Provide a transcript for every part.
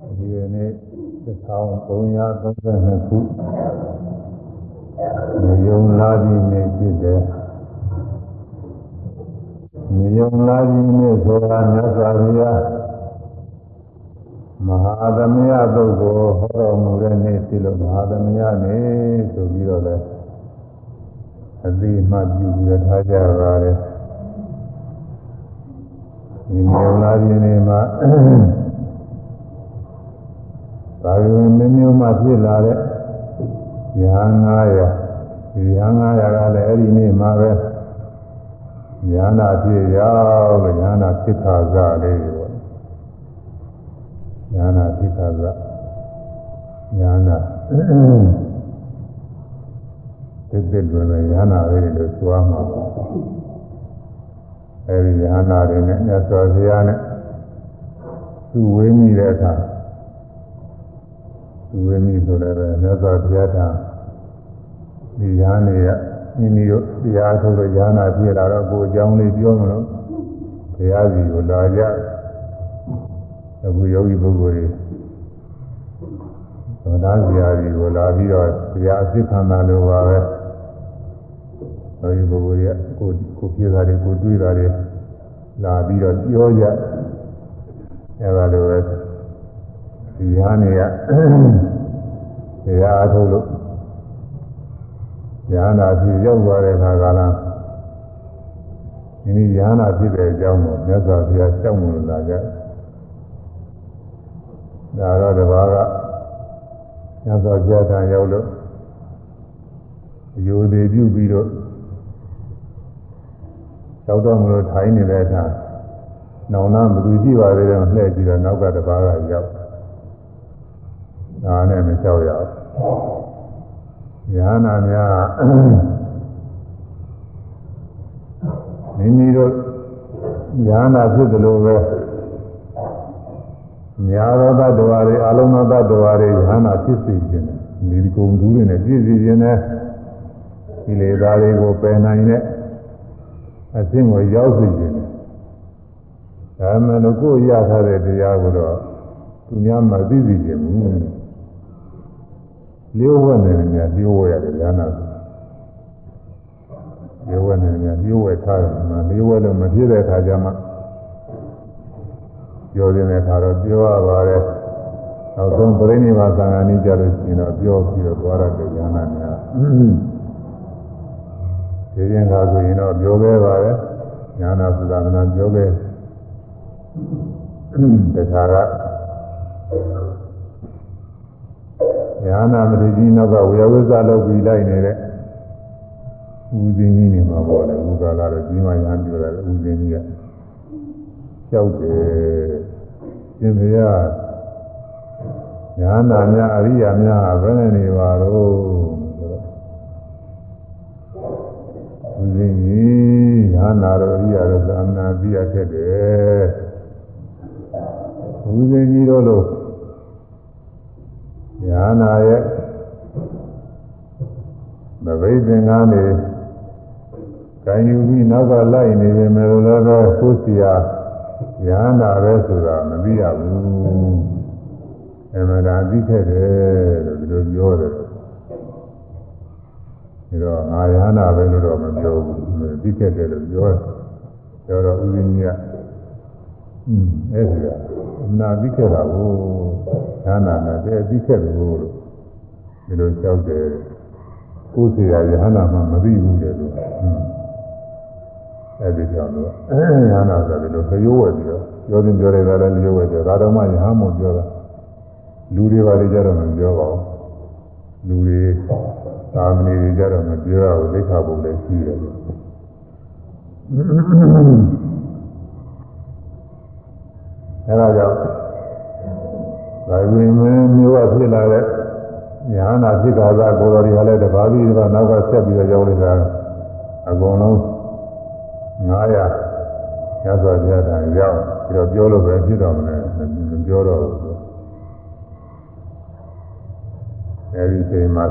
ဒီကနေ့1332ခုညုံလာပြီးနေဖြစ်တယ်ညုံလာပြီးနေဆိုတာမြတ်စွာဘုရားမဟာသမယသုတ်ကိုဟောတော်မူတဲ့နေ့ဖြစ်လို့မဟာသမယနေ့ဆိုပြီးတော့လည်းအသိမှပြုပြီးတော့ထားကြပါတယ်ဒီညုံလာပြီးနေမှာ ဒါရင်မမျိုးမှဖြစ်လာတဲ့ညာ900ဒီညာ900ကလည်းအဲ့ဒီနေ့မှာပဲညာနာဖြစ်ရောက်လို့ညာနာဖြစ်ခါစလေးပေါ့ညာနာဖြစ်ခါစညာနာတစ်တစ်လွယ်လွယ်ညာနာလေးလို့ဆိုရမှာအဲ့ဒီညာနာတွေနဲ့မြတ်စွာဘုရားနဲ့သူဝေးမိတဲ့အခါသူ ဝေမိဆိုလည်းပဲမြတ်စွာဘုရားထံဒီရားနေရမိမိတို့တရားထုတ်လို့ရားနာပြည့်လာတော့ကိုယ်အကြောင်းလေးပြောမလို့ဘုရားစီကိုလာကြအခုယောဂီပုဂ္ဂိုလ်တွေသောတာဇာတိကိုလာပြီးတော့တရားအသိခံတာလိုပါပဲယောဂီပုဂ္ဂိုလ်တွေကကိုကိုပြေတာတွေကိုတွေးတာတွေလာပြီးတော့ပြောကြအဲဒါလိုပဲဒီဟာနေရ တရားအထုတ်လို့ညာနာဖြစ်ရောက်သွားတဲ့ခါကလာဒီနေ့ညာနာဖြစ်တဲ့အကြောင်းကိုမြတ်စွာဘုရားရှောက်မှုလာကြဒါတော့တပါးကမြတ်စွာဘုရားထံရောက်လို့ယူသေးပြုပြီးတော့ရောက်တော့မလို့ထိုင်နေတဲ့အခါနောင်နာဘယ်သူကြည့်ပါသေးတယ်လှည့်ကြည့်တော့နောက်ကတပါးကရောက် ဒါနဲ့မကြောက်ရဘူးဉာဏ်နာများမိမိတို့ဉာဏ်နာဖြစ်တယ်လို့ပဲညာရောတ attva တွေအလုံးစုံတ attva တွေဉာဏ်နာဖြစ်စေခြင်းတယ်ဒီကုံဒူးတွေနဲ့ပြည့်စည်ခြင်းနဲ့ဒီလေသားတွေကိုပယ်နိုင်တဲ့အရှင်းကိုရောက်စေခြင်းတယ်ဒါမှမဟုတ်ကိုယ်ရထားတဲ့တရားကိုတော့သူများမသိသိခြင်းဘူး လျှို့ဝှက်နေတယ်များလျှို့ဝှက်ရတယ်ဉာဏ်နာလျှို့ဝှက်နေတယ်များလျှို့ဝှက်ထားတယ်မှာလျှို့ဝှက်လို့မဖြစ်တဲ့အခါကျမှပြောတဲ့အခါတော့ပြောရပါတယ်နောက်ဆုံးပြိဋိဘာသံဃာနည်းကြလို့ရှိရင်တော့ပြောပြီးတော့သွားရတဲ့ဉာဏ်နာများဒီရင်သာဆိုရင်တော့ပြောခဲ့ပါတယ်ဉာဏ်နာသုသာမနာပြောခဲ့တခါက ညာနာမတိကြီးနောက်ကဝေယဝိဇ္ဇလုပ်ပြီးလိုက်နေတဲ့ဦးစင်းကြီးနေမှာပေါ့လေဥက္ကာကတော့ကြီးမှရမ်းပြောတယ်ဦးစင်းကြီးကကြောက်တယ်ရှင်ဘုရားညာနာများအရိယာများဘယ်နဲ့နေပါတော့ဆိုတော့ဦးစင်းကြီးညာနာတော်အရိယာတော်သာမဏေပြရခဲ့တယ်ဦးစင်းကြီးတို့လို့ ညာနာရဲ့မဘိသင်္ကန်းနေကံယူပြီးနောက်ကလိုက်နေပေမဲ့လည်းပဲကိုယ်စီယာညာနာပဲဆိုတာမသိရဘူးအမှန်တရားသိခဲ့တယ်လို့ဒီလိုပြောတယ်ဒီတော့ငါညာနာပဲလို့တော့မပြောဘူးသိခဲ့တယ်လို့ပြောတယ်ပြောတော့ဥပင်းကြီးက อืมအဲ့ဒီကအနာပြီးခဲ့တာကိုညာနာနဲ့တည်းပြီးခဲ့တယ်လို့ဒီလိုကြောက်တယ်ကိုယ်စီရယဟနာမှမပြီးဘူးလေလို့အဲ့ဒီကြောင့်လို့ယဟနာဆိုတယ်လို့ခရိုးဝယ်ပြီးတော့ပြောရင်ပြောရတာလည်းရိုးဝယ်တယ်ဒါတော့မှယဟမုံပြောတာလူတွေပါလေကြတော့မပြောပါဘူးလူတွေသာမဏေတွေကြတော့မပြောရဘူးသိက္ခာပုံလည်းရှိတယ် အဲဒါကြောင့်ဒါဝင်မင်းမျိုးကဖြစ်လာတဲ့ညာနာဖြစ်ကာသကိုယ်တော်ဒီဟာလည်းတပါးပြီးတော့နောက်ကဆက်ပြီးတော့ရောက်နေတာအကုန်လုံး900ရသော်ပြတာရောက်ပြီးတော့ပြောလို့ပဲဖြစ်တော့မလဲမပြောတော့ဘူးအဲဒီချိန်မှာ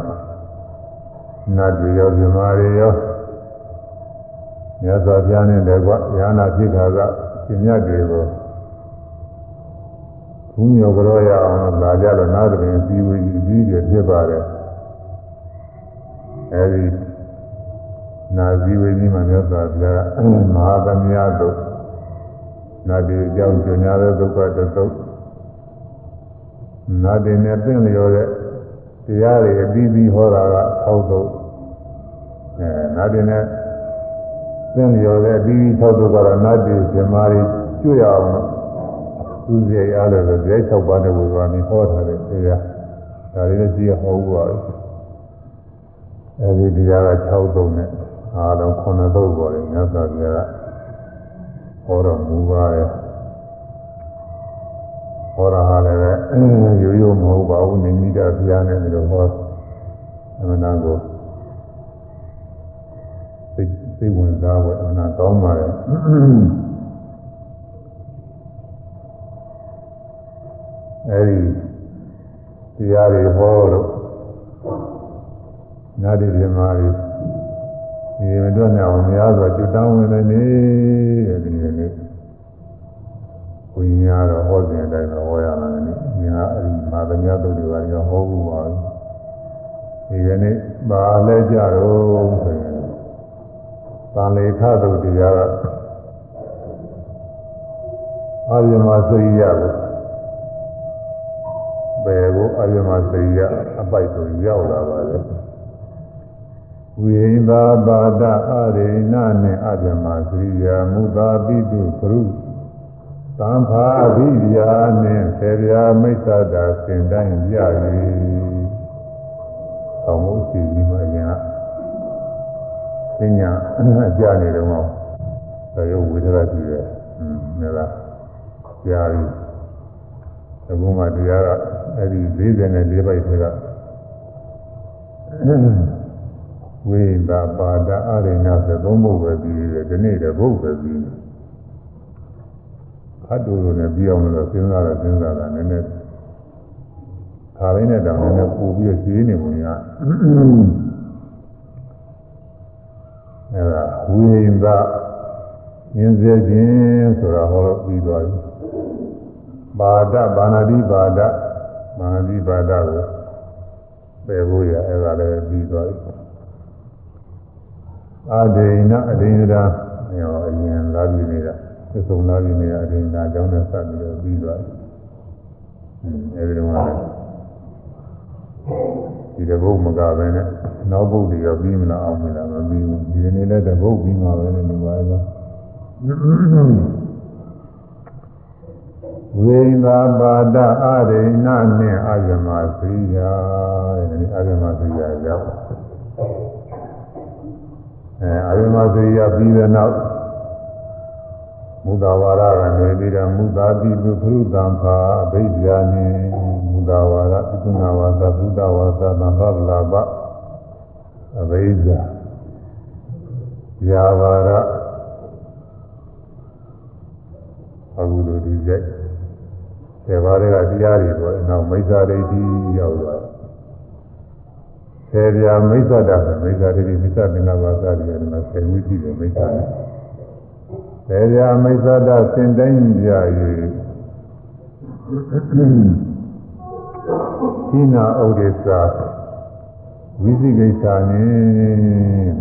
နတ်တွေရောမြမာတွေရောမြတ်စွာဘုရားနဲ့လည်းကွာညာနာဖြစ်ခါကရှင်မြတ်တွေကို ဘုဘူးမြော်ကြောရအောင်လာကြတော့နားတွင်ပြီးဝီကြီးကြီးဖြစ်ပါတယ်အဲဒီနာဇီဝိကြီးမှာမြတ်စွာဘုရားမဟာသမယတို့နာတိအကြောင်းကျညာတဲ့ဒုက္ခတသုတ်နာတိနဲ့ပြင့်လျော်တဲ့တရားတွေအပြီးပြီးဟောတာက6သုတ်အဲနာတိနဲ့ပြင့်လျော်တဲ့အပြီးပြီး6သုတ်ကတော့နာတိဇမားတွေကျွရအောင် သူစီရရတယ်ဆိုကြဲ6ပါးနဲ့ဝေဘာမီဟောထားတဲ့တရားဒါတွေလည်းကြည့်ဟောဘူးပါအဲဒီတရားက6သုတ်နဲ့အားလုံး9သုတ်ပေါ်တယ်မြတ်စွာဘုရားကဟောတော်မူပါတယ်ဟောတာဟာလည်းပဲရိုးရိုးမဟုတ်ပါဘူးနေမိတာဘုရားနဲ့ဒီလိုဟောအမှန်တန်ကိုစိတ်စိတ်ဝင်စားဖို့အမှန်ကောင်းပါတယ် အဲဒီတရားတွေဟောလို့နာတိပြမာတွေဒီမတွက်နေအောင်များစွာကျွတ်တောင်းဝင်နေတယ်ဒီနေ့ဝိညာဉ်တော့ဟောစဉ်အတိုင်းပဲဟောရမှာလေဒီဟာအဒီမာသမ ्या တို့တွေကရောဟောဘူးပါဘူးဒီကနေ့ပါလဲကြတော့ဆိုရင်သံလေခတို့တရားကအာရမစိရကို ဘယ်ကိုအာရမစိရအပိုက်ဆိုရောက်လာပါလဲဝိသာပါဒအရိဏနဲ့အပြမသရိယာမုသာပိတုခရုသံဃာအဘိဗျာနှင့်ဆေဗျာမိစ္ဆတာစင်တိုင်းကြ၍သောမှုရှိပြီးမှရင်ကပညာအကြနေတော့သာယဝေဒနာကြည့်ရဲ့อืมမြတ်လားကြာပြီအခုမှတရားက အဲ့ဒီ44ပိုက်ထဲကဝိသာပါဒအရိဏဆိုသုံးဖို့ပဲပြီးတယ်ဒီနေ့တည်းဘုတ်ပဲပြီးတယ်ခတ်တူလိုနဲ့ပြီးအောင်လို့စဉ်းစားတော့စဉ်းစားတာနည်းနည်းခါရင်းနဲ့တောင်နည်းနည်းပူပြီးရှင်းနေပုံရအဲဒါဝိသာရင်းစေခြင်းဆိုတာဟောလို့ပြီးသွားပြီပါဒဘာနာတိပါဒ ဘာနာတိပါဒကိုပယ်ဖို့ရအဲဒါလည်းပြီးသွားပြီအာဒိဏအဒိဏရာရောအရင်လာပြီးနေတာသစ္စုံလာပြီးနေတဲ့အဒိဏအကြောင်းနဲ့စပ်ပြီးတော့ပြီးသွားပြီ။အဲဒီတော့လည်းဒီတပုတ်မကပဲနဲ့နောက်ပုတ်တွေရောပြီးမလားအောင်မလားမပြီးဘူး။ဒီနေ့လည်းတပုတ်ပြီးမှာပဲနဲ့ဒီပါပဲ။ ဝိသာပါဒအာရိဏနှင့်အာယမသီယာတဲ့အာယမသီယာရောက်အဲအာယမသီယာပြီးတဲ့နောက်မုဒ္ဒဝါရကနေပြီးတော့မုဒ္ဒတိပုခရုတံဖာအဘိဓိယနိမုဒ္ဒဝါရပိသုနာဝါသသုဒ္ဓဝါသသံဃဗလာပအဘိဓိယယာဝါရအခုလိုဒီကြိုက် ဆယ်ပါးတွေကတရားတွေပေါ်နောက်မိစ္ဆာဒိဋ္ဌိရောက်လာဆယ်ပြာမိစ္ဆတာမိစ္ဆာဒိဋ္ဌိမိစ္ဆသင်္ကပ္ပသတိရဲ့မှာဆယ်ဝိသိတဲ့မိစ္ဆာနဲ့ဆယ်ပြာမိစ္ဆတာစင်တိုင်းပြာ၍ဒီနာဥဒေသာဝိသိကိစ္စနဲ့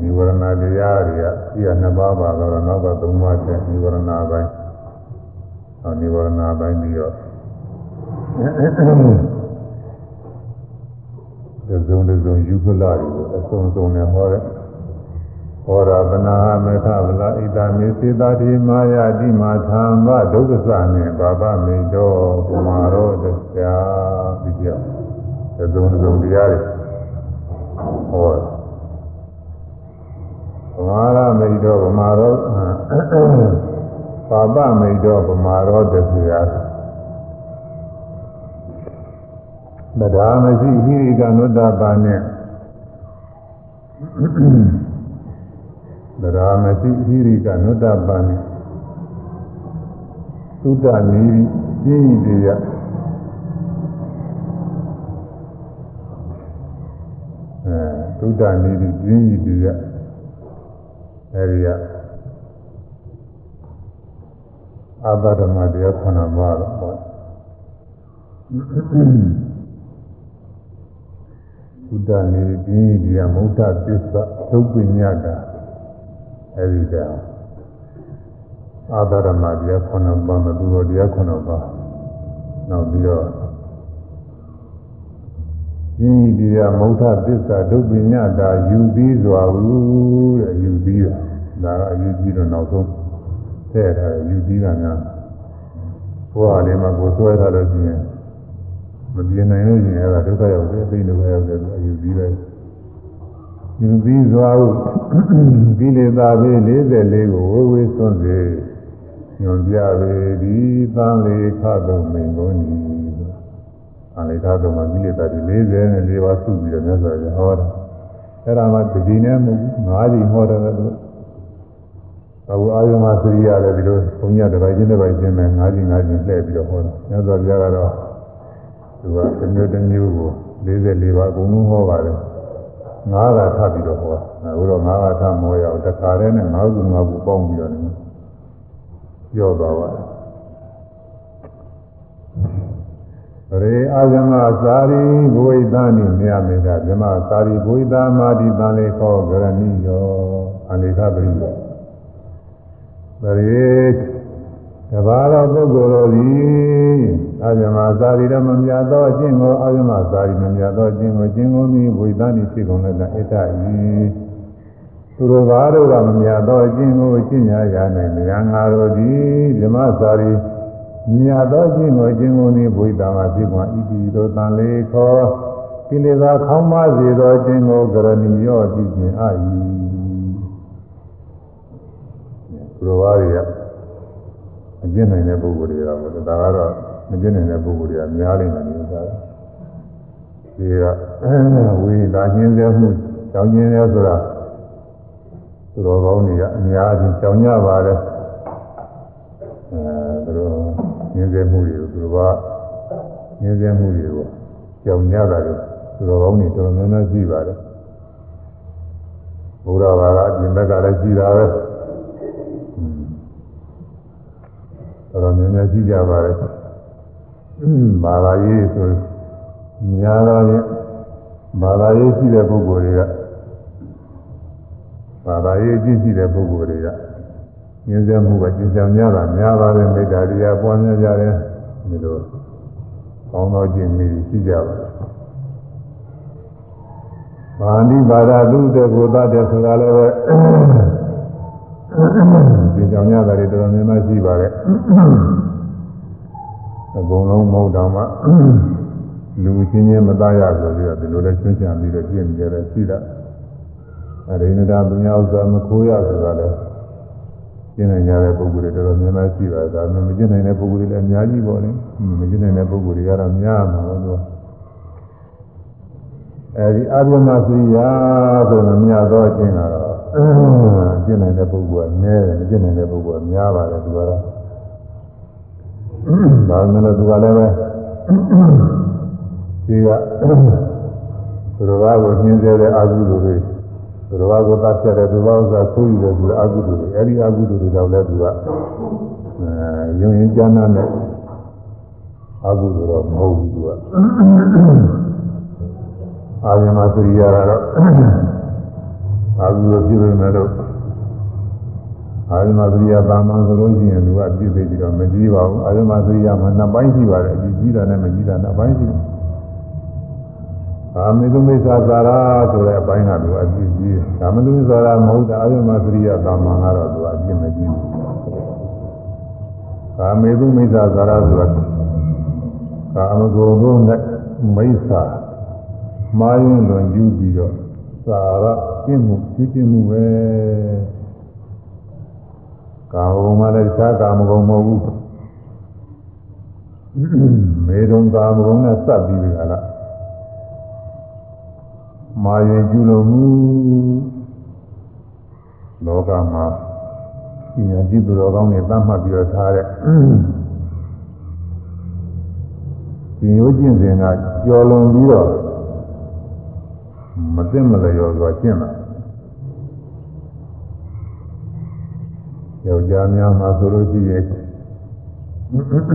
နိဝရဏတရားတွေကဒီကနှစ်ပါးပါတော့နောက်ကသုံးပါးတဲ့နိဝရဏပိုင်းအော်နိဝရဏပိုင်းပြီးတော့ ဒီဇုံဒီဇုံယူကလာတွေကိုအစုံစုံနဲ့ဟောတဲ့ဟောရာပနာမေခဗလာဣတာမေစေတာတိမာယတိမာသံဘဒုက္ခစနဲ့ဘာဗမေတောပမာရောတရားဒီကြောင့်ဒီဇုံဒီဇုံတရားတွေဟောပမာရမေတောပမာရောပါပမေတောပမာရောတရား တရားမရှိဟိရိကနုတ္တပါနဲ့တရားမရှိဟိရိကနုတ္တပါနဲ့သုဒ္ဓနီးပြင်းတရားအဲသုဒ္ဓနီးပြင်းတရားအဲဒီကအာသဓမ္မတရားခဏမှာတော့ ဘုဒ္ဓနေဒီဒီယမုဒ္ဒသစ္စာသုပ္ပညတာအဲဒီကအာသရမတရားခုနှစ်ပါးမသူတော်တရားခုနှစ်ပါးနောက်ပြီးတော့ဒီဒီယမုဒ္ဒသစ္စာသုပ္ပညတာယူပြီးစွာဟုတဲ့ယူပြီးတာဒါကယူပြီးတော့နောက်ဆုံးထည့်ထားတယ်ယူပြီးတာများဘုရားလေးမှာကိုဆွဲထားလို့ရှိရင် မပြေနိုင်လို့ရှိရင်အဲ့ဒါဒုက္ခရောက်တယ်သိလို့ရောက်တယ်အယူပြီးပဲယူပြီးစွာဟုကိလေသာပဲ44ကိုဝေဝေသွန်းစေညွန်ပြပေဒီသံလေခသုံးမင်ကုန်ဤသံလေခသုံးမှာကိလေသာဒီ44ပါးစုပြီးတော့မြတ်စွာဘုရားဟောတာအဲ့ဒါမှဒီနေ့မဟုတ်ဘူး၅ချိန်ဟောတယ်လို့အခုအာယုမသရိယာလည်းဒီလိုဘုံညတစ်ပိုက်ချင်းတစ်ပိုက်ချင်းပဲ၅ချိန်၅ချိန်လှည့်ပြီးတော့ဟောတာမြတ်စွာဘုရားကတော့ သူကတစ်မျိုးတစ်မျိုးကို44ပါးအကုန်လုံးဟောပါတယ်ငါးကထပ်ပြီးတော့ဟောအခုတော့ငါးကထမောရအောင်တခါတည်းနဲ့ငါးခုငါးခုပေါင်းပြီးတော့နေပြောသွားပါတယ်ရေအာဇမသာရိဘဝိသနိမြမေတာဇမသာရိဘဝိသမာတိတံလေခောဂရဏိယောအနိခပရိယောရေတဘာတော်ပုဂ္ဂိုလ်တို့သည် အာဇမသာရိရမမြတ်သောအကျင့်ကိုအာဇမသာရိမမြတ်သောအကျင့်ကိုကျင့်ကုန်သည်ဝိသနိဖြစ်ကုန်တဲ့ဣတ္တဤသူတို့ဘာတို့ကမမြတ်သောအကျင့်ကိုကျင့်ကြရနိုင်မြတ်ငါတို့သည်ဓမ္မသာရိမြတ်သောကျင့်ကိုကျင့်ကုန်သည်ဝိသမှာဖြစ်ကုန်ဣတိတို့တန်လေခောကိလေသာခေါင်းမစေသောကျင့်ကိုကရဏီရောပြုခြင်းအာ၏သူတို့ဘာတွေကအကျင့်နိုင်တဲ့ပုဂ္ဂိုလ်တွေကပေါ့ဒါကတော့ မကျင့်နိုင်တဲ့ပုဂ္ဂိုလ်တွေကများနေတယ်လို့ဆိုတာဒီကဝိဒါညင်းစေမှုကြောင်းညင်းစေဆိုတာသူတော်ကောင်းတွေကအများကြီးကြောင်းကြပါတယ်အဲသူတို့ညင်းစေမှုတွေကိုသူတို့ကညင်းစေမှုတွေကိုကြောင်းကြတာလို့သူတော်ကောင်းတွေတော်တော်များများရှိပါတယ်ဘုရားဘာသာအပြင်ဘက်ကလည်းရှိတာပဲတော်တော်များများရှိကြပါတယ် ဘာသာရေးဆိုများတော့ရင်ဘာသာရေးရှိတဲ့ပုဂ္ဂိုလ်တွေကဘာသာရေးအကျင့်ရှိတဲ့ပုဂ္ဂိုလ်တွေကညဉ့်ဆက်မှုကကျင့်ကြံများတာများပါတယ်မေတ္တာတရားပွားများကြတယ်ဒီလိုကောင်းသောကျင့်မျိုးရှိကြပါတယ်ဘာဏိဘာသာသူတဲ့ကိုသတဲ့ဆိုတာလည်းပဲဒီကြောင်ရတာတွေတော်တော်များများရှိပါတယ် အကုန်လုံးမဟုတ်တော့မှလူချင်းချင်းမသားရဆိုပြီးတော့ဒီလိုလဲချွန်းချံပြီးတော့ပြင်ကြတယ်ရှိတာအရိဏတာသူများဥစ္စာမခိုးရဆိုတာလဲကျင့်နိုင်ကြတဲ့ပုဂ္ဂိုလ်တွေတော်တော်များများရှိပါတယ်ဒါပေမဲ့မကျင့်နိုင်တဲ့ပုဂ္ဂိုလ်တွေလည်းအများကြီးပေါ့လေမကျင့်နိုင်တဲ့ပုဂ္ဂိုလ်တွေကတော့များမှာပဲသူကအဲဒီအာရမသရိယာဆိုတော့မြတ်သောအခြင်းကတော့ကျင့်နိုင်တဲ့ပုဂ္ဂိုလ်ကနည်းတယ်မကျင့်နိုင်တဲ့ပုဂ္ဂိုလ်ကများပါတယ်သူကတော့ ဒါမှလည်းသူကလည်းပဲဒီကသူတော်ဘာကိုညှင်းဆဲတဲ့အာဟုသူတွေသူတော်ဘာကိုတတ်ပြတဲ့သူဘာဥစ္စာဆိုးယူတဲ့သူအာဟုသူတွေအဲဒီအာဟုသူတွေတော့လည်းသူကအဲယုံရင်ကျမ်းမ်းတဲ့အာဟုသူတော့မဟုတ်ဘူးသူကအာယမသရိယာကတော့အာဟုသူပြုနေတယ်လို့ အာယမသရိယာတာမန်ဆိုလို့ရှိရင်သူကပြည့်သိပြီးတော့မကြည့်ပါဘူးအာယမသရိယာမှာနှစ်ပိုင်းရှိပါတယ်အကြည့်ကြည့်တာနဲ့မကြည့်တာနှစ်ပိုင်းရှိတယ်အာမေတုမိစ္ဆာသာရဆိုတဲ့အပိုင်းကသူအကြည့်ကြည့်ဒါမတုမိစ္ဆာရမဟုတ်တဲ့အာယမသရိယာတာမန်ကတော့သူအကြည့်မကြည့်ဘူးကာမေတုမိစ္ဆာသာရဆိုတာကာမဂုဏ်တို့နဲ့မိစ္ဆာမာယွန်းလွန်ယူပြီးတော့သာရကျင့်မှုကျင့်မှုပဲ ကာမဂုဏ်မှလည်းတခြားကာမဂုဏ်မဟုတ်ဘူးမေတုံကာမဂုဏ်နဲ့စပ်ပြီးပြီလားမာရင်ကျူလို့မူလောကမှာဉာဏ်ကြည့်သူတော်ကောင်းတွေသတ်မှတ်ပြီးတော့ထားတဲ့ဒီရိုးကျင့်စဉ်ကကြော်လွန်ပြီးတော့မသိမလျော်စွာကျင့်တာ ယောက်ျားများမှာဆိုလို့ရှိရင်သူက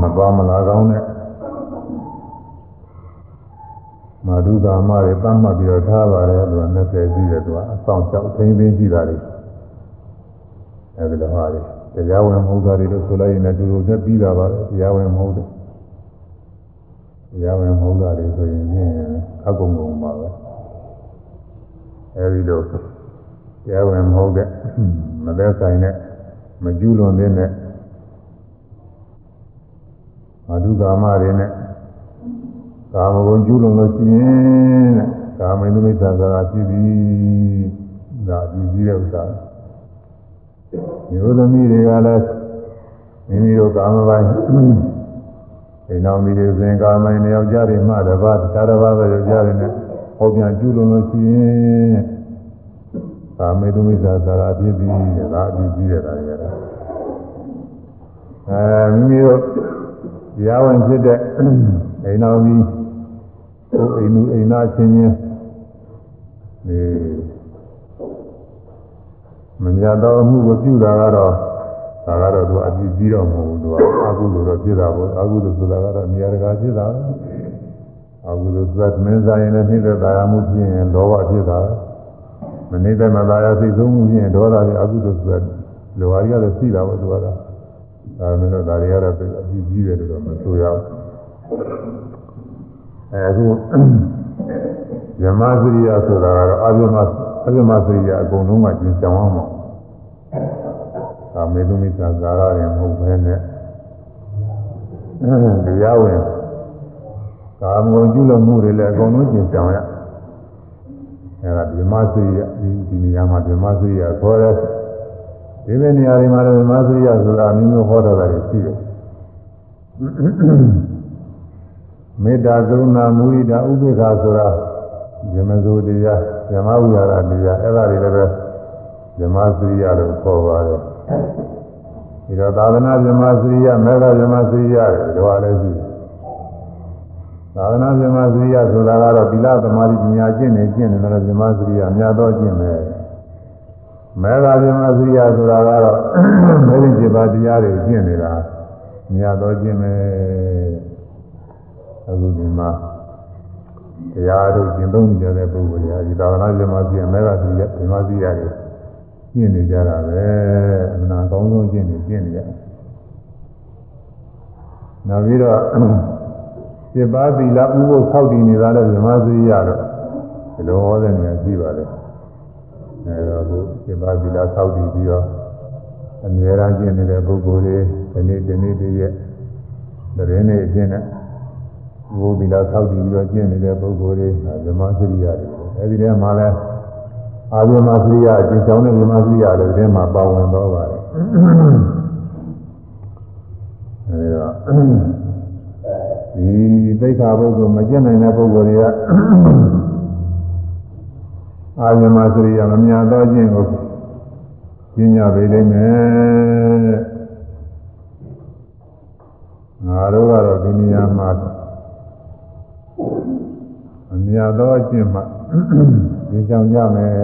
မသွားမလာကောင်းတဲ့မာဒုကာမတွေတတ်မှတ်ပြီးတော့ထားပါတယ်သူက20ရှိတယ်သူကအဆောင်ကြောက်သိသိရှိတာတွေအဲဒီလိုဟာတွေတရားဝင်မဟုတ်တာတွေလို့ဆိုလိုက်ရင်လည်းတူတူနဲ့ပြီးတာပါပဲတရားဝင်မဟုတ်တယ်တရားဝင်မဟုတ်တာတွေဆိုရင်ဖြင့်အကုံကုံပါပဲ အဲဒီလိုတရားဝင်မဟုတ်တဲ့မသက်ဆိုင်တဲ့မကျူးလွန်တဲ့မာဒုကာမတွေနဲ့ကာမဂုဏ်ကျူးလွန်လို့ရှိရင်တဲ့ကာမိနုမိစ္ဆာသာဖြစ်ပြီးဒါပြည်ကြီးတဲ့ဥစ္စာမျိုးသမီးတွေကလည်းမိမိတို့ကာမပိုင်းအိမ်တော်မိတွေစဉ်ကာမိုင်းယောက်ျားတွေမှတပါးတခြားတစ်ပါးသောယောက်ျားတွေနဲ့ ဟောပြန်ကျူးလွန်လို့ရှိရင်ကာမိနုမိစ္ဆာသာဖြစ်ပြီးဒါအပြည်ကြီးတဲ့ဒါတွေကတော့အဲမိမိတို့တရားဝင်ဖြစ်တဲ့အိမ်တော်မိကိုအိမ်လူအိမ်သားချင်းချင်းဒီမမြတ်သောအမှုကိုပြုတာကတော့ဒါကတော့သူအကြည့်ကြီးတော့မဟုတ်ဘူးသူကအကုသိုလ်တော့ဖြစ်တာပေါ့အကုသိုလ်ဆိုတာကတော့နေရာတကာဖြစ်တာ အကုသိုလ်သတ်မင်းစားရင်လည်းနှိမ့်သက်သာရမှုဖြစ်ရင်လောဘဖြစ်တာမနှိမ့်သက်မသာရစိတ်ဆုံးမှုဖြစ်ရင်ဒေါသတွေအကုသိုလ်ဆိုတာလောဘကြီးကတော့ရှိတာပေါ့သူကတော့ဒါမှမဟုတ်ဒါတွေကတော့အကြည့်ကြီးတယ်လို့တော့မဆိုရဘူးအဲအခုဇမစရိယဆိုတာကတော့အပြမအပြမစရိယအကုန်လုံးကကျင်ဆောင်အောင်ပါဒါမေတုမိစ္ဆာဇာရတယ်မဟုတ်ဘဲနဲ့တရားဝင် ကာမဂုဏ်ကျွလို့မှုတွေလည်းအကုန်လုံးကျင်ဆောင်ရအဲဒါဇမစရိယဒီဒီနေရာမှာဇမစရိယခေါ်တဲ့ဒီလိုနေရာတွေမှာလည်းဇမစရိယဆိုတာအမျိုးမျိုးဟောတာတွေရှိတယ်မေတ္တာကရုဏာမုဒိတာဥပေက္ခဆိုတာဇမဇုတရားဇမဝိဟာရတရားအဲ့ဒါတွေလည်းပဲဇမစရိယလို့ခေါ်ပါတယ်ဒီတော့သာသနာဇမစရိယမေဃဇမစရိယတွေတော့လည်းရှိ သာသနာဇမစရိယဆိုတာကတော့သီလသမာဓိပညာကျင့်နေကျင့်နေတော့ဇမစရိယအများတော့ကျင့်မယ်မေဃဇမစရိယဆိုတာကတော့မေရင်7ပါးတရားတွေကျင့်နေတာအများတော့ကျင့်မယ်အခုဒီမှာတရားတို့ကျင့်သုံးနေကြတဲ့ပုဂ္ဂိုလ်တွေဒီသာသနာ့ဇမစီမေဃစီရဇမစီရတယ်ကျင့်နေကြတာပဲအမှန်အကောင်းဆုံးကျင့်နေကျင့်နေကြနောက်ပြီးတော့ စေပါသီလဥပုသ်ဆောက်တည်နေတာလည်းဇမစီရတော့ဒီလိုဟောတဲ့နေရာရှိပါလေအဲတော့ခုစေပါသီလဆောက်တည်ပြီးတော့အမြဲတမ်းကျင့်နေတဲ့ပုဂ္ဂိုလ်တွေဒီနေ့ဒီနေ့တည်းရဲ့သတင်းတွေအကျင့်နဲ့ဘုဗီလာဆောက်တည်ပြီးတော့ကျင့်နေတဲ့ပုဂ္ဂိုလ်တွေဗမစရိယတွေအဲဒီထဲမှာလဲအာဝိမစရိယအကျဉ်းချောင်းတဲ့ဗမစရိယတွေထဲမှာပါဝင်တော့ပါတယ်အဲဒီတော့ ဒီသိက္ခာပုဂ္ဂိုလ်မကျင့်နိုင်တဲ့ပုဂ္ဂိုလ်တွေကအာဝိမစရိယမမြတ်တော့ခြင်းကိုကျင့်ကြပေလိမ့်မယ်ငါတို့ကတော့ဒီနေရာမှာအမြတ်သောအကျင့်မှဒီကြောင်ကြမယ်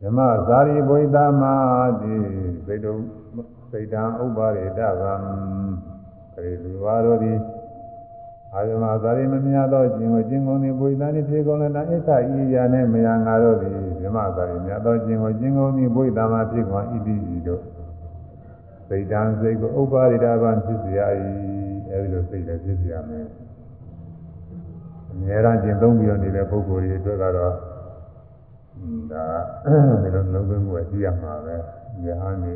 ဓမ္မဇာတိဘွိသမာတိစိတ်တု စိတ်တံဥပ္ပါရေတဗံခေလူဝါရောတိအာယမဇာတိမမြတ်သောခြင်းကိုခြင်းကုန်သည်ဘွိသနိဖြေကုန်လည်းအစ္ဆဤရာနဲ့မယံငါတို့သည်ဓမ္မဇာတိမြတ်သောခြင်းကိုခြင်းကုန်သည်ဘွိသမာဖြစ်ခွာဣတိဤတို့စိတ်တံစိတ်ကိုဥပ္ပါရိတာဗံဖြစ်เสีย၏အဲဒီလိုစိတ်လည်းဖြစ်เสียမယ်အများအားကျင့်သုံးပြီးတော့နေတဲ့ပုဂ္ဂိုလ်တွေအတွက်ကတော့ဒါဒီလိုလုံးဝကိုကြည့်ရမှာပဲယဟန်နေ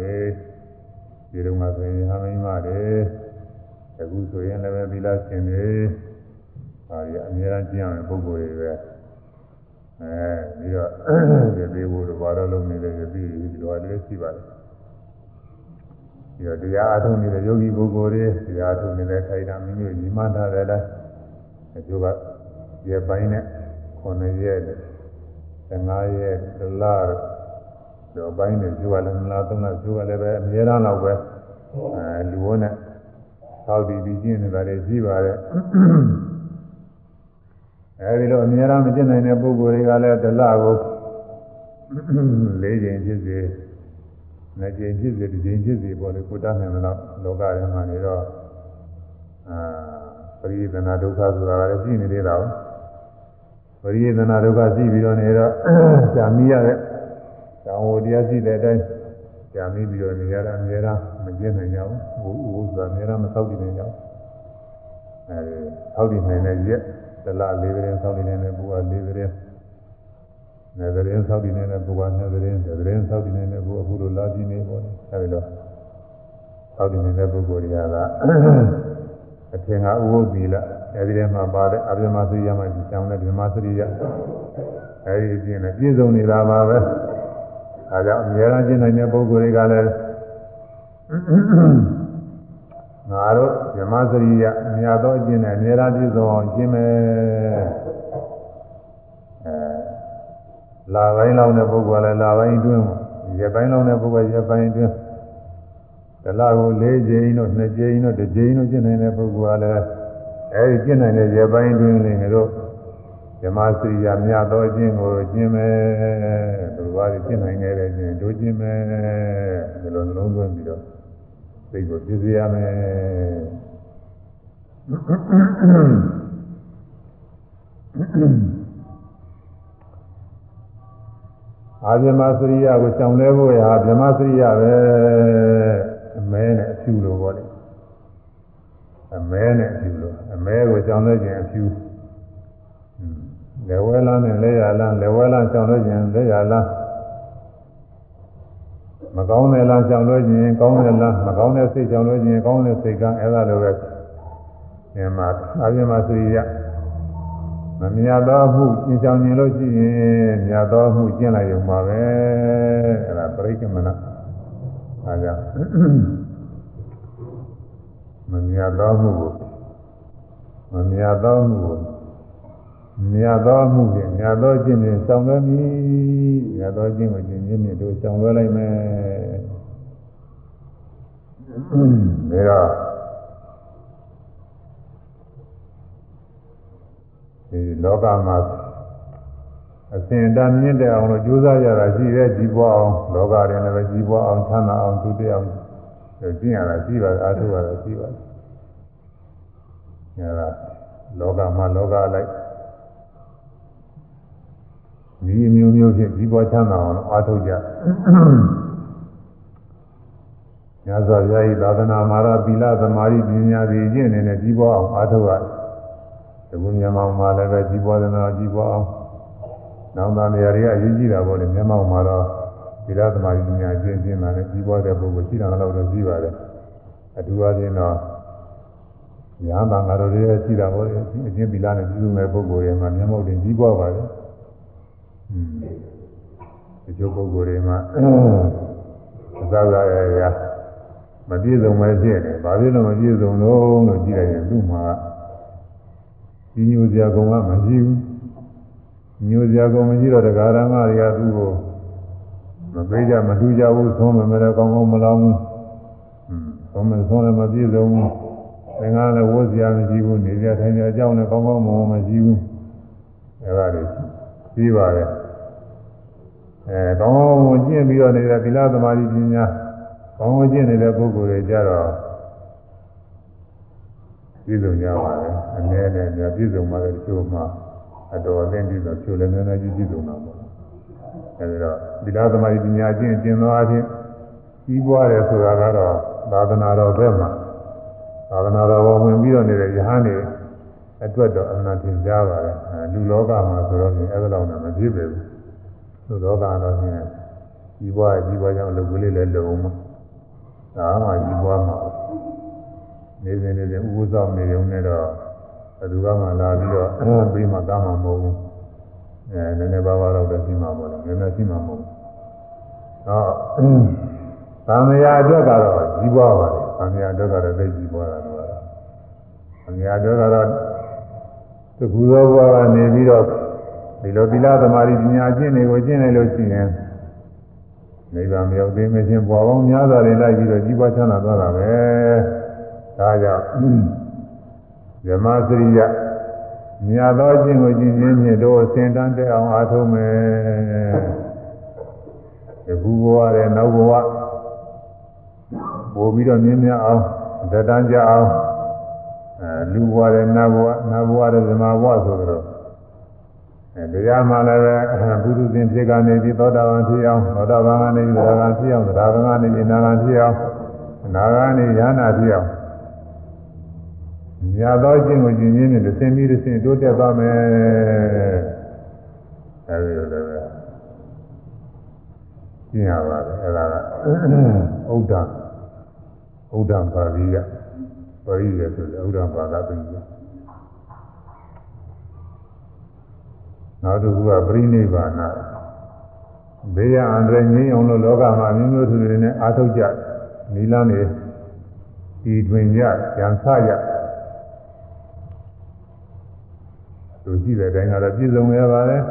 ဒီလိုမှဆိုရင်ယဟန်မိမတွေအခုဆိုရင်လည်းသီလရှင်တွေဟာဒီအများအားကျင့်ရမယ့်ပုဂ္ဂိုလ်တွေပဲအဲပြီးတော့ဒီသေးဖို့တော့ဘာလို့လုံးနေလဲဒီဒီလိုလည်းရှိပါတယ်ဒီတော့တရားအထုံးနေတဲ့ယောဂီပုဂ္ဂိုလ်တွေတရားအထုံးနေတဲ့ခိုင်တာမိမိညီမထားတယ်လားအကျိုးကရက်ပိုင်းနဲ့9ရက်15ရက်ဒလ တော့ပိုင်းနဲ့ကျိုးကလည်း2လ3လကျိုးကလည်းပဲအများအားလောက်ပဲအဲလူဝန်းနဲ့သောက်တည်ပြီးကျင့်နေတာတွေရှိပါတယ်အဲဒီလိုအများအားမကျင့်နိုင်တဲ့ပုဂ္ဂိုလ်တွေကလည်းဒလကို၄ချိန်ဖြစ်စေနှစ်ကြိမ်ဖြစ်စေတစ်ကြိမ်ဖြစ်စေပေါ်လေကိုတတ်နိုင်မလို့လောကထဲမှာနေတော့အာပရိသေနာဒုက္ခဆိုတာလည်းရှိနေသေးတာပဲပရိသေနာဒုက္ခရှိပြီးတော့နေတော့ကြာမိရတဲ့တောင် ဝတရားရှိတဲ့အတိုင်းကြာမိပြီးတော့နေရတာအများအားမကျင့်နိုင်ကြဘူးဘုရားဆိုတာအများအားမသောက်တည်နိုင်ကြဘူးအဲဒီသောက်တည်နိုင်တဲ့ရက်တလလေးကလေးသောက်တည်နိုင်တဲ့ဘုရားလေးကလေးနေသတင်းသောက်တည်နေတဲ့ဘုရားနေသတင်းသတင်းသောက်တည်နေတဲ့ဘုရားအခုလိုလာကြည့်နေပေါ့အဲဒီတော့သောက်တည်နေတဲ့ပုဂ္ဂိုလ်တွေကကအထင်ကဥပုသ္တိလအဲဒီထဲမှာပါတဲ့အပြမသရိယမှဒီကြောင်းနဲ့ဗြဟ္မသရိယအဲဒီအပြင်နဲ့ပြည့်စုံနေတာပါပဲ အဲကြောင့်အများအားကျင့်နိုင်တဲ့ပုဂ္ဂိုလ်တွေကလည်းငါတို့ဗြဟ္မသရိယအများသောအကျင့်နဲ့အများအားပြည့်စုံအောင်ကျင့်မယ်အဲလာပိုင်းလောက်တဲ့ပုဂ္ဂိုလ်လည်းလာပိုင်းအတွင်းရက်ပိုင်းလောက်တဲ့ပုဂ္ဂိုလ်ရက်ပိုင်းအတွင်းတလကို၄ကြိမ်တို့၂ကြိမ်တို့တစ်ကြိမ်တို့ကျင့်နိုင်တဲ့ပုဂ္ဂိုလ်ကလည်းအဲဒီကျင့်နိုင်တဲ့ရက်ပိုင်းအတွင်းလေးငါတို့ ဓမ္မစရိယာမြတ်သောအကျင့်ကိုကျင့်မယ်သူတို့ကကျင့်နိုင်ခဲ့တဲ့ကျင့်တို့ကျင့်မယ်ဒီလိုလုံးသွင်းပြီးတော့စိတ်ကိုပြည့်စည်ရမယ်အာဇမစရိယကိုကြောင်လဲဖို့ရဗြဟ္မစရိယပဲအမဲနဲ့အဖြူလိုပေါ့လေအမဲနဲ့အဖြူလိုအမဲကိုကြောင်လဲခြင်းအဖြူ လေဝဲလန်းနဲ့လဲရလန်းလေဝဲလန်းကြောင်လဲခြင်းလဲရလန်းမကောင်းတဲ့လမ်းကြောင်လဲခြင်းကောင်းတဲ့လမ်းမကောင်းတဲ့စိတ်ကြောင်လဲခြင်းကောင်းတဲ့စိတ်ကအဲ့ဒါလိုပဲဒီမှာအာဇမစရိယမမြတ်သောမှုကျင့်ဆောင်ခြင်းလို့ရှိရင်မြတ်သောမှုကျင့်လိုက်ရုံပါပဲအဲ့ဒါပရိက္ခမနအဲကြောင့်မမြတ်သောမှုကိုမမြတ်သောမှုကို မြတ်သောမှုဖြင့်မြတ်သောကျင့်ဖြင့်ဆောင်လွှဲမည်မြတ်သောကျင့်ကိုကျင့်ခြင်းဖြင့်တို့ဆောင်လွှဲလိုက်မယ်ဒါတော့ဒီလောကမှာအစဉ်အတန်းမြင့်တဲ့အောင်လို့ကြိုးစားရတာရှိတဲ့ကြီးပွားအောင်လောကရင်လည်းပဲကြီးပွားအောင်ချမ်းသာအောင်သူတည်အောင်ကျင့်ရတာရှိပါတယ်အားထုတ်ရတာရှိပါတယ်။အဲဒါလောကမှာလောကလိုက် ဒီအမျိုးမျိုးဖြင့်ကြီးပွားချမ်းသာအောင်အားထုတ်ကြ။ညဇောဗျာဤသာသနာမှာတော့သီလသမာဓိပညာတွေကျင့်နေတဲ့ကြီးပွားအောင်အားထုတ်ရတယ်။ဒီကုမြန်မာမှာလည်းပဲကြီးပွားတဲ့နာကြီးပွားအောင်နောက်သားနေရာတွေကအရေးကြီးတာပေါ့လေမြန်မာမှာတော့သီလသမာဓိပညာကျင့်ကျင့်တာနဲ့ကြီးပွားတဲ့ပုဂ္ဂိုလ်ရှိတာတော့တော့ကြီးပါတယ်။အထူးအားဖြင့်တော့ညာတန်ဃာတော်တွေရှိတာပေါ့လေအချင်းသီလနဲ့ပြုစုမဲ့ပုဂ္ဂိုလ်တွေမှာမျက်မှောက်တင်ကြီးပွားပါတယ်။ အကျိုးပုဂ္ဂိုလ်တွေမှာအသာသာရရမပြည့်စုံမဖြစ်တယ်ဘာဖြစ်လို့မပြည့်စုံလို့လို့ကြည့်လိုက်ရင်သူ့မှာကညိုစရာကောင်ကမရှိဘူးညိုစရာကောင်မရှိတော့တရားဓမ္မတွေကသူ့ကိုမပေးကြမတူကြဘူးသုံးမယ်မလဲကောင်းကောင်းမလောင်းဘူးသုံးမယ်သုံးလည်းမပြည့်စုံဘူးသင်္ကားလည်းဝတ်စရာမရှိဘူးနေစရာထိုင်စရာအကြောင်းလည်းကောင်းကောင်းမမရှိဘူးအဲဒါတွေ ပြီးပါတယ်။အဲကောင်းကောင်းမွန်ကျင့်ပြီးတော့နေတဲ့သီလသမာဓိပညာကောင်းကောင်းကျင့်နေတဲ့ပုဂ္ဂိုလ်တွေကြတော့ပြည့်စုံကြပါလေအနည်းနဲ့ပြည့်စုံမှလည်းတချို့မှအတော်အသင့်ပြီးတော့ချိုးလည်းနည်းနည်းကြီးပြည့်စုံတာပေါ့အဲဒီတော့သီလသမာဓိပညာကျင့်ကျင့်သောအချင်းကြီးပွားတယ်ဆိုတာကတော့သာသနာတော်ဘက်မှာသာသနာတော်ဘဝင်ပြီးတော့နေတဲ့ယဟန်တွေ အတွက်တော့အမှန်တင်ကြပါတယ်လူလောကမှာဆိုတော့အဲ့ဒါလောက်နဲ့မဖြစ်ပေဘူးလူလောကကတော့ဖြင့်ကြီးပွားကြီးပွားကြောင့်လုပ်ကလေးလည်းလုံမှာဒါမှကြီးပွားမှာနေစဉ်နေစဉ်ဥပ္ပဇောနေုံနဲ့တော့ဘယ်သူကမှလာပြီးတော့ပြီးမှကားမှာမဟုတ်ဘူးအဲနည်းနည်းပါးပါးတော့ရှိမှာမဟုတ်ဘူးနည်းနည်းရှိမှာမဟုတ်ဘူးဟောသံဃာအတွက်ကတော့ကြီးပွားပါတယ်သံဃာအတွက်ကတော့သိကြီးပွားတာတော့သံဃာအတွက်ကတော့ တကူသောဘဝကနေပြီးတော့ဒီလိုသီလသမာဓိပညာကျင့်တွေကိုကျင့်နေလို့ရှိရင်နိဗ္ဗာန်မရောက်သေးမချင်းဘဝပေါင်းများစွာတွေလိုက်ပြီးတော့ကြီးပွားချမ်းသာသွားတာပဲဒါကြောင့်ဇမစရိယမြတ်သောအကျင့်ကိုကျင့်ခြင်းဖြင့်တို့အစဉ်တန်းတဲ့အောင်အားထုတ်မယ်ဒီခုဘဝရဲ့နောက်ဘဝပို့ပြီးတော့မြင်းများအောင်တတန်းကြအောင် အဲလူဘဝတဲ့နတ်ဘဝနတ်ဘဝတဲ့ဇမဘဝဆိုတော့အဲတရားမှလည်းပဲဘုသူရှင်ဖြစ်ကနေပြီးသောတာပန်ဖြစ်အောင်သောတာပန်ကနေပြီးသရဂံဖြစ်အောင်သရဂံကနေပြီးနာဂံဖြစ်အောင်နာဂံကနေရဟနာဖြစ်အောင်ညာသောခြင်းကိုကျင့်ရင်းနဲ့သင်ပြီးသင်တိုးတက်သွားမယ်အဲဒီလိုလည်းပဲကျင့်ရပါတယ်အဲဒါကဥဒ္ဒဥဒ္ဒပါဠိယ ပါဠိရဆိုတယ်ဥဒ္ဒဘာသာပိယနောက်တစ်ခုကပရိနိဗ္ဗာန်ဘေးရအန္တရာယ်ငြိမ်းအောင်လို့လောကမှာမျိုးမျိုးသူတွေနဲ့အာထုတ်ကြနီလန်းနေဒီတွင်ကြရန်ဆရသူရှိတဲ့အတိုင်းကတော့ပြည့်စုံရပါတယ်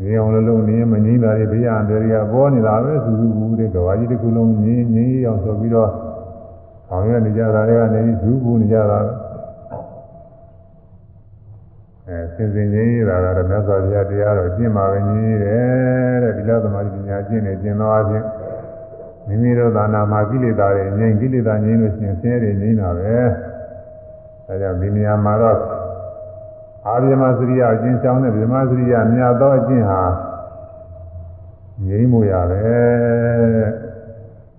ငြိမ်းအောင်လို့လုံးနေမငြိမ်းတာတွေဘေးရအန္တရာယ်ကပေါ်နေတာပဲသူသူဘူးတဲ့ကဘာကြီးတစ်ခုလုံးငြိမ်းငြိမ်းအောင်ဆိုပြီးတော့ ဆောင်ရွက်နေကြတာတွေကနေသူဘူးနေကြတာအဲစင်စင်ကြီးရတာကတော့မြတ်စွာဘုရားတရားတော်ကျင့်ပါပဲကြီးတယ်တဲ့ဒီလိုသမာဓိပညာကျင့်နေကျင့်တော့အချင်းမိမိတို့သာနာမှာကိလေသာတွေငြိမ်းကိလေသာငြိမ်းလို့ရှိရင်ဆင်းရဲတွေငြိမ်းတာပဲအဲကြောင့်ဒီနေရာမှာတော့အာရမစရိယအကျဉ်းချောင်းတဲ့ဗြဟ္မစရိယမြတ်သောအကျင့်ဟာငြိမ်းမှုရတယ်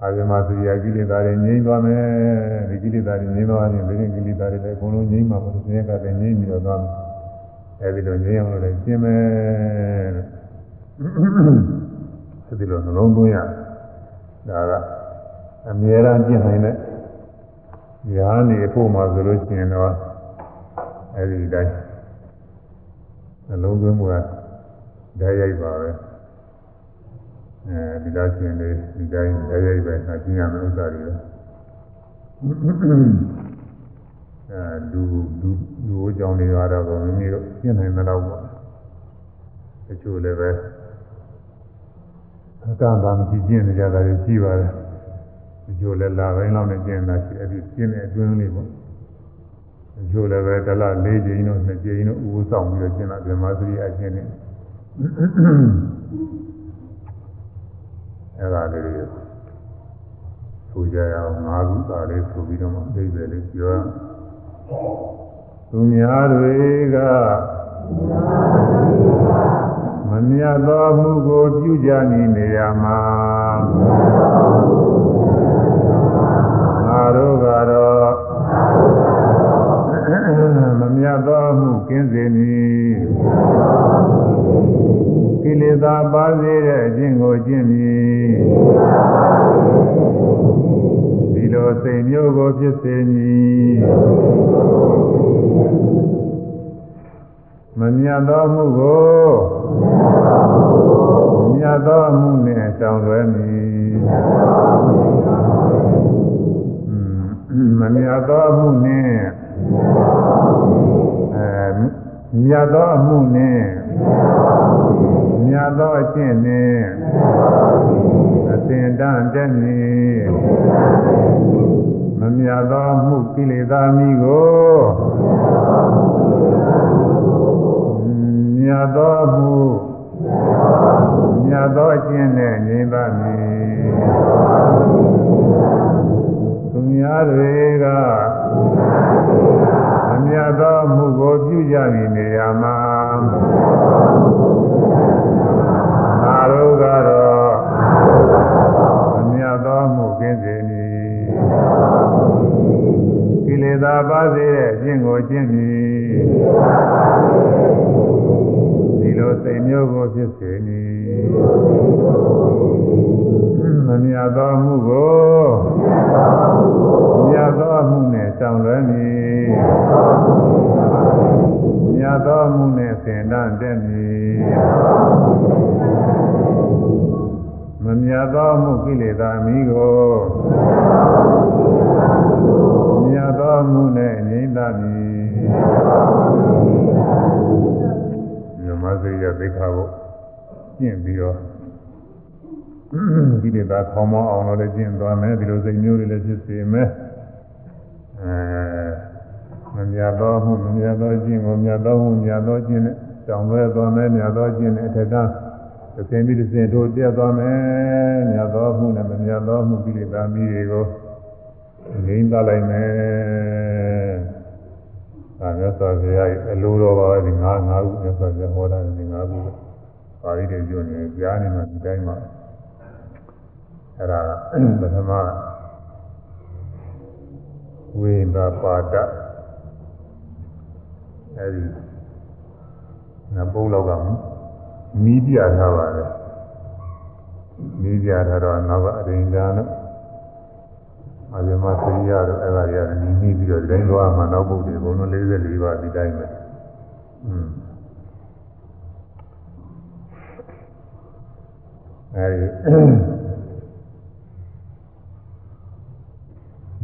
အာရမစရိယကိလေသာတွေငြိမ်းသွားမယ်ဒီကိလေသာတွေငြိမ်းသွားရင်ဒီကိလေသာတွေလည်းအကုန်လုံးငြိမ်းမှာပါဆင်းရဲကလည်းငြိမ်းပြီးတော့သွားမယ်အဲဒီလိုငြိမ်းအောင်လို့လည်းကျင့်မယ်အဲဒီလိုနှလုံးသွင်းရဒါကအမြဲတမ်းကျင့်နိုင်တဲ့ညာနေဖို့မှာဆိုလို့ရှိရင်တော့အဲဒီတိုင်းနှလုံးသွင်းမှုကဓာတ်ရိုက်ပါပဲ အဲဒီလားရှင်လေးဒီတိုင်းဓာတ်ရိုက်ပဲအကျဉ်းရမယ့်ဥစ္စာတွေပဲအဲလူလူလူအကြောင်းတွေကတော့မိမိတို့ပြင်နိုင်မလို့ပေါ့တချို့လည်းပဲအကန့်အသတ်မရှိကျင့်နေကြတာတွေရှိပါတယ်တချို့လည်းလာပိုင်းလောက်နဲ့ကျင့်တာရှိအဲ့ဒီကျင့်တဲ့အတွင်းလေးပေါ့တချို့လည်းပဲတစ်လ၄ကြိမ်တော့နှစ်ကြိမ်တော့ဥပ္ပဆောင်ပြီးတော့ကျင့်တာဗြဟ္မစရိအကျင့်နေ အဲ့ဒါလေးတွေဆိုကြရအောင်ငါးခုသာလေးဆိုပြီးတော့မှအိဗယ်လေးပြောရအောင်သူများတွေကမမြတ်သောမှုကိုပြုကြနေရမှာငါတို့ကတော့မမြတ်သောမှုကင်းစေမည် ကိလေသာပါစေတဲ့အခြင်းကိုကျင့်မည်ဒီလိုစိတ်မျိုးကိုဖြစ်စေမည်မမြတ်သောမှုကိုမြတ်သောမှုနဲ့တောင်းလွဲမည်မမြတ်သောမှုနဲ့အဲမြတ်သောမှုနဲ့ မြတ်သောအကျင့်နဲ့အစဉ်တန်တက်မည်မမြတ်သောမှုကိလေသာမိကိုမြတ်သောမှုမြတ်သောအကျင့်နဲ့ငြိမ်းပါမည်သူများတွေက မမြတ်သောမှုကိုပြုကြနေနေရမှာငါတို့ကတော့မမြတ်သောမှုကင်းစေမည်ကိလေသာပါစေတဲ့အကျင့်ကိုကျင့်မည်ဒီလိုစိတ်မျိုးကိုဖြစ်စေမည်မမြတ်သောမှုကိုမြတ်သောမှုနဲ့ဆောင်လွဲမည် မြတ်သောမှုနဲ့ဆင်တန်းတက်မည်မမြတ်သောမှုကိလေသာမိကိုမြတ်သောမှုနဲ့ငြိမ့်သမည်မြမစိတ်ရသိခါဖို့ကျင့်ပြီးတော့ဒီလေသာခေါင်းမအောင်လို့လည်းကျင့်သွားမယ်ဒီလိုစိတ်မျိုးတွေလည်းဖြစ်စေမယ်အဲ မမြတ်သောမှုမမြတ်သောကျင့်ကိုမြတ်သောမှုမြတ်သောကျင့်နဲ့တောင်းလွဲသွားမယ်မြတ်သောကျင့်နဲ့အထက်ကသင်ပြီးသင်တို့ပြတ်သွားမယ်မြတ်သောမှုနဲ့မမြတ်သောမှုကိလေသာမိတွေကိုငိမ့်သားလိုက်မယ်ဒါမြတ်စွာဘုရားရဲ့အလိုတော်ပါပဲဒီငါးငါးခုမြတ်စွာဘုရားဟောတာဒီငါးခုပါဠိတွေကျွနေကြားနေမှဒီတိုင်းမှာအဲ့ဒါပထမဝိန္ဒပါဒ အဲ့ဒီနဘုံလောက်ကမီးပြထားပါတယ်မီးပြထားတော့နောက်ကအရင်ကနော်အဇမသရိယတို့အဲ့ဒါတွေကနီးနီးပြီးတော့ဒီတိုင်းသွားမှနောက်ပုဒ်တွေဘုံလုံး44ပါးဒီတိုင်းပဲอืมအဲဒီ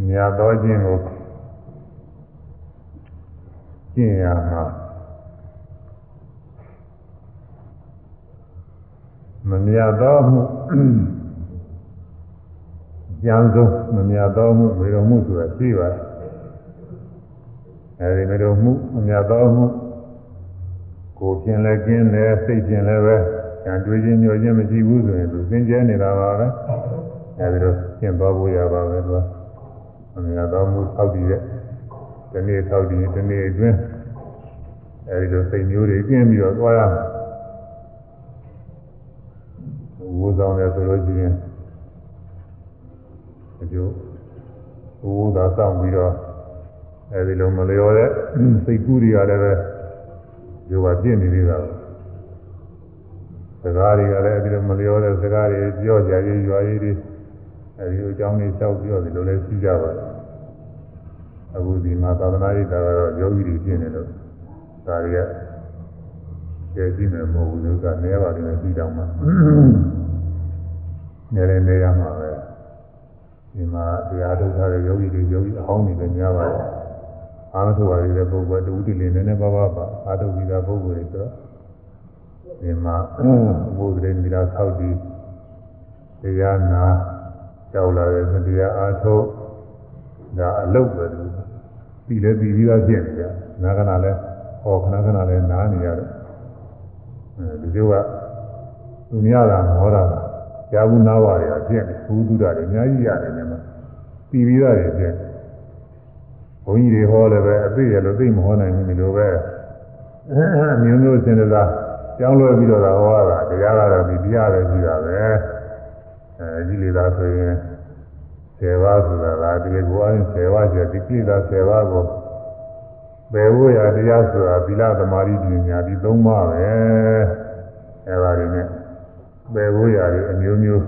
မြတ်တော်ခြင်းကို ကျင့်ရမှာမမြတ်တော်မှုကြံဆုံးမမြတ်တော်မှုဝေတော်မှုဆိုတာရှိပါတယ်အဲဒီဝေတော်မှုမမြတ်တော်မှုကိုယ်ဖြင့်လည်းကျင်းတယ်စိတ်ဖြင့်လည်းပဲဉာဏ်တွေးခြင်းညှို့ခြင်းမရှိဘူးဆိုရင်သူသင်ကျဲနေတာပါပဲအဲဒီတော့ကျင့်သွားဖို့ရပါပဲသူကမမြတ်တော်မှုသောက်တည်တဲ့ ဒီနေ့သောက်တည်ဒီနေ့အတွင်းအဲဒီလိုစိတ်မျိုးတွေကျင်းပြီးတော့သွားရမယ်ဝိုးဆောင်တယ်ဆိုလို့ရှိရင်အကျိုးဝိုးသာဆောင်ပြီးတော့အဲဒီလိုမလျော်တဲ့စိတ်ကူးတွေကလည်းပဲဒီကပြည့်နေသေးတာစကားတွေကလည်းအဲဒီလိုမလျော်တဲ့စကားတွေပြောကြရေးရွာရေးတွေအဲဒီအကြောင်းတွေလျှောက်ပြောဒီလိုလည်းရှိကြပါတယ် အခုဒီမှာသာသနာ့ရေးတာကတော့ယောဂီတွေပြည့်နေလို့ဒါတွေကကျေကြည့်မယ်မဟုတ်ဘူးလို့ကနေပါလိမ့်မယ်ပြီးတော့မှနေလည်းနေရမှာပဲဒီမှာတရားထုတ်ထားတဲ့ယောဂီတွေယောဂီအဟောင်းတွေလည်းများပါတယ်အာမထုဝါရီတဲ့ပုဂ္ဂိုလ်တူတူလေးနည်းနည်းပါးပါးပါအာထုပြီးသားပုဂ္ဂိုလ်တွေဆိုတော့ဒီမှာဘုရားမိသားဆောက်တည်တရားနာကြောက်လာတဲ့တရားအားထုတ် ဒါအလုတ်ပဲလို့ပြီးလည်းပြီးပြီးသားဖြစ်နေကြနာကနာလည်းဟောခဏခဏလည်းနားနေရတယ်အဲဒီလိုကသူများတာဟောတာကြာဘူးနားပါတွေအဖြစ်နေဘုသူဒ္ဓတွေအများကြီးရတယ်နေမှာပြီးပြီးသားတွေဖြစ်ဘုန်းကြီးတွေဟောလည်းပဲအသိရလို့သိမဟောနိုင်ဘူးဒီလိုပဲမျိုးမျိုးစင်တာကြောင်းလွဲပြီးတော့ဟောတာတရားကတော့ဒီတရားပဲရှိတာပဲအဲဒီလေသာဆိုရင် 10ပါးဆိုတာကဒီကိုအရင်10ပါးကျဒီကိလေသာ10ပါးကိုဘယ်ဝိရတရားဆိုတာသီလသမာဓိပညာဒီ၃ပါးပဲအဲပါတွေနဲ့ဘယ်ဝိရတွေအမျိုးမျိုး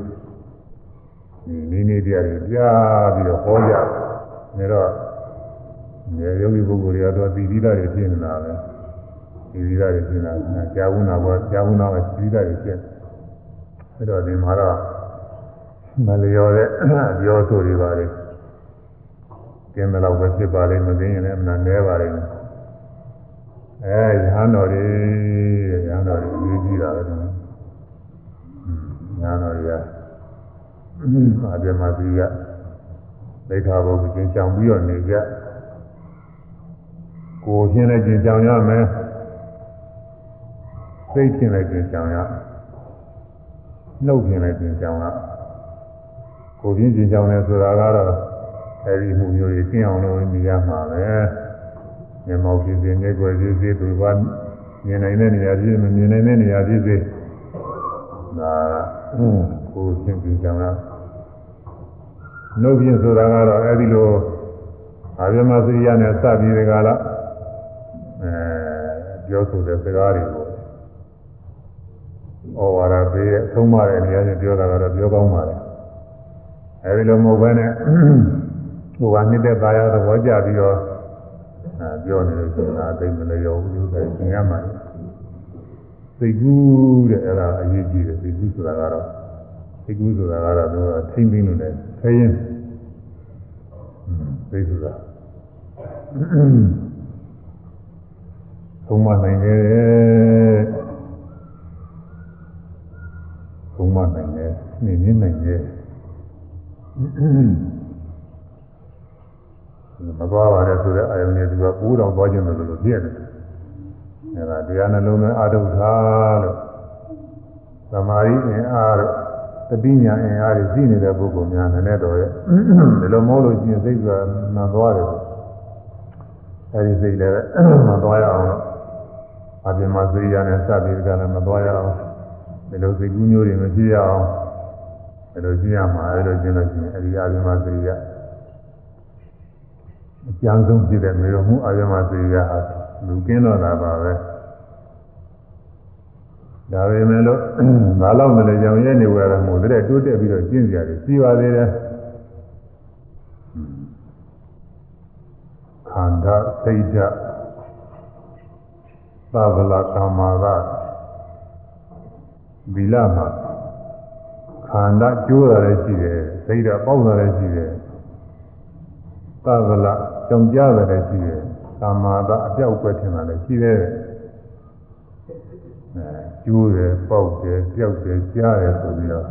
ဒီနည်းနည်းတရားတွေကြားပြီးတော့ဟောကြနေတော့နေယောဂီပုဂ္ဂိုလ်တွေကတော့သီလတွေဖြစ်နေတာပဲသီလတွေဖြစ်နေတာကြာဘူးနာဘောကြာဘူးနာပဲသီလတွေဖြစ်အဲတော့ဒီမှာတော့ မလျော်တဲ့ပြောဆိုတွေပါလေကျင်းတယ်လို့ပဲဖြစ်ပါလိမ့်မသိရင်လည်းအမှန်နဲပါလိမ့်မယ်အဲရဟန်းတော်တွေရဟန်းတော်တွေရေးကြည့်တာပဲနော်ရဟန်းတော်တွေကအာပြမသီကဒိဋ္ဌာဘုရားကျင့်ကြောင်ပြီးတော့နေကြကိုယ်ချင်းလည်းကျင့်ကြောင်ရမယ်စိတ်ချင်းလည်းကျင့်ကြောင်ရနှုတ်ချင်းလည်းကျင့်ကြောင်ရ ကိုပြင်းကျင်ကြောင်လဲဆိုတာကတော့အဲဒီမှုမျိုးကြီးကျင့်အောင်လို့နေရမှာပဲမျက်မှောက်ဖြစ်စေ၊မျက်ွယ်ဖြစ်စေသူကမြင်နိုင်တဲ့နေရာဖြစ်မမြင်နိုင်တဲ့နေရာဖြစ်စေဒါကိုပြင်းကျင်ကြောင်ကနှုတ်ပြင်းဆိုတာကတော့အဲဒီလိုအာရမစရိယနဲ့စပြီးဒီကလာအဲပြောဆိုတဲ့စကားတွေကိုဩဝါဒပေးအဆုံးမတဲ့နေရာချင်းပြောတာကတော့ပြောကောင်းပါလေ အဲဒီလိုမဟုတ်ဘဲနဲ့ဟိုကနှစ်သက်သားရသဘောကြပြီးတော့အဲပြောနေလို့ဆိုတာအသိမလျော်ဘူးလို့ပဲသင်ရမှာစိတ်ကူးတဲ့အဲ့ဒါအရေးကြီးတယ်စိတ်ကူးဆိုတာကတော့စိတ်ကူးဆိုတာကတော့သူကထိမ့်သိမ့်လို့လည်းခရင်စိတ်ဆိုတာသုံးမနိုင်တယ်သုံးမနိုင်တယ်နေနေနိုင်တယ် မသွားပါနဲ့ဆိုတဲ့အာယုန်နဲ့သူကပိုးတော်သွားခြင်းလို့လို့ပြည့်တယ်။အဲဒါတရားနှလုံးသွင်းအာထုတ်ထားလို့သမာဓိအင်အားတို့တတိညာအင်အားကြီးရှိနေတဲ့ပုဂ္ဂိုလ်များနဲ့တော့ရဲ့ဒီလိုမဟုတ်လို့ရှိရင်စိတ်ကမှန်သွားတယ်အဲဒီစိတ်လည်းမှန်သွားရအောင်လို့အပြင်မှာစိတ်ရနဲ့စပြီးကြလည်းမသွားရအောင်ဒီလိုစိတ်ကူးမျိုးတွေမဖြစ်ရအောင် ဒီလိုကြည့်ရမှာအဲလိုကျင့်လို့ရှိရင်အဲဒီအပြင်မှာစိတ်ရအကျမ်းဆုံးဖြစ်တဲ့မေတော်မှုအပြင်မှာစိတ်ရဟာလူကင်းတော့တာပါပဲဒါပေမဲ့လို့ငါလောက်နဲ့ကြောင်ရဲနေဝရမို့တဲ့တိုးတက်ပြီးတော့ကျင့်ကြရတယ်စီပါသေးတယ်ခန္ဓာစိတ်ဓာတ်သဗ္ဗလကာမာကဗီလမှာ ခန္ဓာကျိုးတာလည်းရှိတယ်စိတ်ဓာတ်ပေါက်တာလည်းရှိတယ်သဗ္ဗလကြောင်ကြတာလည်းရှိတယ်ကာမာကအပြောက်ကွက်ထင်တာလည်းရှိတယ်အဲကျိုးတယ်ပေါက်တယ်ပြောက်တယ်ကြားတယ်ဆိုပြီးတော့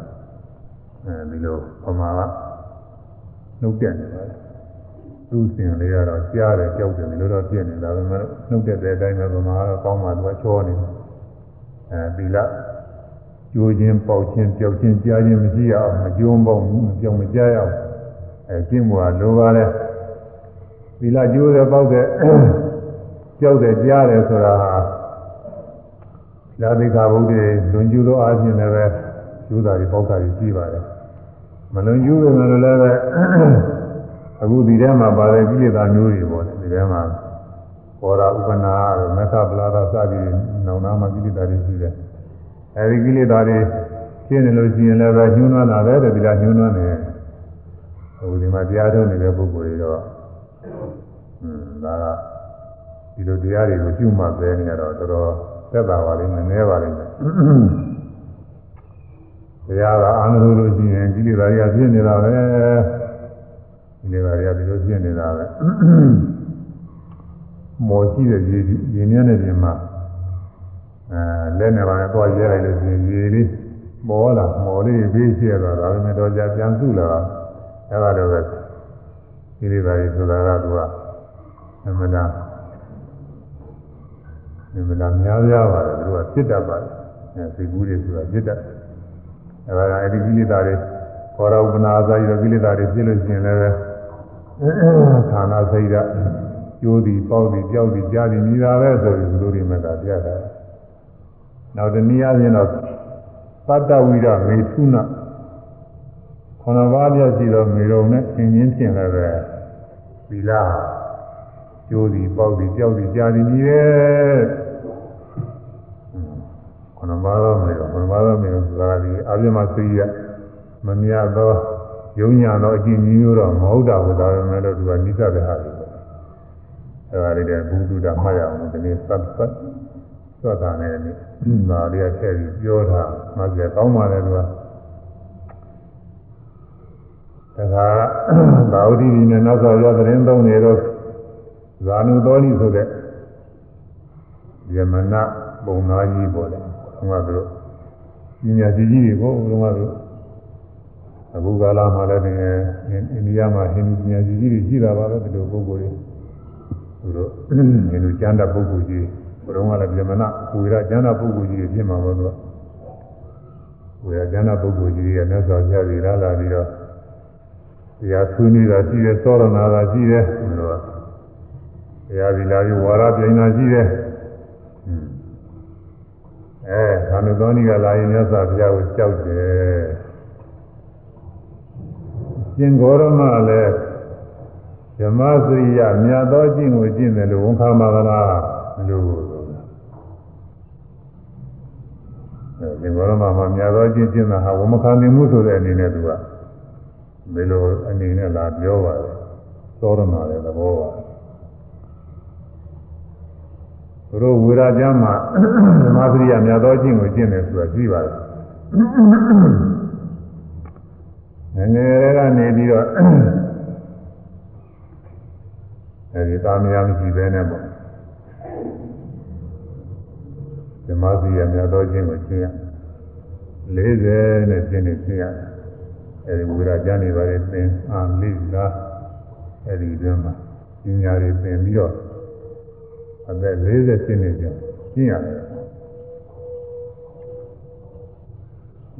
အဲဒီလိုပမာကနှုတ်တက်နေပါတယ်သူ့စဉ်လေးကတော့ကြားတယ်ကြောက်တယ်ဒီလိုတော့ပြည့်နေတာပဲမလို့နှုတ်တက်တဲ့အတိုင်းပဲပမာကတော့ကောင်းမှသူကချောနေတယ်အဲဒီလ ကျိုးခြင်းပေါက်ခြင်းပြောက်ခြင်းကြားခြင်းမရှိရအောင်မကျုံးပေါက်မပြောင်းမကြားရအောင်အဲကျင့်ဖို့ကလိုပါလေဒီလကျိုးတယ်ပေါက်တယ်ကြောက်တယ်ကြားတယ်ဆိုတာဟာသာသိက္ခာဘုဒ္ဓလွန်ကျူးသောအားဖြင့်လည်းပဲကျိုးတာတွေပေါက်တာတွေရှိပါတယ်မလွန်ကျူးပေမဲ့လည်းပဲအခုဒီထဲမှာပါတဲ့ကိလေသာမျိုးတွေပေါ့လေဒီထဲမှာဘောရာဥပနာတို့မက္ခပလာဒစသည်နောင်နာမှာကိလေသာတွေရှိတယ် အဲဒီကိလေသာတွေရှင်းနေလို့ရှိရင်လည်းပဲညှိုးနှွမ်းတာပဲတဲ့ဒီလားညှိုးနှွမ်းနေဟိုဒီမှာတရားထုတ်နေတဲ့ပုဂ္ဂိုလ်တွေတော့ဟွန်းဒါကဒီလိုတရားတွေကိုရှုမှတ်ပဲနေရတော့တော်တော်သက်သာပါလိမ့်မယ်နည်းပါလိမ့်မယ်တရားကအာနလို့လို့ရှိရင်ကိလေသာတွေကပြည့်နေတာပဲကိလေသာတွေကဒီလိုပြည့်နေတာပဲမော်ရှိတဲ့ရေရေမြန်းတဲ့ပြင်မှာအဲ လက်နဲ့ပါနဲ့သွားရဲလိုက်လို့ရှိရင်ရေလေးပေါ်လာမော်လေးဘေးရှိရတာဒါပေမဲ့တော့ကြာပြန်စုလာအဲ့ဒါတော့ပဲကိလေသာတွေဆိုတာကသူကအမှန်တရားဒီမလားများများပါတယ်သူကဖြစ်တတ်ပါတယ်အဲစိတ်ကူးတွေဆိုတာဖြစ်တတ်အဲဒါကအဲဒီကိလေသာတွေခေါ်ရဥပနာသာရောကိလေသာတွေဖြစ်လို့ရှိရင်လည်းခန္ဓာစိတ်ဓာတ်ကျိုးသည်ပေါက်သည်ကြောက်သည်ကြားသည်မြည်တာပဲဆိုပြီးဘုလိုတွေမှာပြတာ နောက်တနည်းအားဖြင့်တော့သတ္တဝိရမေထုနာခန္ဓာဘာပြရှိတော့မေရုံနဲ့သင်ချင်းဖြင့်လည်းပဲသီလကျိုးသည်ပေါက်သည်ကြောက်သည်ကြားသည်မြည်တယ်ခန္ဓာဘာတော့မေရောခန္ဓာဘာတော့မေရောဆိုတာဒီအာပြမသိရမမြတ်သောယုံညာသောအကျင့်ကြီးမျိုးတော့မဟုတ်တာဘူးဒါပေမဲ့လို့သူကနိစ္စတဲ့ဟာတွေအဲဒါလေးတဲ့ဘုဒ္ဓတာမှတ်ရအောင်ဒီနေ့သတ်သတ် သွတ်တာနဲ့ဒီဒါလေးကထည့်ပြီးပြောတာမှတ်ကြကောင်းပါလေသူကတခါသာဝတိဒီနဲ့နောက်ဆောရသတင်းသုံးနေတော့ဇာနုတော်လိဆိုတဲ့ယမနာပုံသားကြီးပေါ်တယ်ဘုရားတို့ပညာကြီးကြီးတွေကိုဘုရားတို့အခုကာလမှာလည်းအိန္ဒိယမှာဟိန္ဒူပညာကြီးကြီးတွေရှိတာပါပဲဒီလိုပုဂ္ဂိုလ်တွေသူတို့ဟိန္ဒူကျမ်းတဲ့ပုဂ္ဂိုလ်ကြီး ဘုရားကလည်းဗြဟ္မဏကိုရကျမ်းတဲ့ပုဂ္ဂိုလ်ကြီးတွေဖြစ်မှာပေါ့လို့ကိုရကျမ်းတဲ့ပုဂ္ဂိုလ်ကြီးတွေကမြတ်စွာဘုရားကြီးလာလာပြီးတော့တရားဆွေးနွေးတာရှိတယ်သောရနာတာရှိတယ်ဘုရားတရားဒီလာပြီးဝါရပြိုင်တာရှိတယ်အဲခန္ဓာတော်ကြီးကလာရင်မြတ်စွာဘုရားကိုကြောက်တယ်ရှင်ဂေါရမလည်းဓမ္မစရိယမြတ်သောကျင့်ကိုကျင့်တယ်လို့ဝန်ခံပါကလားလို့အဲ ဒီဘောရမမှာမြတ်သောကျင့်ကျင့်တာဟာဝမခံနိုင်မှုဆိုတဲ့အနေနဲ့သူကဒီလိုအနေနဲ့လာပြောပါတယ်သောရမလည်းသဘောပါသူတို့ဝေရာကျမ်းမှာဓမ္မစရိယမြတ်သောကျင့်ကိုကျင့်တယ်ဆိုတာကြည့်ပါတယ်ငယ်ငယ်လေးကနေပြီးတော့အဲဒီသားမယားမရှိဘဲနဲ့ပေါ့ ဓမ္မစီရမြတ်တော်ခြင်းကိုရှင်းရ40နဲ့ရှင်းနေရှင်းရအဲဒီဝိရာကျမ်းတွေပါလေသင်အာလိလားအဲဒီတွင်မှာပညာတွေသင်ပြီးတော့အသက်40ရှင်းနေကြရှင်းရတယ်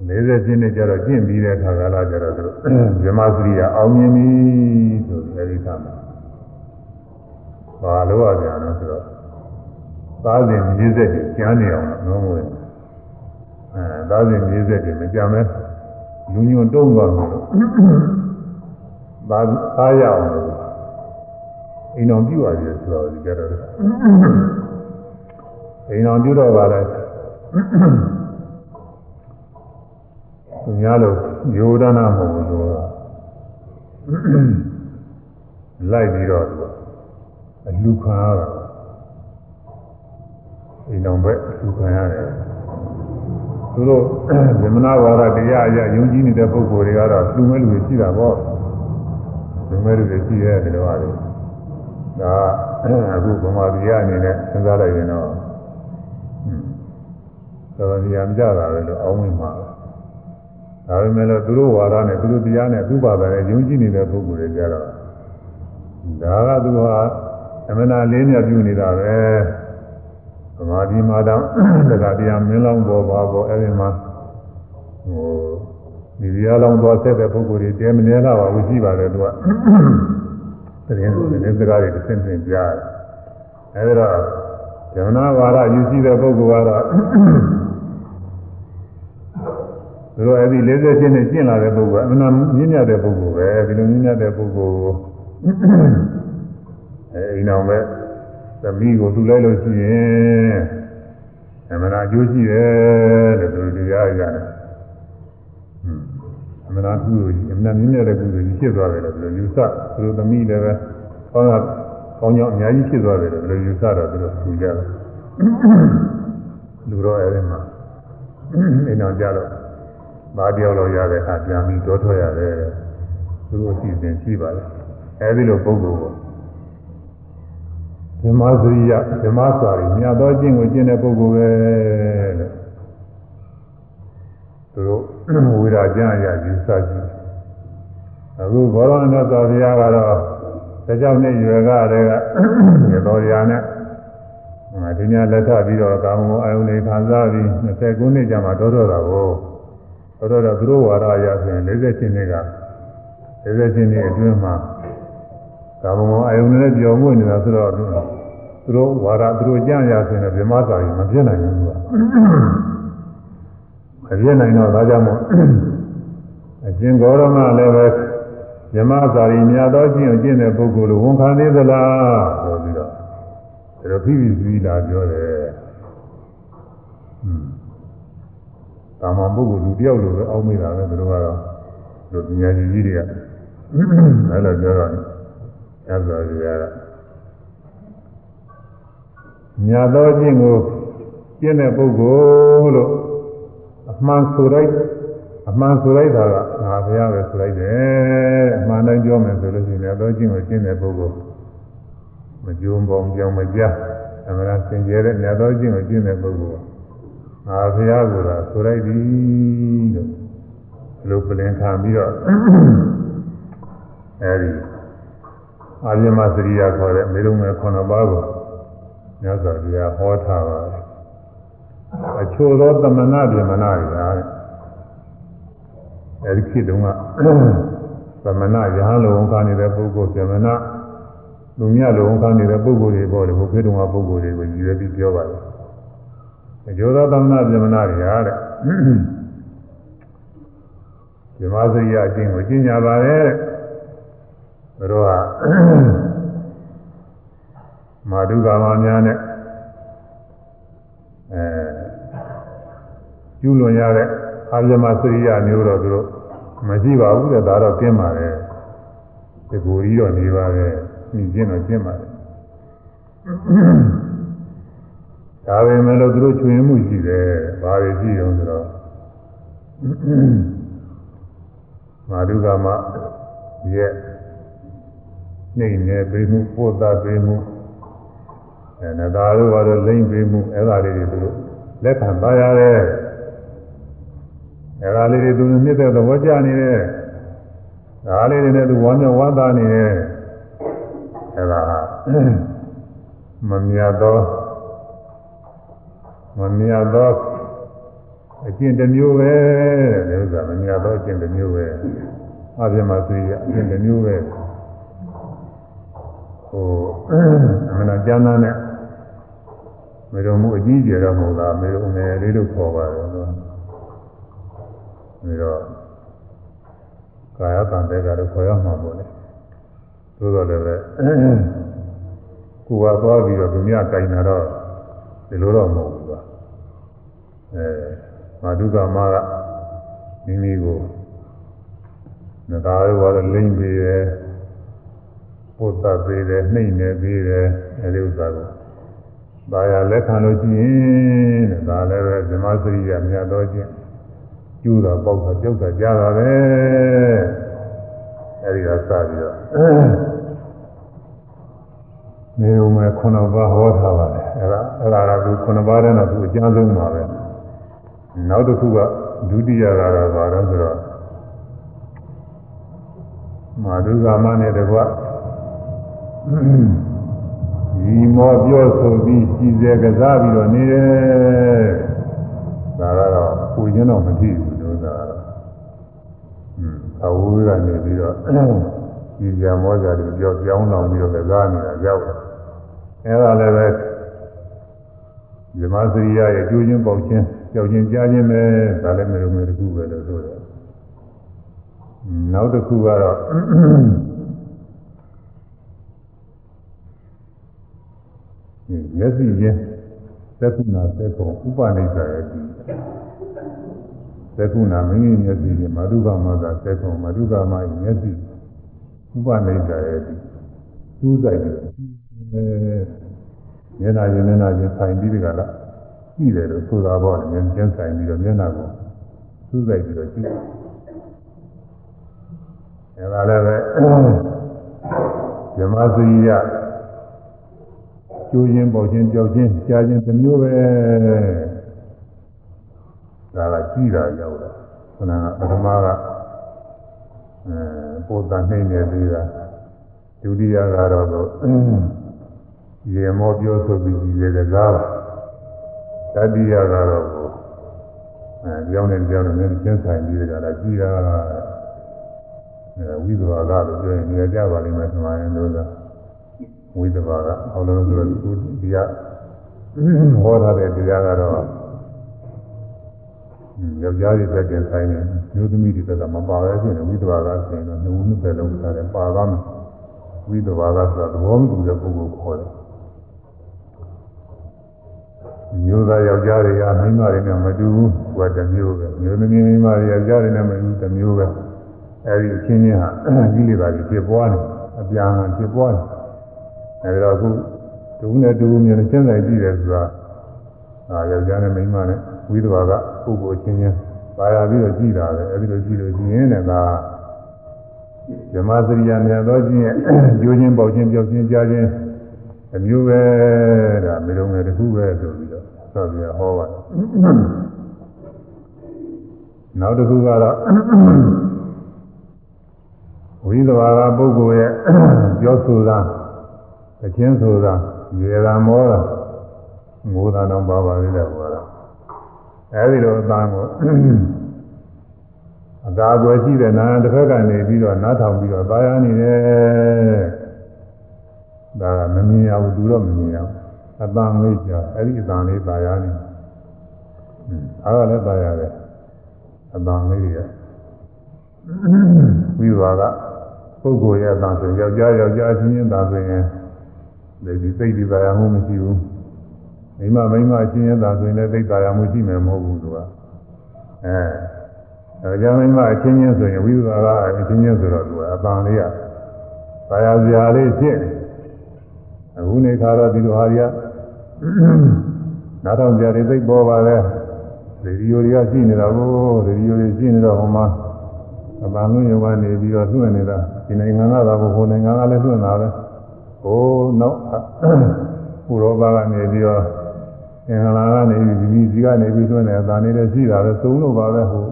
40ကျင်းနဲ့ကျတော့ကျင့်ပြီးတဲ့အခါကလာကျတော့သူဇမစရိယအောင်မြင်ပြီဆိုပြီးအဲဒီခါမှာဘာလို့ရကြလဲဆိုတော့ သားစဉ်မြေးဆက်ကြီးကျမ်းနေအောင်လို့နှောင်းဝင်အဲသားစဉ်မြေးဆက်ကြီးမကြမ်းမဲလူညွန်တုံးသွားလို့သားသားရအောင်လို့အိမ်တော်ပြုရတယ်ဆိုတော့ဒီကြတော့အိမ်တော်ပြုတော့ပါလဲသူများလို့ယောဒနာမဟုတ်ဘူးသူကလိုက်ပြီးတော့အလူခံရတာ အိမ်တော်ဘက်အလူခံရတယ်သူတို့ဗမနာဝါဒတရားအရယုံကြည်နေတဲ့ပုဂ္ဂိုလ်တွေကတော့လူမဲလူတွေရှိတာပေါ့လူမဲလူတွေရှိရဲ့ဒီလိုပါလေဒါအခုဗမာပြည်အနေနဲ့စဉ်းစားလိုက်ရင်တော့ဟွန်းတော်တော်များများကြတာပဲလို့အောင်းဝင်ပါဒါပေမဲ့လို့သူတို့ဝါဒနဲ့သူတို့တရားနဲ့သူ့ဘာသာနဲ့ယုံကြည်နေတဲ့ပုဂ္ဂိုလ်တွေကြတော့ဒါကသူဟာအမနာလေးမြတ်ပြုနေတာပဲသ မာဓိမှာတော့တရားတရားမင်းလောင်းပေါ်ပါပေါ်အဲ့ဒီမှာဟိုဒီတရားလောင်းသွားဆက်တဲ့ပုဂ္ဂိုလ်တွေတဲမနေလာပါဘူးရှိပါတယ်သူကသတင်းသတင်းစကားတွေတစ်ဆင့်ဆင့်ကြားတယ်အဲ့ဒါတော့ဇမနာဝါဒယူရှိတဲ့ပုဂ္ဂိုလ်ကတော့သူတို့အဲ့ဒီ40ချင်းနဲ့ကျင့်လာတဲ့ပုဂ္ဂိုလ်ကအမှန်မြင့်မြတ်တဲ့ပုဂ္ဂိုလ်ပဲဒီလိုမြင့်မြတ်တဲ့ပုဂ္ဂိုလ်ကိုအဲအိမ်အောင်ပဲ သမီးကိုသူလိုက်လို့ရှိရင်အမှန်အကျိုးရှိတယ်လို့သူတရားရတယ်အမှန်အကုသိုလ်ကြီးအမှန်မြင့်မြတ်တဲ့ကုသိုလ်ကြီးဖြစ်သွားတယ်လို့သူယူဆသူတို့သမီးလည်းပဲကောင်းတာကောင်းကြောင်းအများကြီးဖြစ်သွားတယ်လို့သူယူဆတော့သူတို့သူကြတယ်လူတော့အဲ့ဒီမှာအိမ်အောင်ကြတော့ဘာတယောက်လောက်ရတဲ့အခါပြန်ပြီးတောထွက်ရတယ်သူတို့အစီအစဉ်ရှိပါလေအဲဒီလိုပုံကို ဓမ္မစရိယဓမ္မစာရီမြတ်သောကျင့်ကိုကျင့်တဲ့ပုဂ္ဂိုလ်ပဲလို့သူတို့ဝိရာကျမ်းအရာယူဆကြည့်အခုဘောရဏသောဘုရားကတော့တကြောင်နဲ့ရွယ်ကတည်းကတော်ရာနဲ့ဒီညလက်ထပြီးတော့ကာမဂုဏ်အယုန်တွေခံစားပြီး20ခုနှစ်ကြာမှတော်တော်တာကိုတော်တော်သူတို့ဝါဒအရဆိုရင်40ချင်းတွေက40ချင်းတွေအတွင်းမှာ ကာမဂုဏ်အယုန်နဲ့ပြောင်းမှုနေတာဆိုတော့သူတို့ဝါဒသူတို့ကြံ့ရဆိုရင်ဗြဟ္မစာကြီးမပြည့်နိုင်ဘူးကွာမပြည့်နိုင်တော့ဒါကြောင့်မို့အရှင်ဂေါရမလည်းပဲဗြဟ္မစာရီမြတ်သောကျင့်ကိုကျင့်တဲ့ပုဂ္ဂိုလ်လိုဝန်ခံသေးသလားဆိုပြီးတော့ဒါတော့ဖိဖိပြီးလာပြောတယ်။တာမန်ပုဂ္ဂိုလ်လူတယောက်လိုပဲအောက်မိတာပဲသူတို့ကတော့လူပညာရှင်ကြီးတွေကအဲ့လိုပြောတော့ ညဇောကြီးကညာတော်ချင်းကိုကျင့်တဲ့ပုဂ္ဂိုလ်လို့အမှန်ဆိုလိုက်အမှန်ဆိုလိုက်တာကငါဘုရားပဲဆိုလိုက်တယ်အမှန်တိုင်းပြောမယ်ဆိုလို့ရှိရင်တော့ချင်းကိုကျင့်တဲ့ပုဂ္ဂိုလ်မကြုံပေါင်းကြောင်မကြအမှန်စင်ကြဲတဲ့ညာတော်ချင်းကိုကျင့်တဲ့ပုဂ္ဂိုလ်ငါဘုရားကဆိုလိုက်ပြီလို့ဘယ်လိုပြင်ခံပြီးတော့အဲဒီ အာရမစရိယာခေါ်တဲ့မေလုံးမဲ့ခုနှစ်ပါးကိုမြတ်စွာဘုရားဟောထားပါတယ်အချို့သောသမဏဗြဟ္မဏတွေဟာအဲဒီခေတ်တုန်းကသမဏရဟန်းလုံခါနေတဲ့ပုဂ္ဂိုလ်ဗြဟ္မဏလူမြတ်လုံခါနေတဲ့ပုဂ္ဂိုလ်တွေပေါ့လေဘုခေတ်တုန်းကပုဂ္ဂိုလ်တွေကိုရည်ရွယ်ပြီးပြောပါတယ်အကျိုးသောသမဏဗြဟ္မဏတွေဟာတဲ့ဇမစရိယအချင်းကိုကျင့်ကြပါလေတဲ့ ဘုရားမာဓုကာမများနဲ့အဲကျူးလွန်ရတဲ့အာဇမစရိယမျိုးတော့သူတို့မရှိပါဘူးတဲ့ဒါတော့ကျင်းပါတယ်ဒီကိုကြီးတော့နေပါပဲညီကျင်းတော့ကျင်းပါတယ်ဒါပေမဲ့လို့သူတို့ချွေမှုရှိတယ်ဘာတွေရှိအောင်ဆိုတော့မာဓုကာမရဲ့ နှိမ့်နေပေးမှုပို့တာပေးမှုအဲနဂါတို့ကတော့လိမ့်ပေးမှုအဲ့ဒါလေးတွေသူတို့လက်ခံပါရတယ်အဲ့ဒါလေးတွေသူမြင့်တဲ့သဘောကျနေတယ်ဒါလေးတွေနဲ့သူဝမ်းမြောက်ဝမ်းသာနေတယ်အဲ့ဒါမမြတ်သောမမြတ်သောအကျင့်တစ်မျိုးပဲတဲ့ဥစ္စာမမြတ်တော့အကျင့်တစ်မျိုးပဲအပြမသိရအကျင့်တစ်မျိုးပဲ ဟိုအမှန်တရားကျမ်းသာနဲ့မေတော်မူအကြီးကျယ်တော့မဟုတ်လားမေတော်ငယ်လေးလို့ခေါ်ပါတယ်သူမေတော်ကာယတန်တဲ့ကတော့ခေါ်ရမှာပေါ့လေသို့တော်လည်းပဲကိုယ်ကသွားပြီးတော့သူများကြိုင်တာတော့ဒီလိုတော့မဟုတ်ဘူးကွာအဲမာဓုကမကမိမိကိုငကားရောတော့လိမ့်ပြီးတယ် ပုတ်သပေးတယ်နှိမ့်နေပြီးတယ်အဲဒီဥစ္စာကိုဒါရလက်ခံလို့ရှိရင်တဲ့ဒါလည်းပဲဇမစရိယမြတ်တော်ချင်းကျူးတာပေါက်တာပြုတ်တာကြားတာပဲအဲဒီကစပြီးတော့နေုံမဲ့ခုနဘာဟောထားပါတယ်အဲဒါအဲဒါကသူခုနဘာတဲ့တော့သူအကျဉ်းဆုံးပါပဲနောက်တစ်ခုကဒုတိယကတော့ဘာလို့ဆိုတော့မာဓုကာမနဲ့တကွ ဒီမောပြောဆိုပြီးစီစေကစားပြီးတော့နေတယ်ဒါကတော့ပူခြင်းတော့မကြည့်ဘူးလို့သာတော့อืมအဝိကနေပြီးတော့ဒီကြမောကြတယ်ပြောပြောင်းလောင်ပြီးတော့ကစားနေတာရောက်တယ်အဲဒါလည်းပဲဇမစရိယရဲ့ကျိုးချင်းပေါက်ချင်းကြောက်ချင်းကြားချင်းပဲဒါလည်းမျိုးမျိုးတစ်ခုပဲလို့ဆိုတယ်နောက်တစ်ခုကတော့ မျက်စိချင်းသက္ကုဏသက္ကုံဥပနိစ္စရဲ့ဒီသက္ကုဏမင်းကြီးမျက်စိချင်းမာဓုကမသာသက္ကုံမာဓုကမရဲ့မျက်စိဥပနိစ္စရဲ့ဒီစူးစိုက်ပြီးအဲမျက်နှာချင်းမျက်နှာချင်းဆိုင်ပြီးဒီကလာကြည့်တယ်လို့ဆိုတာပေါ့လေမျက်ချင်းဆိုင်ပြီးတော့မျက်နှာကိုစူးစိုက်ပြီးတော့ကြည့်အဲဒါလည်းပဲဇမစရိယ ကျိုးချင်းပေါချင်းကြောက်ချင်းကြားချင်းတစ်မျိုးပဲဒါကကြည့်တာရောက်တာခဏကပထမကအဲပိုတန်နှိမ့်နေသေးတာဒုတိယကတော့ရေမောပြောဆိုပြီးဒီလေကားတတိယကတော့အဲကြောင်းနဲ့ကြောင်းနဲ့ကျင်းဆိုင်ပြီးကြတာကြည့်တာအဲဝိသဘာကလို့ပြောရင်နေကြပါလိမ့်မယ်ဆိုရင်လို့သာ ဝိသဘာကအောလုံးဆိုတော့ဒီကဟောထားတဲ့တရားကတော့ယောက်ျားတွေတက်တင်ဆိုင်နေမျိုးသမီးတွေတက်ကမပါပဲဖြစ်နေဝိသဘာကဆိုရင်တော့နှုတ်နှစ်ပဲလုံးထားတယ်ပါသွားမယ်ဝိသဘာကဆိုတာသဘောမတူတဲ့ပုဂ္ဂိုလ်ခေါ်တယ်မျိုးသားယောက်ျားတွေကမိန်းမတွေနဲ့မတူဘူး။ကတစ်မျိုးပဲ။မျိုးသမီးမိန်းမတွေယောက်ျားတွေနဲ့မတူတစ်မျိုးပဲ။အဲဒီအချင်းချင်းဟာကြီးလေပါကြီးဖြစ်ပွားတယ်။အပြာဟန်ဖြစ်ပွားတယ်။ အဲဒီတော့အခုတူနဲ့တူမြင်တဲ့ကျင့်ဆိုင်ကြည့်တယ်ဆိုတာအာယောက်ျားနဲ့မိန်းမနဲ့ဝိသဘာကပုဂ္ဂိုလ်ချင်းချင်းပါရပြီးတော့ကြည့်တာပဲ။အဲဒီလိုကြည့်လို့ကြည့်ရင်လည်းဒါဇမစရိယာမြတ်တော်ချင်းရဲ့ကျိုးချင်းပေါက်ချင်းပြောက်ချင်းကြားချင်းအမျိုးပဲဒါမေလုံးငယ်တစ်ခုပဲဆိုပြီးတော့ဆောက်ပြဟောပါတယ်နောက်တစ်ခုကတော့ဝိသဘာကပုဂ္ဂိုလ်ရဲ့ပြောဆိုတာ အချင်းဆိုတာရေတာမောတာငိုတာတော့ပါပါသေးတယ်ဟောတာအဲဒီလိုအတန်းကိုအသာအကွယ်ရှိတဲ့နာတစ်ဖက်ကနေပြီးတော့နားထောင်ပြီးတော့သာယာနေတယ်ဒါကမမြင်ရဘူးသူတော့မမြင်ရဘူးအတန်လေးကြာအဲ့ဒီအတန်လေးသာယာနေအားကလည်းသာရတယ်အတန်လေးတွေကပြီးသွားကပုဂ္ဂိုလ်ရဲ့အတန်ဆိုယောက်ျားယောက်ျားချင်းချင်းသာဆိုရင် ဒီဒီစိတ်ဒီသာယာမှုမရှိဘူးမိမမိမချင်းချင်းသာဆိုရင်လည်းသိသာယာမှုရှိမယ်မဟုတ်ဘူးသူကအဲယောက်ျားမိမအချင်းချင်းဆိုရင်ဝိသုသာကအချင်းချင်းဆိုတော့သူကအတန်လေးကသာယာစရာလေးဖြစ်နေအခုနေခါတော့ဒီလိုဟာတွေကနားထောင်ကြတွေသိပေါ်ပါလေရေဒီယိုတွေကရှိနေတာကိုရေဒီယိုတွေရှိနေတော့ဟိုမှာအပန်းလုံးယောကနေပြီးတော့လွှင့်နေတာဒီနိုင်ငံကတော့ဟိုနိုင်ငံကလည်းလွှင့်တာပဲ ဟိုနောက်ဥရောပကနေပြီးတော့အင်္ဂလာကနေပြီးဒီဒီစီကနေပြီးလွှင့်နေတာဒါနေလည်းရှိတာပဲသုံးလို့ပါပဲဟို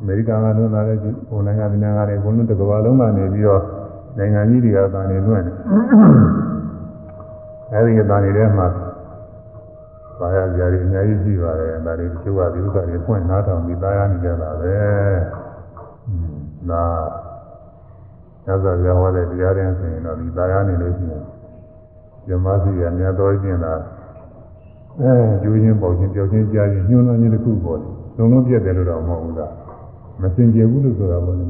အမေရိကန်ကလွှင့်တာလည်းဟိုနိုင်ငံဒီနိုင်ငံတွေဘုန်းလုံးတစ်ကမ္ဘာလုံးကနေပြီးတော့နိုင်ငံကြီးတွေကဒါနေလွှင့်နေအဲဒီကတန်နေတဲ့မှာပါရကြရီအများကြီးရှိပါတယ်ဒါတွေတချို့ကဒီဥစ္စာတွေဖွင့်နားထောင်ပြီးသားရနေကြတာပဲဒါ သစ္စာပြဟောတဲ့တရားတွေဆိုရင်တော့ဒီသားရနေလို့ရှိရင်ဇမစီရမြတ်တော်ကျင့်တာအဲကျိုးချင်းပေါချင်းပြောချင်းကြားချင်းညှိုးနှွမ်းချင်းတစ်ခုပေါ်တယ်လုံးလုံးပြတ်တယ်လို့တော့မဟုတ်ဘူးလားမစင်ကြဘူးလို့ဆိုတာပေါ့လေ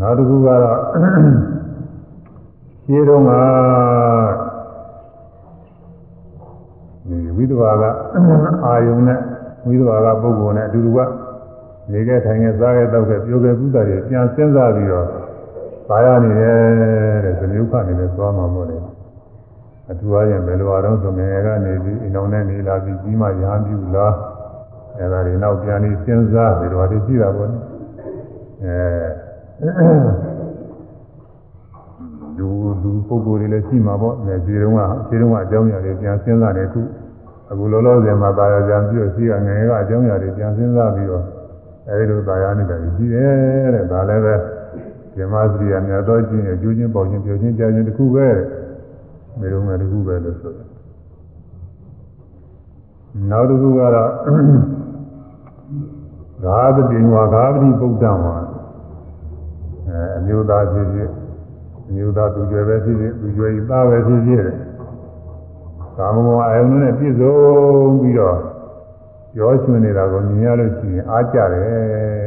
နောက်တစ်ခုကတော့ရှင်းတော့ကဒီဝိသဘာကအာယုံနဲ့ဝိသဘာကပုဂ္ဂိုလ်နဲ့အတူတူက နေခဲ့ထိုင်ခဲ့စားခဲ့တောက်ခဲ့ပြောခဲ့ကုသတွေပြန်စဉ်းစားပြီးတော့ပါရနေတယ်တဲ့ဇမြုခနေလဲသွားမှာမို့လေအထူးအားဖြင့်ဘယ်လိုအားတော့ဆိုငယ်ငယ်ကနေပြီးအိမ်တော်နဲ့နေလာပြီးကြီးမှရာပြူလားအဲဒါတွေနောက်ပြန်ပြီးစဉ်းစားပြီးတော့ဒီကြည့်တာပေါ့အဲလူလူပုဂ္ဂိုလ်တွေလည်းရှိမှာပေါ့။ဒီတုန်းကဒီတုန်းကအကြောင်းအရာတွေပြန်စဉ်းစားတယ်ခုအခုလောလောဆယ်မှာတာယာကြံပြီးတော့ရှိကငယ်ကအကြောင်းအရာတွေပြန်စဉ်းစားပြီးတော့ အဲဒီလိုတာယာနေတာကြီးတယ်တဲ့ဒါလည်းပဲဇမစရိယာမြတ်တော်ချင်းအကျိုးချင်းပေါ့ချင်းပြောချင်းကြားချင်းတစ်ခုပဲမေရုံးကတစ်ခုပဲလို့ဆိုတယ်နောက်တစ်ခုကတော့ဂါသတိဝါဂါသတိပုဒ္ဒံဝါအဲအမျိုးသားဖြစ်ဖြစ်အမျိုးသားသူကျွယ်ပဲဖြစ်ဖြစ်သူကျွယ်ဤသားပဲဖြစ်ဖြစ်ကာမဂုဏ်အယုံနဲ့ပြည့်စုံပြီးတော့ ပြောချင်နေတာကိုမြင်ရလို့ရှိရင်အားကြတယ်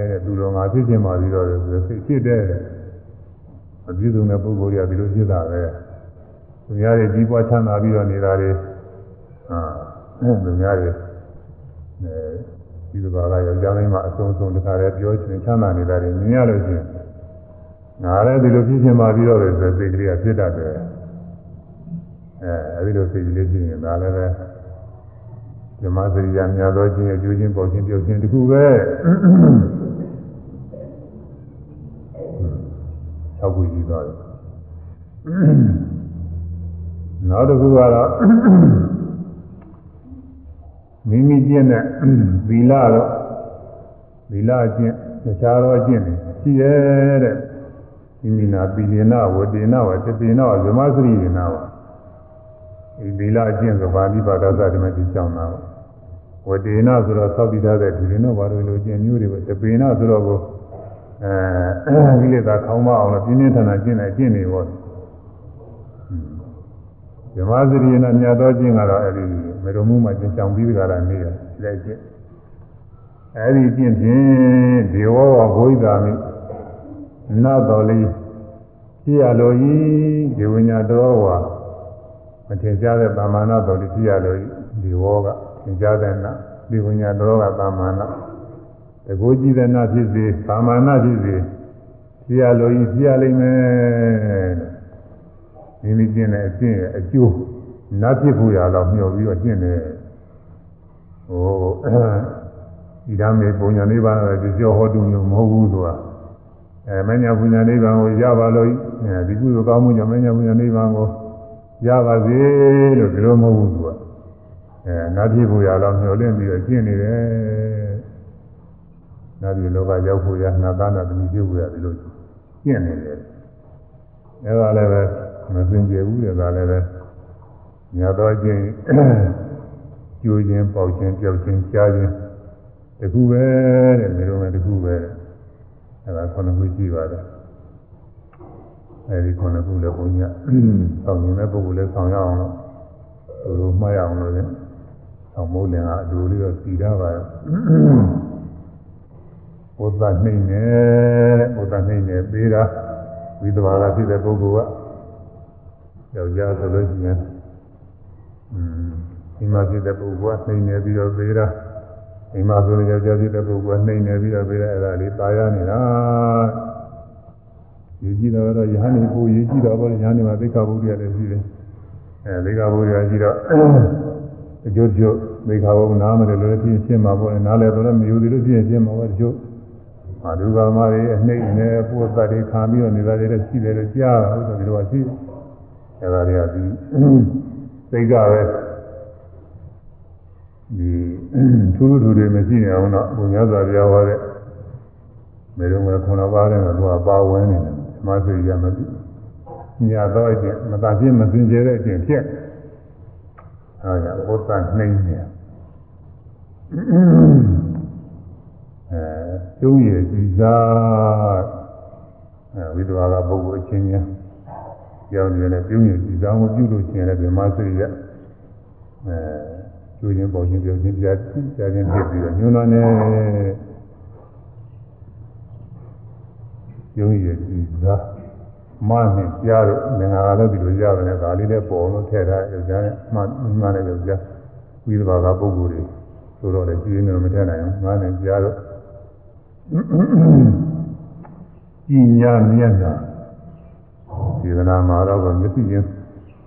တဲ့သူတော်ငါဖြစ်ခြင်းပါပြီးတော့ဆိုစိတ်ဖြစ်တယ်အပြည့်စုံတဲ့ပုဂ္ဂိုလ်တွေကဒီလိုဖြစ်တာပဲသူများတွေကြီးပွားချမ်းသာပြီးတော့နေတာတွေဟာသူများတွေအဲဒီလိုပါကယောက်ျားမင်းမအဆုံးဆုံးတခါတည်းပြောချင်ချမ်းသာနေတာတွေမြင်ရလို့ရှိရင်ငါလည်းဒီလိုဖြစ်ခြင်းပါပြီးတော့ဆိုစိတ်ကလေးကဖြစ်တတ်တယ်အဲအဲဒီလိုစိတ်ကလေးဖြစ်ရင်ဒါလည်းပဲ ဓမ္မစရိယာများသောခြင်းအကျိုးချင်းပေါ်ခြင်းပြုတ်ခြင်းတခုပဲ၆ခုရှိသွားတယ်နောက်တစ်ခုကတော့မိမိကျင့်တဲ့သီလတော့သီလအကျင့်တခြားသောအကျင့်တွေရှိရဲ့တဲ့မိမိနာပီလနာဝတေနဝတပိနဝဇမစရိယနာဝဒီသီလအကျင့်ဆိုပါဠိဘာသာစဒီမှာဒီကြောင်းတာ ဝတေနဆိုတော့သောက်တည်ထားတဲ့ဒီရင်တော့ဘာလို့လို့ကျင့်မျိုးတွေပဲတပိနဆိုတော့ကိုအဲကိလေသာခေါင်းမအောင်လို့ပြင်းပြင်းထန်ထန်ကျင့်တယ်ကျင့်နေပေါ့ဇမစရိယနာမြတ်သောကျင့်ကတော့အဲဒီမေတော်မှုမှာကျင့်ဆောင်ပြီးကြတာနေရလက်ကျင့်အဲဒီကျင့်ဖြင့်ဒေဝဝဘုိသာမိနတ်တော်လေးဖြစ်ရလို့ဤဒီဝိညာတော်ဝါမထင်ရှားတဲ့ပါမာနတော်လေးဖြစ်ရလို့ဒီဝောက သင်ကြားတဲ့နာဒီဝိညာတော်ကပါမာနတကူကြည့်တဲ့နာဖြစ်စေပါမာနဖြစ်စေဖြစ်ရလို့ဤဖြစ်ရလိမ့်မယ်မိမိကျင့်တဲ့အကျင့်ရဲ့အကျိုးနတ်ဖြစ်ဖို့ရတော့မျှော်ပြီးတော့ကျင့်တယ်ဟိုဒီဓမ္မေပုံညာနိဗ္ဗာန်ရဲ့ဒီကျော်ဟောတုမျိုးမဟုတ်ဘူးဆိုတာအဲမညာပညာနိဗ္ဗာန်ကိုရပါလို့ဒီကုသိုလ်ကောင်းမှုကြောင့်မညာပညာနိဗ္ဗာန်ကိုရပါစေလို့ဒီလိုမဟုတ်ဘူးသူက အဲနာပြည်ဘူရတော့မျှော်လင့်ပြီးတော့ကျင့်နေတယ်နာပြည်လောကရောက်ဖို့ရနာသားနာသမီးပြုဖို့ရဒီလိုကျင့်နေတယ်အဲဒါလည်းပဲမစင်ကြဘူးတဲ့ဒါလည်းပဲညာတော့ချင်းကျိုးခြင်းပေါက်ခြင်းပြောက်ခြင်းကြားခြင်းတခုပဲတဲ့ဒီလိုပဲတခုပဲတဲ့အဲဒါခုနှစ်ခုရှိပါတယ်အဲဒီခုနှစ်ခုလည်းဘုန်းကြီးဆောင်းနေတဲ့ပုဂ္ဂိုလ်လည်းဆောင်းရအောင်လို့သူတို့မှားရအောင်လို့ လည်းဆောင်းမိုးလင်ကအတူလေးတော့စီရပါရဲ့ဘုရားနှိမ့်နေတဲ့ဘုရားနှိမ့်နေပေးတာဝိသဘာကဖြစ်တဲ့ပုဂ္ဂိုလ်ကယောက်ျားဆိုလို့ရှိရင်อืมဒီမှာဖြစ်တဲ့ပုဂ္ဂိုလ်ကနှိမ့်နေပြီးတော့ပေးတာအိမ်မှာဆိုရင်ယောက်ျားဖြစ်တဲ့ပုဂ္ဂိုလ်ကနှိမ့်နေပြီးတော့ပြီးတော့အဲ့ဒါလေးตายရနေတာရေးကြည့်တော့ရဟန်းနေကိုရေးကြည့်တော့ဘောရဟန်းနေမှာသိက္ခာပုဒ်ရလည်းရှိတယ်အဲသိက္ခာပုဒ်ရရှိတော့အကျိုးကျိုး သိက္ခာပုဒ်နားမလို့လည်းဖြစ်ရှင်းမှာပေါ့နားလည်းတော့မယူသေးလို့ဖြစ်ရှင်းမှာပေါ့တချို့အာဒုက္ခမတွေအနှိမ့်နေပို့တတ်တွေခံပြီးတော့နေတာတွေလည်းရှိတယ်လို့ကြားတာဟုတ်တယ်ဒီလိုပါရှိအဲ့ဒါတွေကဒီသိက္ခာပဲဒီထူးထူးတွေမရှိနေအောင်တော့ဘုရားသာပြောဟောတဲ့မေရုံကခုနပါးတဲ့ကသူကပါဝင်နေတယ်ဓမ္မစိတ်ရမသိညာသောအကျင့်မသာချင်းမစင်ကြဲတဲ့အကျင့်ဖြစ် အဲဒါဘုဒ္ဓနှိမ့်နေအဲကျုံးရည်ကြည်စားအဲဝိဒဝါကပုဂ္ဂိုလ်အချင်းချင်းကြောင်းနေတယ်ကျုံးရည်ကြည်စားကိုပြုလို့ရှိရင်လည်းဗမာစိတ်ရအဲကျိုးချင်းပေါ်ချင်းပြောချင်းကြားကြားချင်းဖြစ်ပြီးတော့ညွန်းတော်နေကျုံးရည်ကြည်စား မနဲ့ကြားတော့ငင်္ဂါလည်းဒီလိုရတယ်နဲ့ဒါလေးလည်းပေါ်လို့ထည့်ထားယောက်ျားနဲ့မမနဲ့ယောက်ျားဝိသဘာကပုဂ္ဂိုလ်တွေဆိုတော့လည်းကြည်နေတော့မထည့်နိုင်ဘူးငါနဲ့ကြားတော့ကြည်ညာမျက်နှာဒီကနာမှာတော့မျက်စိချင်း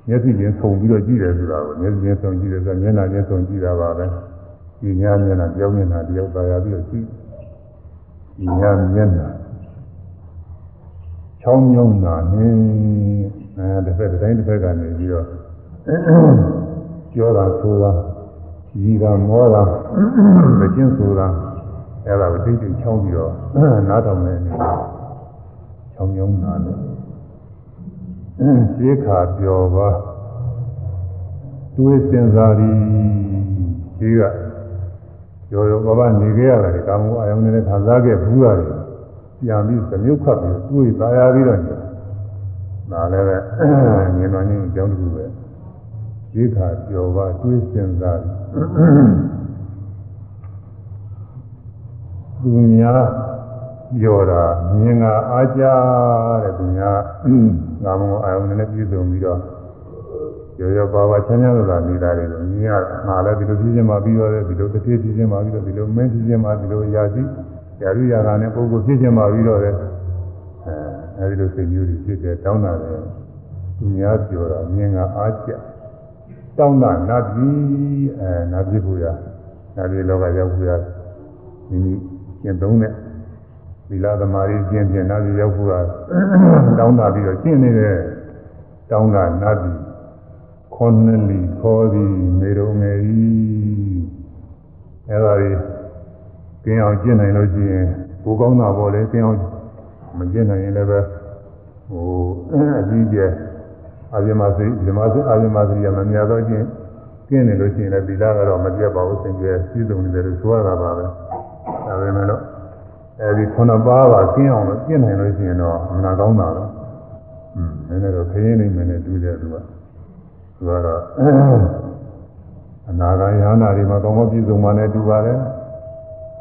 မျက်စိချင်းဆုံပြီးတော့ကြည့်တယ်ဆိုတာကိုမျက်စိချင်းဆုံကြည့်တယ်ဆိုမျက်နှာချင်းဆုံကြည့်တာပါပဲကြည်ညာမျက်နှာကြောက်မျက်နှာတယောက်သာရပြီးတော့ကြည့်ကြည်ညာမျက်နှာ ချောင်းမြုံတာနေအဲတစ်ဖက်တစ်တိုင်းတစ်ဖက်ကနေပြီးတော့ပြောတာဆိုတာကြီးတာမောတာမကျင်းဆိုတာအဲ့ဒါကိုတိတ်တိတ်ချောင်းပြီးတော့နားထောင်နေနေချောင်းမြုံတာနဲ့ရှေးခါပြောပါတွေးစင်စားရီရှေးကရောရောဘာဘာနေခဲ့ရတယ်ကာမဂုဏ်အယုံနဲ့ခံစားခဲ့ဘူးရတယ် ပြန်ပြီးသမြုပ်ခတ်ပြီးတွေးသားရပြီးတော့ညဒါလည်းပဲမြင်တော်ချင်းအကြောင်းတစ်ခုပဲဒီခါကြော်ပါတွေးစင်စားသူများပြောတာမြင်ကအားကြတဲ့သူများငါမအာယုန်နဲ့ပြည့်စုံပြီးတော့ရောရောပါပါချမ်းချမ်းသာနေတာတွေကိုမြင်ရငါလည်းဒီလိုပြည့်ချင်းမှပြီးတော့ဒီလိုတစ်ပြေးပြည့်ချင်းမှပြီးတော့ဒီလိုမင်းပြည့်ချင်းမှဒီလိုရာစီ ရာလူရာကနဲ့ပုဂ္ဂိုလ်ဖြစ်ခြင်းပါပြီးတော့လေအဲအဲဒီလိုစိတ်မျိုးတွေဖြစ်တယ်တောင်းတာတယ်သူများပြောတာမြင်ကအားကျတောင်းတာနတ်ကြီးအဲနတ်ပြည်ကိုရနတ်ပြည်လောကရောက်ကိုရမိမိကျင့်သုံးတဲ့သီလသမာဓိကျင့်ဖြင့်နတ်ပြည်ရောက်ကိုရတောင်းတာပြီးတော့ကျင့်နေတဲ့တောင်းတာနတ်ပြည်ခွန်နလီခေါ်သည်မေရုံငယ်ကြီးအဲဒါကြီး ကျင်းအောင်ကျင့်နိုင်လို့ရှိရင်ကိုကောင်းတာပေါ့လေကျင်းအောင်မကျင့်နိုင်ရင်လည်းပဲဟိုအကြီးကျယ်အာဇမစိဇမစိအာဇမစိရမမြတ်တော့ကျင့်ကျင့်နေလို့ရှိရင်လည်းဒီလားကတော့မပြတ်ပါဘူးစင်ကြယ်စည်းစုံနေတယ်လို့ဆိုရတာပါပဲဒါပေမဲ့လို့အဲဒီခုနပါးပါကျင့်အောင်လို့ကျင့်နိုင်လို့ရှိရင်တော့မနာကောင်းတာတော့อืมနည်းနည်းတော့ခရင်နေမယ်နဲ့တူတယ်သူကသူကတော့အနာဂါယဟနာတွေမှာကောင်းကောင်းပြည့်စုံမှလည်းတူပါတယ်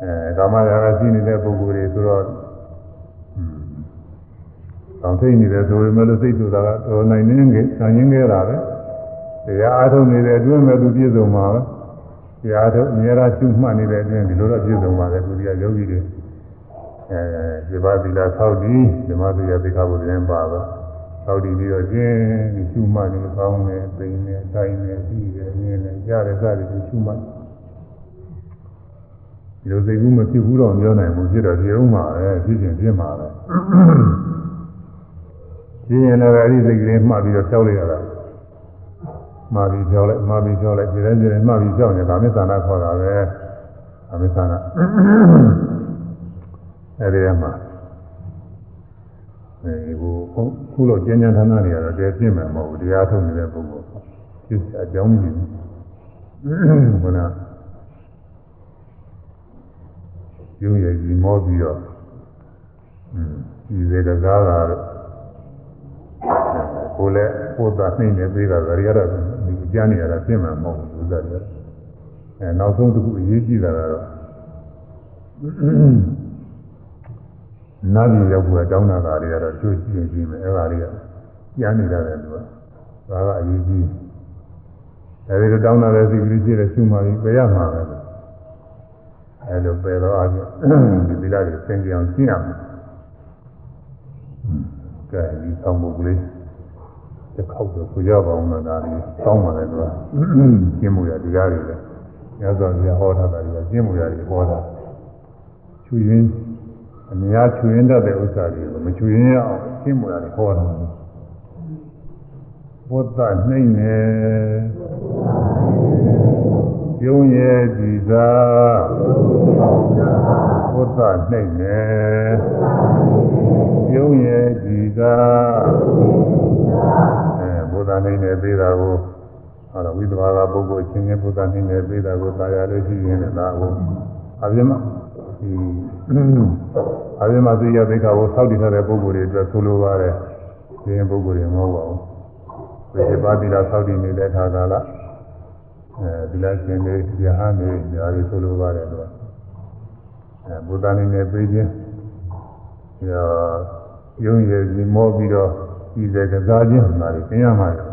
အဲကာမရာဂရှိနေတဲ့ပုဂ္ဂိုလ်တွေဆိုတော့တောင်ထိတ်နေတယ်ဆိုရင်လည်းစိတ်ဆိုတာကတော်နိုင်နေငယ်ဆံရင်းခဲ့တာပဲတရားအားထုတ်နေတဲ့အတွင်းမဲ့သူပြည့်စုံမှာပဲတရားထုတ်အများအားရှုမှတ်နေတဲ့အတွင်းဒီလိုတော့ပြည့်စုံပါတယ်သူတွေကယောဂီတွေအဲဒီပါသီလာသောက်တည်ဓမ္မသူရသိက္ခာပုဒ်ရင်ပါတော့သောက်တည်ပြီးတော့ကျင်းဒီရှုမှတ်နေကောင်းနေပိန်နေတိုင်းနေပြီးနေမြင်နေကြားရတဲ့စသည်ရှုမှတ် ဒီလိုစိတ်ကူးမဖြစ်ဘူးတော့ပြောနိုင်ဘူးဖြစ်တော့ပြေဦးမှာပဲဖြစ်ချင်းဖြစ်မှာပဲဖြစ်ရင်လည်းအဲ့ဒီစိတ်ကလေးမှတ်ပြီးတော့ဖြောက်လိုက်ရတာမှားပြီးဖြောက်လိုက်မှားပြီးဖြောက်လိုက်ဒီတိုင်းဒီတိုင်းမှတ်ပြီးဖြောက်နေတာမေသနာခေါ်တာပဲအမေသနာအဲ့ဒီမှာအဲဟိုခုလို့ကျဉ်းကျဉ်းဌာနတွေကတော့တည်းပြင့်မယ်မဟုတ်ဘူးတရားထုတ်နေတဲ့ပုဂ္ဂိုလ်ဖြစ်အကြောင်းကြီးဘုရား ရုံရည်ကြီးမောပြီးတော့ဒီစေကစားတာတော့ကိုလည်းကိုယ်သာနှိမ့်နေသေးတာဒါတွေကတော့ဒီကြမ်းနေရတာပြင်မှာမဟုတ်ဘူးဥစ္စာတွေအဲနောက်ဆုံးတစ်ခုအရေးကြီးတာကတော့နာပြည်ရောက်ဖို့တောင်းတာကတွေကတော့ကျိုးကြည့်ကြည့်မယ်အဲ့ဒါတွေကကြမ်းနေတယ်သူကဒါကအရေးကြီးအဲဒီလိုတောင်းတာလည်းစိတ်ကလေးရှိတယ်ရှုမှပြီးပြရမှာပဲ အဲလိုပယ်တော့အပြင်ဒီသီလတွေသင်ကြအောင်ကျင့်ရမယ်ကဲဒီဆောင်မှုကလေးတစ်ခေါက်တော့ကိုကြပါအောင်လားဒါလေးတောင်းပါတယ်ကွာကျင့်မှုရတရားတွေလည်းညဇော်ကြီးဟောထားတာတွေကျင့်မှုရတွေဟောတာချွေရင်းအများချွေရင်းတတ်တဲ့ဥစ္စာတွေကိုမချွေရင်းရအောင်ကျင့်မှုရတွေဟောတာဘုဒ္ဓနှိမ့်နေ ပြုံးရဲ့ဒီသာဘုဒ္ဓနှိမ့်နေပြုံးရဲ့ဒီသာအဲဘုရားနိုင်နေပေးတာကိုဟောတော့ဝိသဘာကပုဂ္ဂိုလ်ချင်းချင်းဘုရားနိုင်နေပေးတာကိုတာယာလို့ရှိရင်လည်းဒါကိုအပြင်းမဒီအပြင်းမသိရသိက္ခာကိုစောင့်တည်ထားတဲ့ပုဂ္ဂိုလ်တွေအတွက်ဆိုလိုပါတယ်ဒီရင်ပုဂ္ဂိုလ်တွေမဟုတ်ပါဘူးဝိသေပါတိလာစောင့်တည်နေတဲ့ခါကာလ အဲဒီလားရှင်တွေယဟန်တွေညာတွေဆိုလိုပါတယ်တော့အဲဘုရားနိုင်နေပေးခြင်းရောရုံးရည်ကြီးမောပြီးတော့ဒီစကစားခြင်းမှာလည်းသင်ရမှာလေ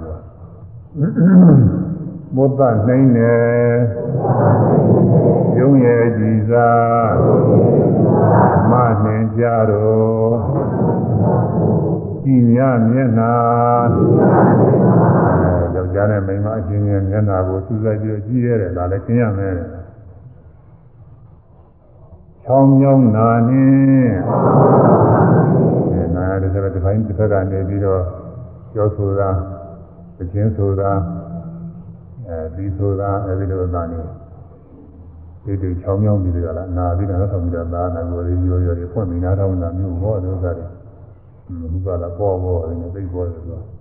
မောတနှိမ့်နေရုံးရည်ကြီးစားမနှင်ကြတော့ကြည်ညမျက်နာအဲ ယောက်ျားနဲ့မိန်းမအချင်းချင်းမျက်နာကိုစူးစိုက်ပြီးကြည့်ရတယ်ဒါလည်းသင်ရမယ်ချောင်းမြောင်းနာနေအဲနာရတဲ့ဒီပိုင်းတစ်ဖက်ကနေပြီးတော့ပြောဆိုတာအချင်းဆိုတာအဲဒီဆိုတာအဲဒီလိုသာနေဒီဒီချောင်းမြောင်းပြီးတော့လားနာပြီးတော့ဆောင်းပြီးတော့သာနာကိုလေးရောရောတွေဖွင့်ပြီးနားထောင်တာမျိုးဟောတဲ့ဥစ္စာတွေဘုရားလာပေါ်ပေါ်နေသိပေါ်တယ်ဆို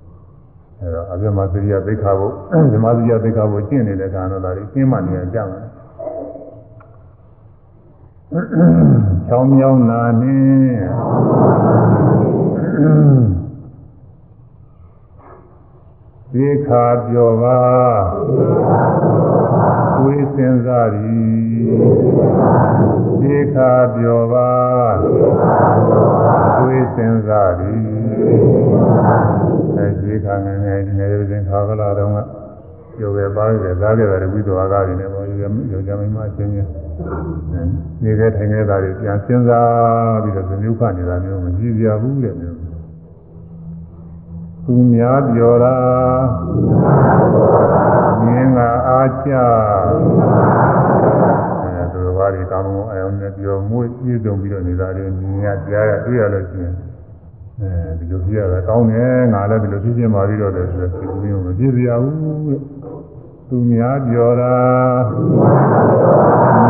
အဲတော့အပြမသရိယသိက္ခာဖို့ဓမ္မသရိယသိက္ခာဖို့ကျင့်နေတဲ့ကာနောဒါတွေကျင်းမှနေရကြမယ်ချောင်းမြောင်းနာနေဒီခါပြောပါဝိစင်စားရီဒီခါပြောပါဝိစင်စားရီ အဲဒီခါငယ်ငယ်ငယ်ရွစဉ်ခါကလာတော့ကပြောပဲပါခဲ့သားခဲ့တယ်ဝိသောအာဂါတွေနဲ့ပေါ့ရောကြမိမအချင်းချင်းနေတဲ့ထိုင်နေတာတွေပြန်စဉ်းစားပြီးတော့ဇမျိုးခနေတာမျိုးမကြည့်ကြဘူးတဲ့မျိုးသူများပြောတာမြင်ကအားချအဲသူတော်ဘာတွေကောင်းကောင်းအယုံနဲ့ပြောမွေးပြည့်စုံပြီးတော့နေတာတွေမြင်ရကြားရတွေ့ရလို့ရှိရင် အဲဒီလိုပြရတာကောင်းတယ်ငါလည်းဒီလိုဖြစ်ဖြစ်มาပြီးတော့တယ်ဆိုတော့ဒီလိုမျိုးမပြည့်စရာဘူးတဲ့သူများပြောတာ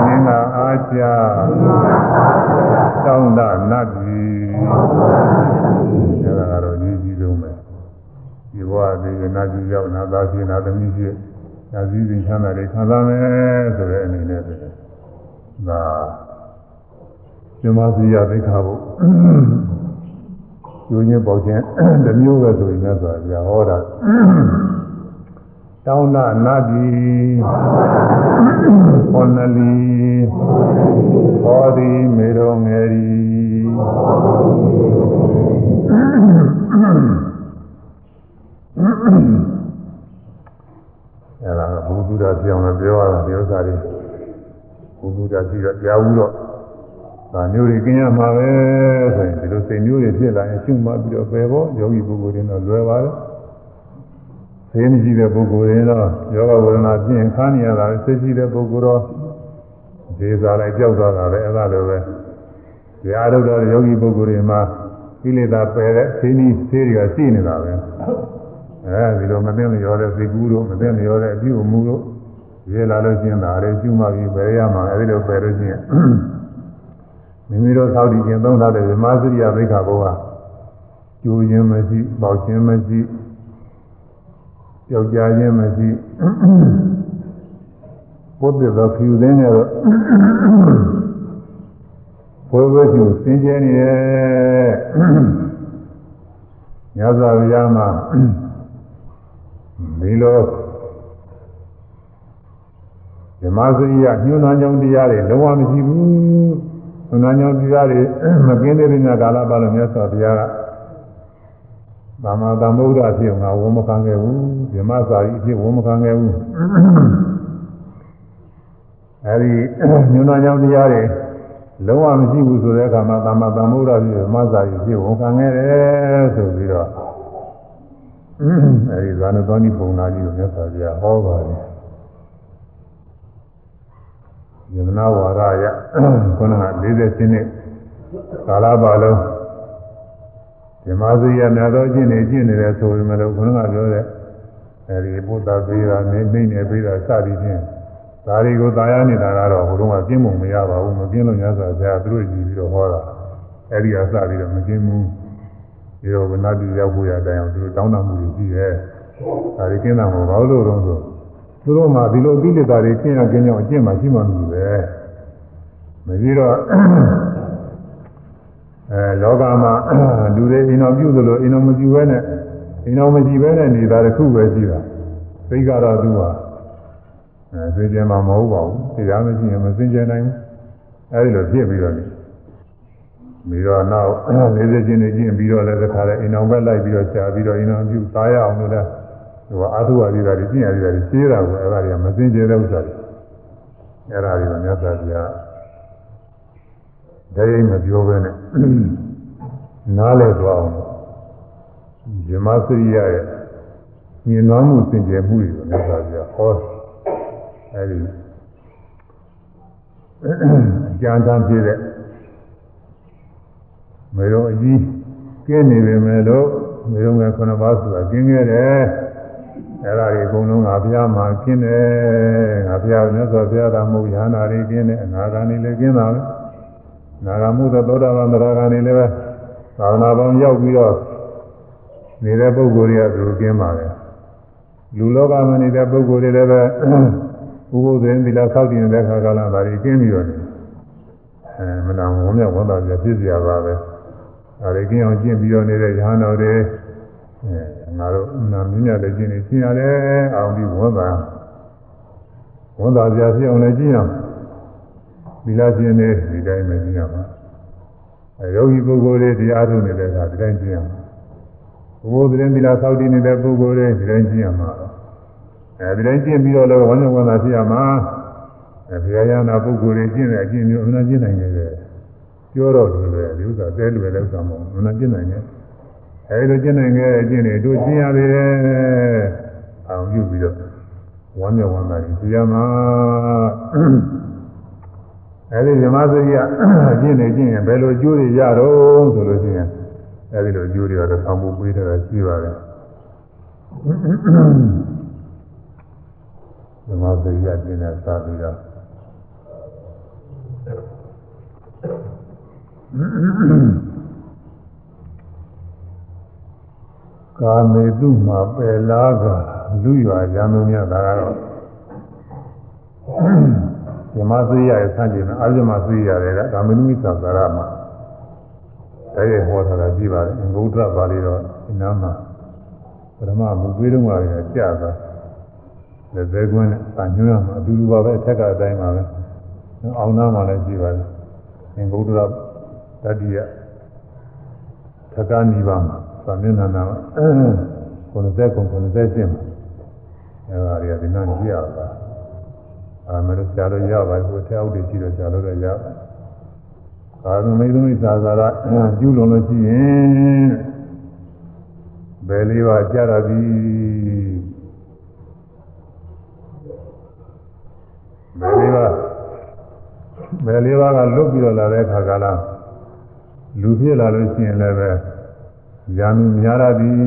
မြင်ကအားချတောင်းတနတ်ကြီးအဲဒါကတော့အရေးကြီးဆုံးပဲဒီဘဝဒီနာကြည့်ရောက်နာသားရှိနာသမီးရှိနာစည်းစိမ်ချမ်းသာတွေခံစားမယ်ဆိုတဲ့အနေနဲ့ပဲဒါဇမစီယသိခါဖို့ ကျိုးချင်းပေါချင်းတစ်မျိုးပဲဆိုရင်လည်းဆိုတာပြဟောတာတောင်းတနာတိဟောနလီဟောဒီမေရောငယ်ရီအဲ့ဒါဘုဒ္ဓရာပြောင်းလို့ပြောရတာဒီဥစ္စာတွေဘုဒ္ဓရာရှိတော့ကြားဘူးတော့ ဒါမျိုးတွေကင်းရမှာပဲဆိုရင်ဒီလိုစိတ်မျိုးတွေဖြစ်လာရင်ရှုမှတ်ပြီးတော့ပယ်ဖို့ယောဂီပုဂ္ဂိုလ်တွေတော့လွယ်ပါတယ်သိမရှိတဲ့ပုဂ္ဂိုလ်တွေတော့ယောဂဝေဒနာပြင်းခါနေရတာသိရှိတဲ့ပုဂ္ဂိုလ်တော့ဒေသာလိုက်ကြောက်သွားတာပဲအဲ့ဒါလိုပဲဒီအာရုဒ္ဓယောဂီပုဂ္ဂိုလ်တွေမှာကိလေသာပယ်တဲ့သိနည်းသေးတွေကရှိနေတာပဲအဲဒီလိုမသိမရောတဲ့သိကူးတို့မသိမရောတဲ့အပြုအမူတို့ရေးလာလို့ရှိရင်ဒါတွေကျူးမှပြီးပယ်ရမှာအဲဒီလိုပယ်လို့ရှိရင် မိမိတို့သောက်တည်ခြင်းသုံးထားတဲ့ဗမာစရိယသိက္ခာဘုရားကျိုးခြင်းမရှိပေါက်ခြင်းမရှိကြောက်ကြခြင်းမရှိဘုဒ္ဓသောဖြူသိနေတော့ဘုရားရှင်စင်ကြယ်နေတယ်ညဇာဗျာမှာဒီလိုဓမ္မစရိယညှိုးနှောင်းကြောင်းတရားတွေလုံးဝမရှိဘူး ညှိုးနှောင်းကြောင်းတရားတွေမကင်းသေးတဲ့ညကာလပါလို့မြတ်စွာဘုရားကသမ္မာသမ္ဗုဒ္ဓအဖြစ်ငါဝမခံခဲ့ဘူးဓမ္မစာရီအဖြစ်ဝမခံခဲ့ဘူးအဲဒီညှိုးနှောင်းကြောင်းတရားတွေလုံးဝမရှိဘူးဆိုတဲ့အခါမှာသမ္မာသမ္ဗုဒ္ဓဖြစ်ဓမ္မစာရီအဖြစ်ဝန်ခံခဲ့တယ်ဆိုပြီးတော့အဲဒီဇာနသောနိပုံနာကြီးကိုမြတ်စွာဘုရားဟောပါတယ် ယမနာဝါရယခုနက40နှစ်ကာလပါလုံးဓမ္မစရိယများသောအကျင့်တွေကျင့်နေတယ်ဆိုပေမဲ့လို့ခုနကပြောတဲ့အဲဒီဘုဒ္ဓပေးတာနေနေနေပေးတာစသည်ဖြင့်ဒါတွေကိုသာယာနေတာကတော့ဟိုတုန်းကကျင့်ပုံမရပါဘူးမကျင့်လို့ညဆိုဆရာသူတို့ကြည့်ပြီးတော့ဟောတာအဲဒီအစပြီးတော့မကျင့်ဘူးဒီတော့ဝနာတိရောက်ဖို့ရတဲ့အတိုင်းအောင်သူတို့တောင်းတမှုတွေရှိတယ်ဒါတွေကင်းတာမဟုတ်ဘာလို့လို့ဆို သူတို့မှဒီလိုအပိလိတာတွေကင်းရကင်းကြောင်အကျင့်မှရှိမှမလို့ပဲမပြီးတော့အဲလောကမှာလူတွေအိမ်တော်ပြုသလိုအိမ်တော်မပြုဘဲနဲ့အိမ်တော်မရှိဘဲနဲ့နေတာတစ်ခုပဲရှိတာသိကတော့သူဟာအဲသိကြမှာမဟုတ်ပါဘူးတရားမရှိရင်မသိကြနိုင်ဘူးအဲဒီလိုဖြစ်ပြီးတော့နေပြီးတော့နောက်40ကျင်းနေကျင့်ပြီးတော့လည်းတစ်ခါလဲအိမ်တော်ဘက်လိုက်ပြီးတော့ရှားပြီးတော့အိမ်တော်ပြုသားရအောင်လို့လည်း ဟိုအာထုဝါဒီတာတွေကျင့်ရသေးတာတွေရှင်းတာကိုအဲ့ဒါတွေကမသိကြတဲ့ဥစ္စာတွေအဲ့ဒါတွေကမြတ်စွာဘုရားတရားမပြောဘဲနဲ့နားလဲသွားအောင်ဇမစရိယရဲ့မြင်နှောင်းမှုစင်ကြယ်မှုတွေကိုမြတ်စွာဘုရားဟောအဲဒီအကြံတမ်းပြည့်တဲ့မေတော်အကြီးကျင်းနေပေမဲ့လို့မေတော်ငယ်ခုနှစ်ပါးဆိုတာကျင်းခဲ့တယ် အဲ့ဒါတွေအကုန်လုံးငါဘုရားမှာကျင်းတယ်ငါဘုရားမြတ်စွာဘုရားသာမဟုတ်ရဟန္တာတွေကျင်းတယ်အနာဂါနေလည်းကျင်းတာပဲနာဂမှုသောသောတာပန်သရဂါနေလည်းပဲသာသနာပေါင်းရောက်ပြီးတော့နေတဲ့ပုဂ္ဂိုလ်တွေကသူကျင်းပါတယ်လူလောကမှာနေတဲ့ပုဂ္ဂိုလ်တွေလည်းပဲဘုဘုဇင်သီလဆောက်တည်နေတဲ့ခါကလာဒါတွေကျင်းပြီးတော့နေအဲမနာဝမ်းမြောက်ဝမ်းသာပြဖြစ်စရာပါပဲဒါတွေကျင်းအောင်ကျင့်ပြီးတော့နေတဲ့ရဟန်းတော်တွေအဲ ငါတို့နာမင်းများလည်းကျင့်နေကျင့်ရတယ်အောင်ပြီးဝမ်းသာဝမ်းသာစရာဖြစ်အောင်လည်းကျင့်ရအောင်သီလကျင့်နေဒီတိုင်းပဲကျင့်ရမှာအဲယောဂီပုဂ္ဂိုလ်တွေတရားထုတ်နေတဲ့အခါဒီတိုင်းကျင့်ရမှာဘုဘုဇင်သီလဆောက်တည်နေတဲ့ပုဂ္ဂိုလ်တွေဒီတိုင်းကျင့်ရမှာအဲဒီတိုင်းကျင့်ပြီးတော့လည်းဝမ်းမြောက်ဝမ်းသာဖြစ်ရမှာအဲဘုရားရဟနာပုဂ္ဂိုလ်တွေကျင့်တဲ့အကျင့်မျိုးအမှန်ကျင့်နိုင်တယ်ပြောတော့တယ်လေဒီဥစ္စာတဲလွယ်တဲ့ဥစ္စာမဟုတ်ဘူးအမှန်ကျင့်နိုင်တယ် အဲဒီလိုကျင့်နိုင်တဲ့အကျင့်တွေတို့ကျင့်ရသေးတယ်အောင်ပြုပြီးတော့ဝမ်းမြောက်ဝမ်းသာရင်သိရမှာအဲဒီဇမစရိယအကျင့်တွေကျင့်ရင်ဘယ်လိုအကျိုးတွေရတော့ဆိုလို့ရှိရင်အဲဒီလိုအကျိုးတွေကတော့ဆောင်းဖို့ပေးထားတာရှိပါတယ်ဓမ္မစရိယကျင့်တဲ့စာပြီးတော့ ကာမေတုမှာပယ်လားကလူရွာရံသူများဒါကတော့ဓမ္မစရိယရဲ့ဆန့်ကျင်တဲ့အာဇမစရိယတွေကကာမေတုမိသံသာရမှာတည်းရဟောထားတာကြည့်ပါလေငုဒ္ဓပါဠိတော်ဒီနားမှာပထမမူပေးတော့မှလည်းကြာသွားလက်သေးကွင်းနဲ့အညွှန်းမှာအတူတူပါပဲအထက်ကအတိုင်းပါပဲအောင်နာမှာလည်းရှိပါတယ်သင်္ဗုဒ္ဓတတိယသက္ကနိဗ္ဗာန်မှာ သာမျက်နှာနာ90ကုံ90ရှင်းမှာအဲဒါတွေကဒီနာကြည့်ရတာအာမလို့ရှားလို့ရပါဘူးထဲအောက်တွေရှိတော့ရှားလို့တော့ရပါကာသမိသမိသာသာရကျူးလွန်လို့ရှိရင်ဘယ်လေးပါကြရသည်ဘယ်လေးပါဘယ်လေးပါကလွတ်ပြီးတော့လာတဲ့ခါကလာလူဖြစ်လာလို့ရှိရင်လည်းပဲ ญาဏ်များရသည်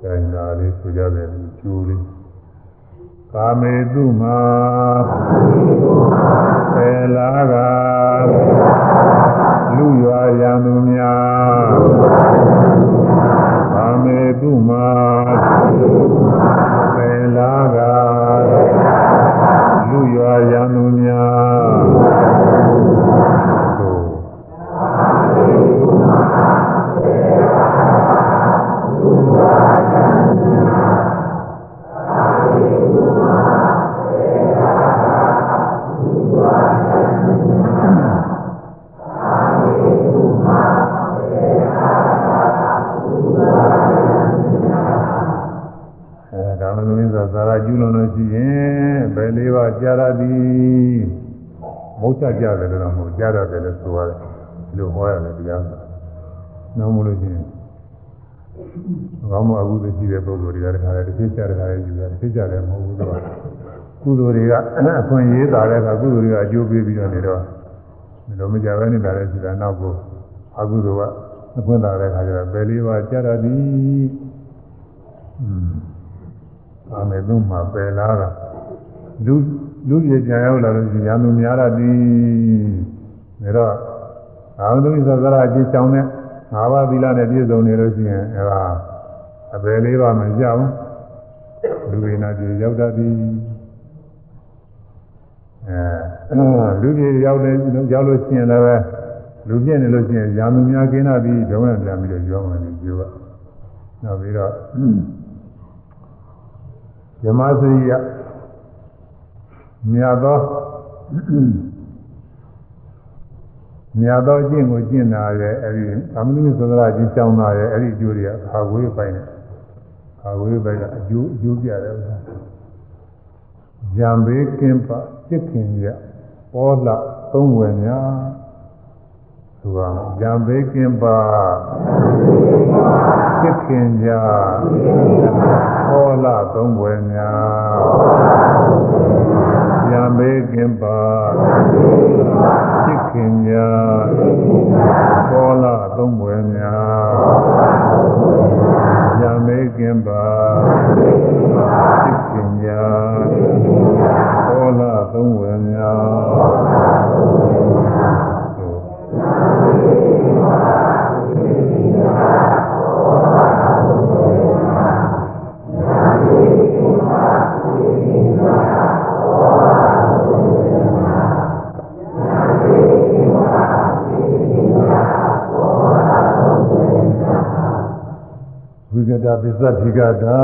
ဆိုင်နာလေးဆိုကြတယ်ကျိုးလေးကာမေတုမာပေလာကလူရွာရံသူများကာမေတုမာပေလာကလူရွာရံသူများ အဲဒါမှမဟုတ်ဆိုသာရကျူးလွန်လို့ရှိရင်ဘယ်လေးပါးကြာရသည်မဟုတ်ချကြတယ်လို့တော့မဟုတ်ကြာရတယ်လို့ဆိုရတယ်ဒီလိုဟောရတယ်တရားဆို နှောင်းမလို့ချင်းကောင်းမှုအကုသိုလ်ရှိတဲ့ပုဂ္ဂိုလ်တွေကတခါလေတစ်ချက်ချတခါလေယူတယ်တစ်ချက်ချလည်းမဟုတ်ဘူးတော့ကုသိုလ်တွေကအခွင့်ရေးတာလည်းကကုသိုလ်တွေကအကျိုးပေးပြီးတော့နေတော့မလိုမကြပဲနေတာလည်းရှိတာနောက်ကိုအကုသိုလ်ကအခွင့်သာတဲ့ခါကျတော့ပယ်လေးပါးကြရသည်อืมအာမေသုံးမှာပယ်လာတာလူလူပြပြန်ရောက်လာလို့ရှိရင်ရံသူများရသည်ဒါတော့အာဟုတုသဇရာအကြီးချောင်းတဲ့ ၅ပါးသီလနဲ့ပြည့်စုံနေလို့ရှိရင်အဲဒါအပယ်လေးပါမကြဘူးလူတွေနာပြေရောက်တတ်သည်အဲလူပြေရောက်တယ်ရောက်လို့ရှိရင်လည်းလူပြည့်နေလို့ရှိရင်ရာမများกินတတ်သည်ဘဝပြန်ပြီးတော့ကြောင်းဝင်ပြီးပြောပါနောက်ပြီးတော့ဇမစရိယမြတ်သော မြတ်သောအကျင့်ကိုကျင့်တာရဲ့အဲဒီသာမဏေသဒ္ဒရာကြီးကြောင်းတာရဲ့အဲဒီအကျိုးတွေကခါဝေးပိုင်းနဲ့ခါဝေးပိုင်းကအကျိုးအကျိုးပြတယ်ဥစ္စာရံဘေးကင်းပါစိတ်ခင်ရပေါ်လာသုံးဝယ်များ သူကရံဘေးကင်းပါစိတ်ခင်ကြပေါ်လာသုံးဝယ်များရံဘေးကင်းပါစိတ်ခင်ကြပေါ်လာသုံးဝယ်များရံဘေးကင်းပါစိတ်ခင်ကြပေါ်လာသုံးဝယ်များ ကတာပစ္စတိကတာ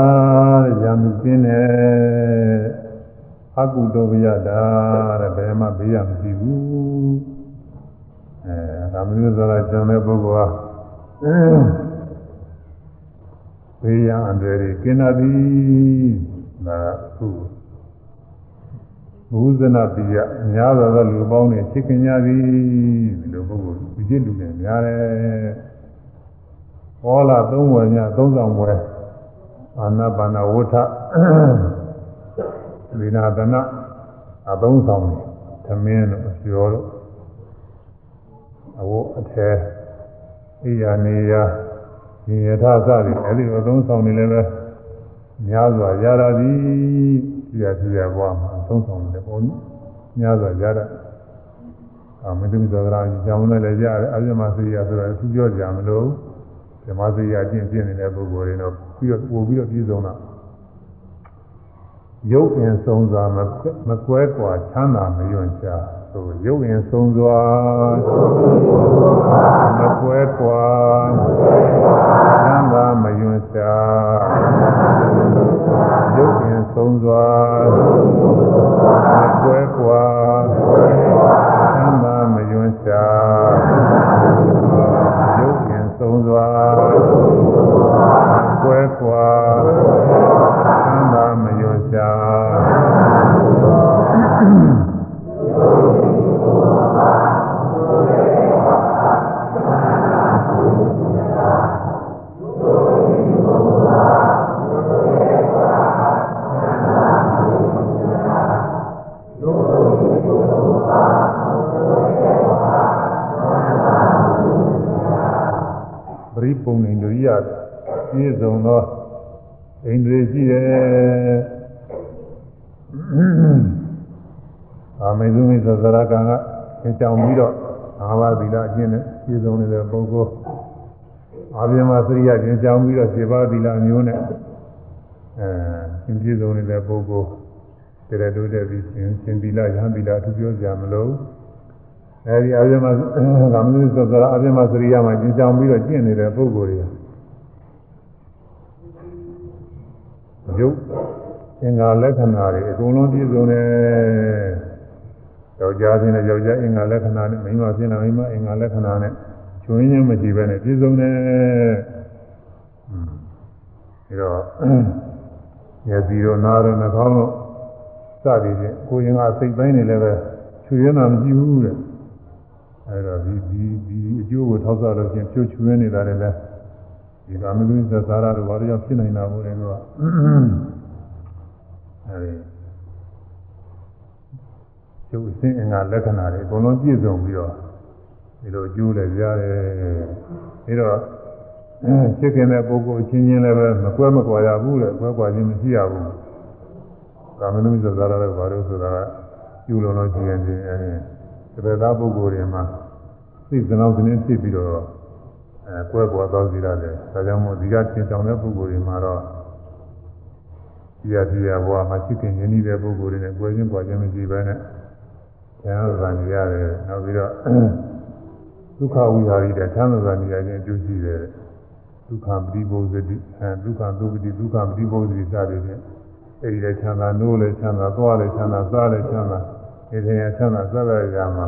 တဲ့ယာမှုကျင်းတယ်အကုတောပယတာတဲ့ဘယ်မှဘေးရမရှိဘူးအဲဒါမျိုးဆိုတာကျန်တဲ့ပုဂ္ဂိုလ်ဟာဘေးရန်အန္တရာယ်ကင်းတာသည်ဒါခုဘုဇနာပိယများသောသောလူပေါင်းတွေချစ်ခင်ကြသည်ဒီလိုပုဂ္ဂိုလ်ဒီจิตလူတွေများတယ်ဟောလာသုံးဝယ်ညသုံးဆောင်ဝယ် အာနာပါနာဝဋ္ဌဝိနာဒနာအသုံးဆောင်တယ်သမင်းတို့အကျော်တို့အဝတ်အထည်ဣယာနေယာညီယထာစသည်အဲဒီအသုံးဆောင်နေလည်းပဲများစွာရတာသည်ပြရပြရဘွားမှာအသုံးဆောင်တယ်ပေါ့များစွာရတာအမင်းတို့သောတာကြီးကြောင်းလည်းလည်းရတယ်အပြမစီရဆိုတော့သူပြောကြမလို့ဓမ္မစရိယအကျင့်ပြည့်နေတဲ့ပုဂ္ဂိုလ်တွေတော့ ပြီးတော့ပို့ပြီးတော့ပြည့်စုံတာရုပ်ရင်ဆုံးစွာမကွဲကွာချမ်းသာမယွန့်ချဆိုရုပ်ရင်ဆုံးစွာမကွဲကွာချမ်းသာမယွန့်ချရုပ်ရင်ဆုံးစွာမကွဲကွာချမ်းသာမယွန့်ချရုပ်ရင်ဆုံးစွာ ကွဲကွာသံသာမယွန်ရှာပရိပုံနေတို့ရ ပြည့်စုံသောဣန္ဒြေရှိတယ်အာမေဇုမိသဇရကံကသင်ကြောင်ပြီးတော့ငါးပါးသီလအကျင့်နဲ့ပြည့်စုံနေတဲ့ပုဂ္ဂိုလ်အာပြမစရိယသင်ကြောင်ပြီးတော့ခြေပါးသီလမျိုးနဲ့အဲပြည့်စုံနေတဲ့ပုဂ္ဂိုလ်တရတိုးတဲ့ပြီးရှင်ရှင်သီလရဟန်းသီလသူပြောကြမလို့အဲဒီအာပြမကမ္မသဇရအာပြမစရိယမှာသင်ကြောင်ပြီးတော့ကျင့်နေတဲ့ပုဂ္ဂိုလ်တွေ ရုပ်အင်္ဂါလက္ခဏာတွေအကုန်လုံးပြည့်စုံတယ်။ယောက်ျားချင်းနဲ့ယောက်ျားအင်္ဂါလက္ခဏာနဲ့မိန်းမချင်းနဲ့မိန်းမအင်္ဂါလက္ခဏာနဲ့ချွင်းချင်းမရှိဘဲနဲ့ပြည့်စုံတယ်။ပြီးတော့မျက်စီတို့နားတို့နှာခေါင်းတို့စသည်ဖြင့်ကိုယ်ရင်ကစိတ်ပိုင်းနေလည်းပဲချွေရနာမရှိဘူးတဲ့။အဲဒါဒီဒီဒီအကျိုးကိုထောက်ဆလို့ချင်းဖြိုးချွေးနေတာလည်း ဒီကာမဂုဏ်သစ္စာရတို့ဘာလို့ဖြစ်နေတာမို့လဲကွာအဲဒီကျုပ်အစဉ်အင်္ဂါလက္ခဏာတွေအကုန်လုံးပြည့်စုံပြီးတော့ဒီလိုအကျိုးလည်းရတယ်ပြီးတော့ချစ်ခင်တဲ့ပုဂ္ဂိုလ်အချင်းချင်းလည်းပဲမကွဲမကွာရဘူးလေကွဲကွာခြင်းမရှိရဘူးကာမဂုဏ်သစ္စာရတို့ဘာလို့ဆိုတာကယူလုံးလုံးချင်းချင်းအဲဒီတပည့်သားပုဂ္ဂိုလ်တွေမှာသိစနောက်ကနေဖြစ်ပြီးတော့ အဲကွဲကွာသွားစီရတယ်ဒါကြောင့်မို့ဒီကသင်ဆောင်တဲ့ပုဂ္ဂိုလ်တွေမှာတော့ဒီရဒီရဘဝမှာရှိခင်ရင်းနှီးတဲ့ပုဂ္ဂိုလ်တွေနဲ့ကွဲချင်းကွာချင်းမရှိဘဲနဲ့ဉာဏ်ဥပ္ပန်ရတယ်နောက်ပြီးတော့ဒုက္ခဝိဟာရီတဲ့သံဃာနေရာချင်းအကျိုးရှိတယ်ဒုက္ခပတိဘုဇတိအဲဒုက္ခသုပတိဒုက္ခပတိဘုဇတိစသည်ဖြင့်အဲဒီလည်းချမ်းသာနိုးလည်းချမ်းသာသွားလည်းချမ်းသာစားလည်းချမ်းသာဒီထင်ရချမ်းသာစသဖြင့်မှာ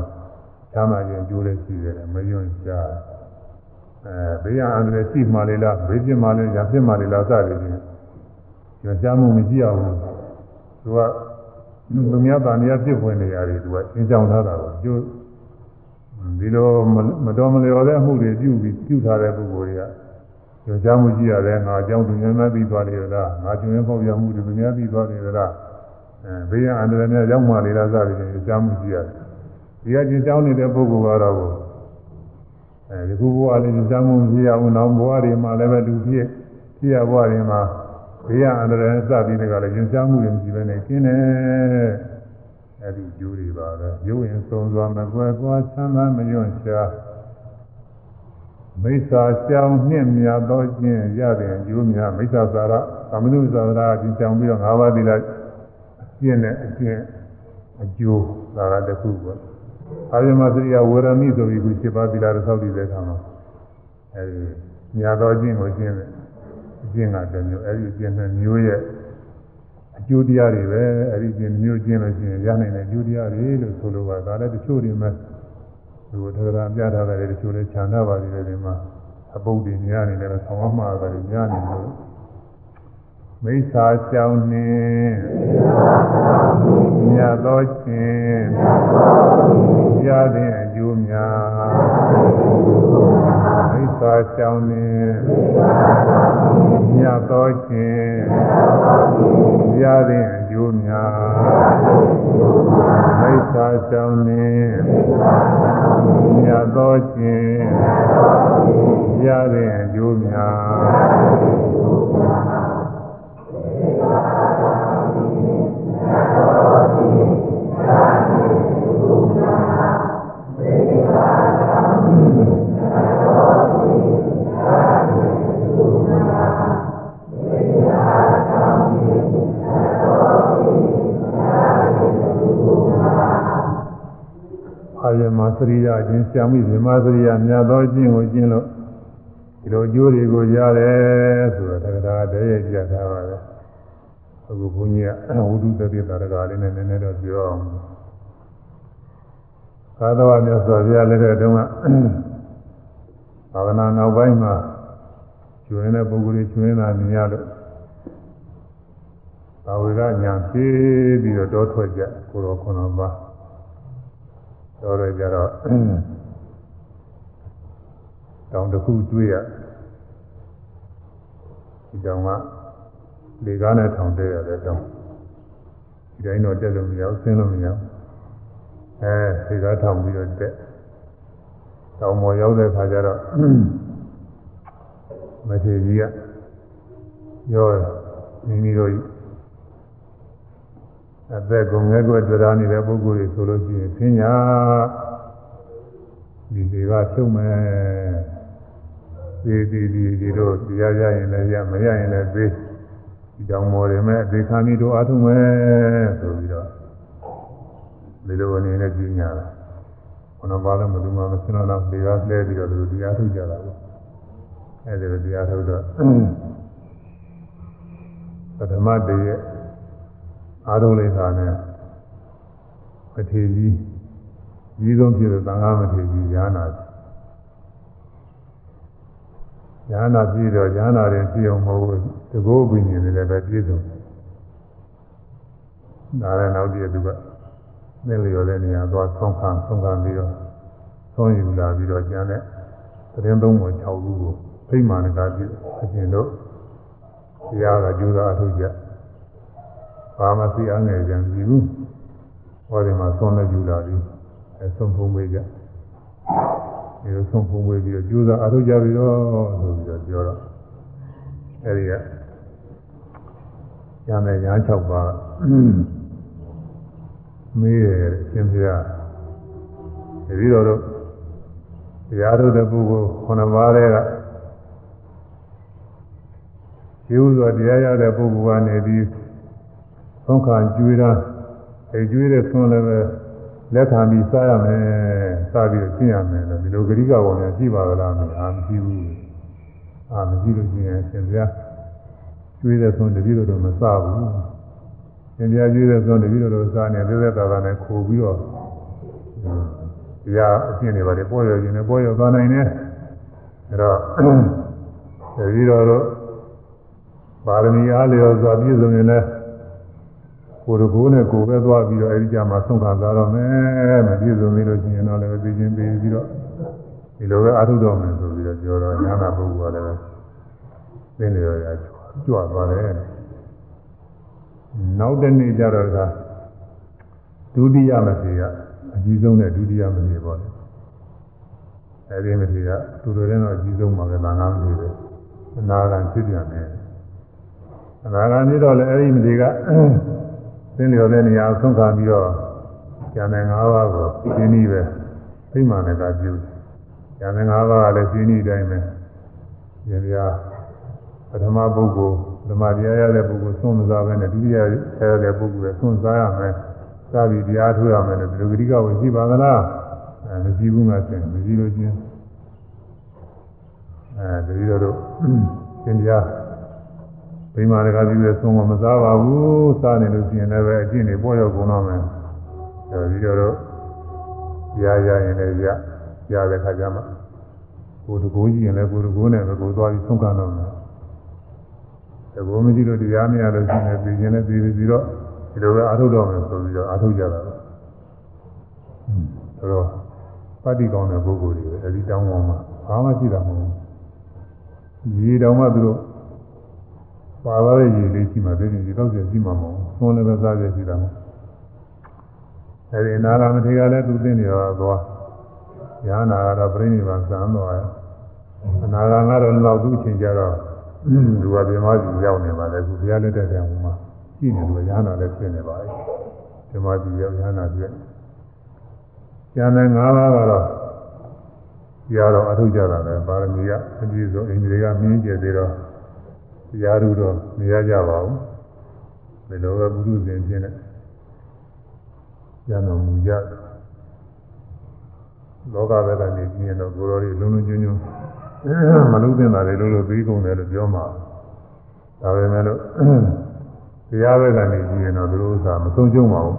ချမ်းသာခြင်းကျိုးလည်းရှိတယ်မယွန့်ရှား အဲဘေးရန်အန္တရာယ်ရှိမှလေလားဘေးပြစ်မှလေရာပြစ်မှလေလားစသည်ဖြင့်ညွှန်ကြားမှုမရှိအောင်သူကလူများဗာနေရပြစ်ဝင်နေရတယ်သူကသင်ကြောင်ထားတာကိုကျိုးဒီလိုမတော်မလျော်တဲ့အမှုတွေပြုပြီးပြုထားတဲ့ပုဂ္ဂိုလ်တွေကညွှန်ကြားမှုရှိရတယ်ငါအကြောင်းသူများများပြီးသွားတယ်လားငါကျွင်းပေါက်ရမှုတွေသူများပြီးသွားတယ်လားအဲဘေးရန်အန္တရာယ်များရောက်မှလေလားစသည်ဖြင့်ညွှန်ကြားမှုရှိရတယ်ဒီကကျင်ကြောင်းနေတဲ့ပုဂ္ဂိုလ်ကတော့ အဲဒီခုဘဝလေးညွှန်ကြားမှုမရှိရဘူးနောက်ဘဝတွေမှာလည်းပဲလူဖြစ်ဖြစ်ရဘဝတွေမှာဘေးရန်အန္တရာယ်စသည်တွေကလည်းညွှန်ကြားမှုတွေမရှိဘဲနဲ့ကျင်းတယ်အဲ့ဒီကျိုးတွေပါပဲရုပ်ရင်ဆုံးသွားမကွယ်ကွာချမ်းသာမယွန့်ရှားမိစ္ဆာကြောင်းနှင့်မြတ်သောခြင်းရတဲ့အကျိုးများမိစ္ဆာသာရသမနုသာရအချင်းကြောင်းပြီးတော့၅ပါးသီလကျင့်တဲ့အကျင့်အကျိုးသာရတစ်ခုပေါ့ အာယမသရိယဝေရမိဆိုပြီးခု7ပါးသီလတစ်ဆောက်တည်တဲ့အခါမှာအဲဒီမြတ်သောခြင်းကိုကျင့်တဲ့အကျင့်ကတစ်မျိုးအဲဒီအကျင့်နှစ်မျိုးရဲ့အကျိုးတရားတွေပဲအဲဒီကျင့်မျိုးကျင့်လို့ရှိရင်ရနိုင်တဲ့အကျိုးတရားတွေလို့ဆိုလိုပါဒါလည်းတချို့တွေမဲ့ဒီလိုတရားပြထားတယ်တချို့လည်းခြံထားပါသေးတယ်ဒီမှာအပုတ်တွေများနေတယ်ဆောင်းမှားတယ်များနေလို့ မိစ္ဆာကြောင့်နှင့်မြတ်သောခြင်းရတဲ့အကျိုးများမိစ္ဆာကြောင့်နှင့်မြတ်သောခြင်းရတဲ့အကျိုးများမိစ္ဆာကြောင့်နှင့်မြတ်သောခြင်းရတဲ့အကျိုးများအာယမ သရိယအချင်းရှာမိဗြဟ္မသရိယမြတ်သောအချင်းကိုကျင့်လို့ဒီလိုအကျိုးတွေကိုရတယ်ဆိုတော့တက္ကရာတည်းရဲ့ကြထားပါလေ အခုဘုန်းကြီးကဝိတုတတိတာရကလေးနဲ့နည်းနည်းတော့ပြောအောင်သာသဝမြတ်စွာဘုရားလက်ထက်တုန်းကသာသနာနောက်ပိုင်းမှာကျွင်းတဲ့ပုဂ္ဂိုလ်တွေကျွင်းတာမြင်ရလို့ဘာဝေကညာဖြည်းပြီးတော့တောထွက်ကြကိုတော်ခုနပါတော်ရကြတော့တောင်တစ်ခုတွေ့ရဒီတောင်က လေကားနဲ့ထောင်တဲ့ရတဲ့တောင်ဒီတိုင်းတော့တက်လို့မရဘူးဆင်းလို့မရဘူးအဲလေကားထောင်ပြီးတော့တက်တောင်ပေါ်ရောက်တဲ့ခါကျတော့မထေရကြီးကပြောမိမိတို့အသက်ကုန်ငယ်ကွယ်တရားနေတဲ့ပုဂ္ဂိုလ်တွေဆိုလို့ရှိရင်သင်ညာဒီတွေကရှုံးမယ်ဒီဒီဒီဒီတို့တရားရရင်လည်းရမရရင်လည်းသေး ဒီတောင်မော်တွေမဲ့ဒီခါမီတို့အားထုတ်မယ်ဆိုပြီးတော့ဒီလိုအနေနဲ့ကြီးညာတာဘုနာပါလည်းမလူမှမစင်တော့ဒီကလဲပြီးတော့သူတရားထုတ်ကြတာပေါ့အဲဒီလိုတရားထုတ်တော့ပထမတည်းရဲ့အားထုတ်လိုက်တာနဲ့မထေကြီးကြီးဆုံးဖြစ်တဲ့သံဃာမထေကြီးညာနာ ညာနာပြည့်တော့ညာနာရင်ပြည့်အောင်မဟုတ်ဘူးတကောဘိညာဉ်တွေလည်းပဲပြည့်စုံဒါလည်းနောက်တည့်သူကသင်လျော်တဲ့နေရာသွားဆောင်းခံဆောင်းခံပြီးတော့ဆောင်းယူလာပြီးတော့ကျန်တဲ့သတင်းသုံးပုံ6ခုကိုဖိမာနကပြည့်အရှင်တို့တရားကကျူးသာအထုတ်ကြဘာမှသိအားငယ်ကြံပြီဘူးဟောဒီမှာသွန်လက်ယူလာပြီအဲဆုံးဖုံးပေးကြ ဒီလိုဆုံးဖုံးပေးပြီးတော့ကျိုးစားအားထုတ်ကြပြီတော့ဆိုပြီးတော့ပြောတော့အဲဒီကညာမယ်ညာ6ပါးမေးတယ်အရှင်ဘုရားတပည့်တော်တို့တရားထုတ်တဲ့ပုဂ္ဂိုလ်ခုနှစ်ပါးတည်းကရှိဥစွာတရားရတဲ့ပုဂ္ဂိုလ်ကနေပြီးသုံးခါကျွေးတာအဲကျွေးတဲ့ဆွမ်းလည်းပဲလက်ခံပြီးစားရမယ် စားပြီးကျင့်ရမယ်လို့ဒီလိုဂရိကဝေါ်များရှိပါကလားမအာမရှိဘူးအာမရှိလို့ရှိရင်ရှင်ဗျာကျွေးတဲ့ဆွမ်းတပည့်တော်တော့မစားဘူးရှင်ဗျာကျွေးတဲ့ဆွမ်းတပည့်တော်တော့စားနေသေးသေးသာသာနဲ့ခိုးပြီးတော့တရားအကျင့်တွေပါလေပေါ်ရခြင်းနဲ့ပေါ်ရသွားနိုင်တယ်အဲတော့တပည့်တော်တို့ပါရမီအားလျော်စွာပြည့်စုံရင်လည်း ကိုယ်တကိုယ်နဲ့ကိုယ်ပဲသွားပြီးတော့အဲဒီကြမှာဆုံးခံသွားတော့မယ်မပြည့်စုံသေးလို့ရှိရင်တော့လည်းသိချင်းပြီးပြီးတော့ဒီလိုပဲအာထုတော်မယ်ဆိုပြီးတော့ပြောတော့ညာနာပုဂ္ဂိုလ်ကလည်းသိနေရရကြွသွားတယ်နောက်တစ်နေ့ကျတော့ကဒုတိယမထေရအကြီးဆုံးနဲ့ဒုတိယမထေရပေါ့လေအဲဒီမထေရသူတို့လည်းတော့အကြီးဆုံးပါပဲငါးငါးမထေရအနာဂံဖြစ်ပြန်တယ်အနာဂံဖြစ်တော့လည်းအဲဒီမထေရက သင်လျော်တဲ့နေရာဆုံးခံပြီးတော့ကျန်တဲ့၅ပါးကိုရှင်းပြီးပဲသိမှန်တဲ့ကပြုကျန်တဲ့၅ပါးကလည်းရှင်းပြီးတိုင်းပဲဒီနေရာပထမပုဂ္ဂိုလ်ဓမ္မတရားရတဲ့ပုဂ္ဂိုလ်ဆုံးမစားပဲနဲ့ဒုတိယရတဲ့ပုဂ္ဂိုလ်လည်းဆုံးစားရမယ်စားပြီးတရားထုတ်ရမယ်လို့ဒီလိုဂရိကဝင်ရှိပါသလားအဲမရှိဘူးငါဆင်မရှိလို့ချင်းအဲဒီလိုတော့သင်ကြား ဘိမာရကပြီးတဲ့ဆုံးမမစားပါဘူးစားနေလို့ရှိရင်လည်းပဲအကျင့်တွေပေါ်ရောက်ကုန်တော့မယ်အဲဒီတော့ရရရင်လည်းရရတဲ့ခါကျမှကိုယ်တကိုးကြီးရင်လည်းကိုယ်တကိုးနဲ့ပဲကိုယ်သွားပြီးဆုံးခံတော့မယ်တကိုးမကြည့်လို့တရားမရလို့ရှိရင်ပြည်ရင်လည်းပြည်ပြီးတော့ဒီလိုပဲအာထုတ်တော့မယ်ဆိုပြီးတော့အာထုတ်ကြတာပဲဆိုတော့ပဋိကောင်းတဲ့ပုဂ္ဂိုလ်တွေအဲဒီတောင်းပေါ်မှာဘာမှရှိတာမဟုတ်ဘူးရေတောင်မှသူတို့ ပါသွားတဲ့ရေလေးရှိမှသိရင်ဒီတော့ကျရှိမှာမဟုတ်ဘူးသွန်းလည်းပဲစားကြရှိတာမဟုတ်အဲဒီအနာဂမထေကလည်းသူသိနေတော့သွားရဟနာကတော့ပြိဋိဘံစံသွားရအနာဂံကတော့လောက်သူ့အချိန်ကြတော့လူကပြမကြီးရောက်နေပါလေခုဘုရားလက်ထက်တည်းဟိုမှာရှိနေလို့ရဟနာလည်းဖြစ်နေပါပြီပြမကြီးရောက်ရဟနာပြည့်ကျန်တဲ့၅ပါးကတော့ရတော့အထုကြတာပဲပါရမီကအပြည့်စုံအိန္ဒြေကမြင်းကျဲသေးတော့ တရားဓုတော့မရကြပါဘူးဒီလိုပဲပုရုဇဉ်ချင်းနဲ့ကျန်တော်မူကြလောကဘက်ကနေပြင်းတော့ကိုယ်တော်တွေလုံးလုံးကျွန်းကျွန်းမလုံးသင့်တာတွေလို့လို့ပြီးကုန်တယ်လို့ပြောမှာဒါပေမဲ့လို့တရားဘက်ကနေကြည့်ရင်တော့သူတို့ဥစ္စာမဆုံးရှုံးပါဘူး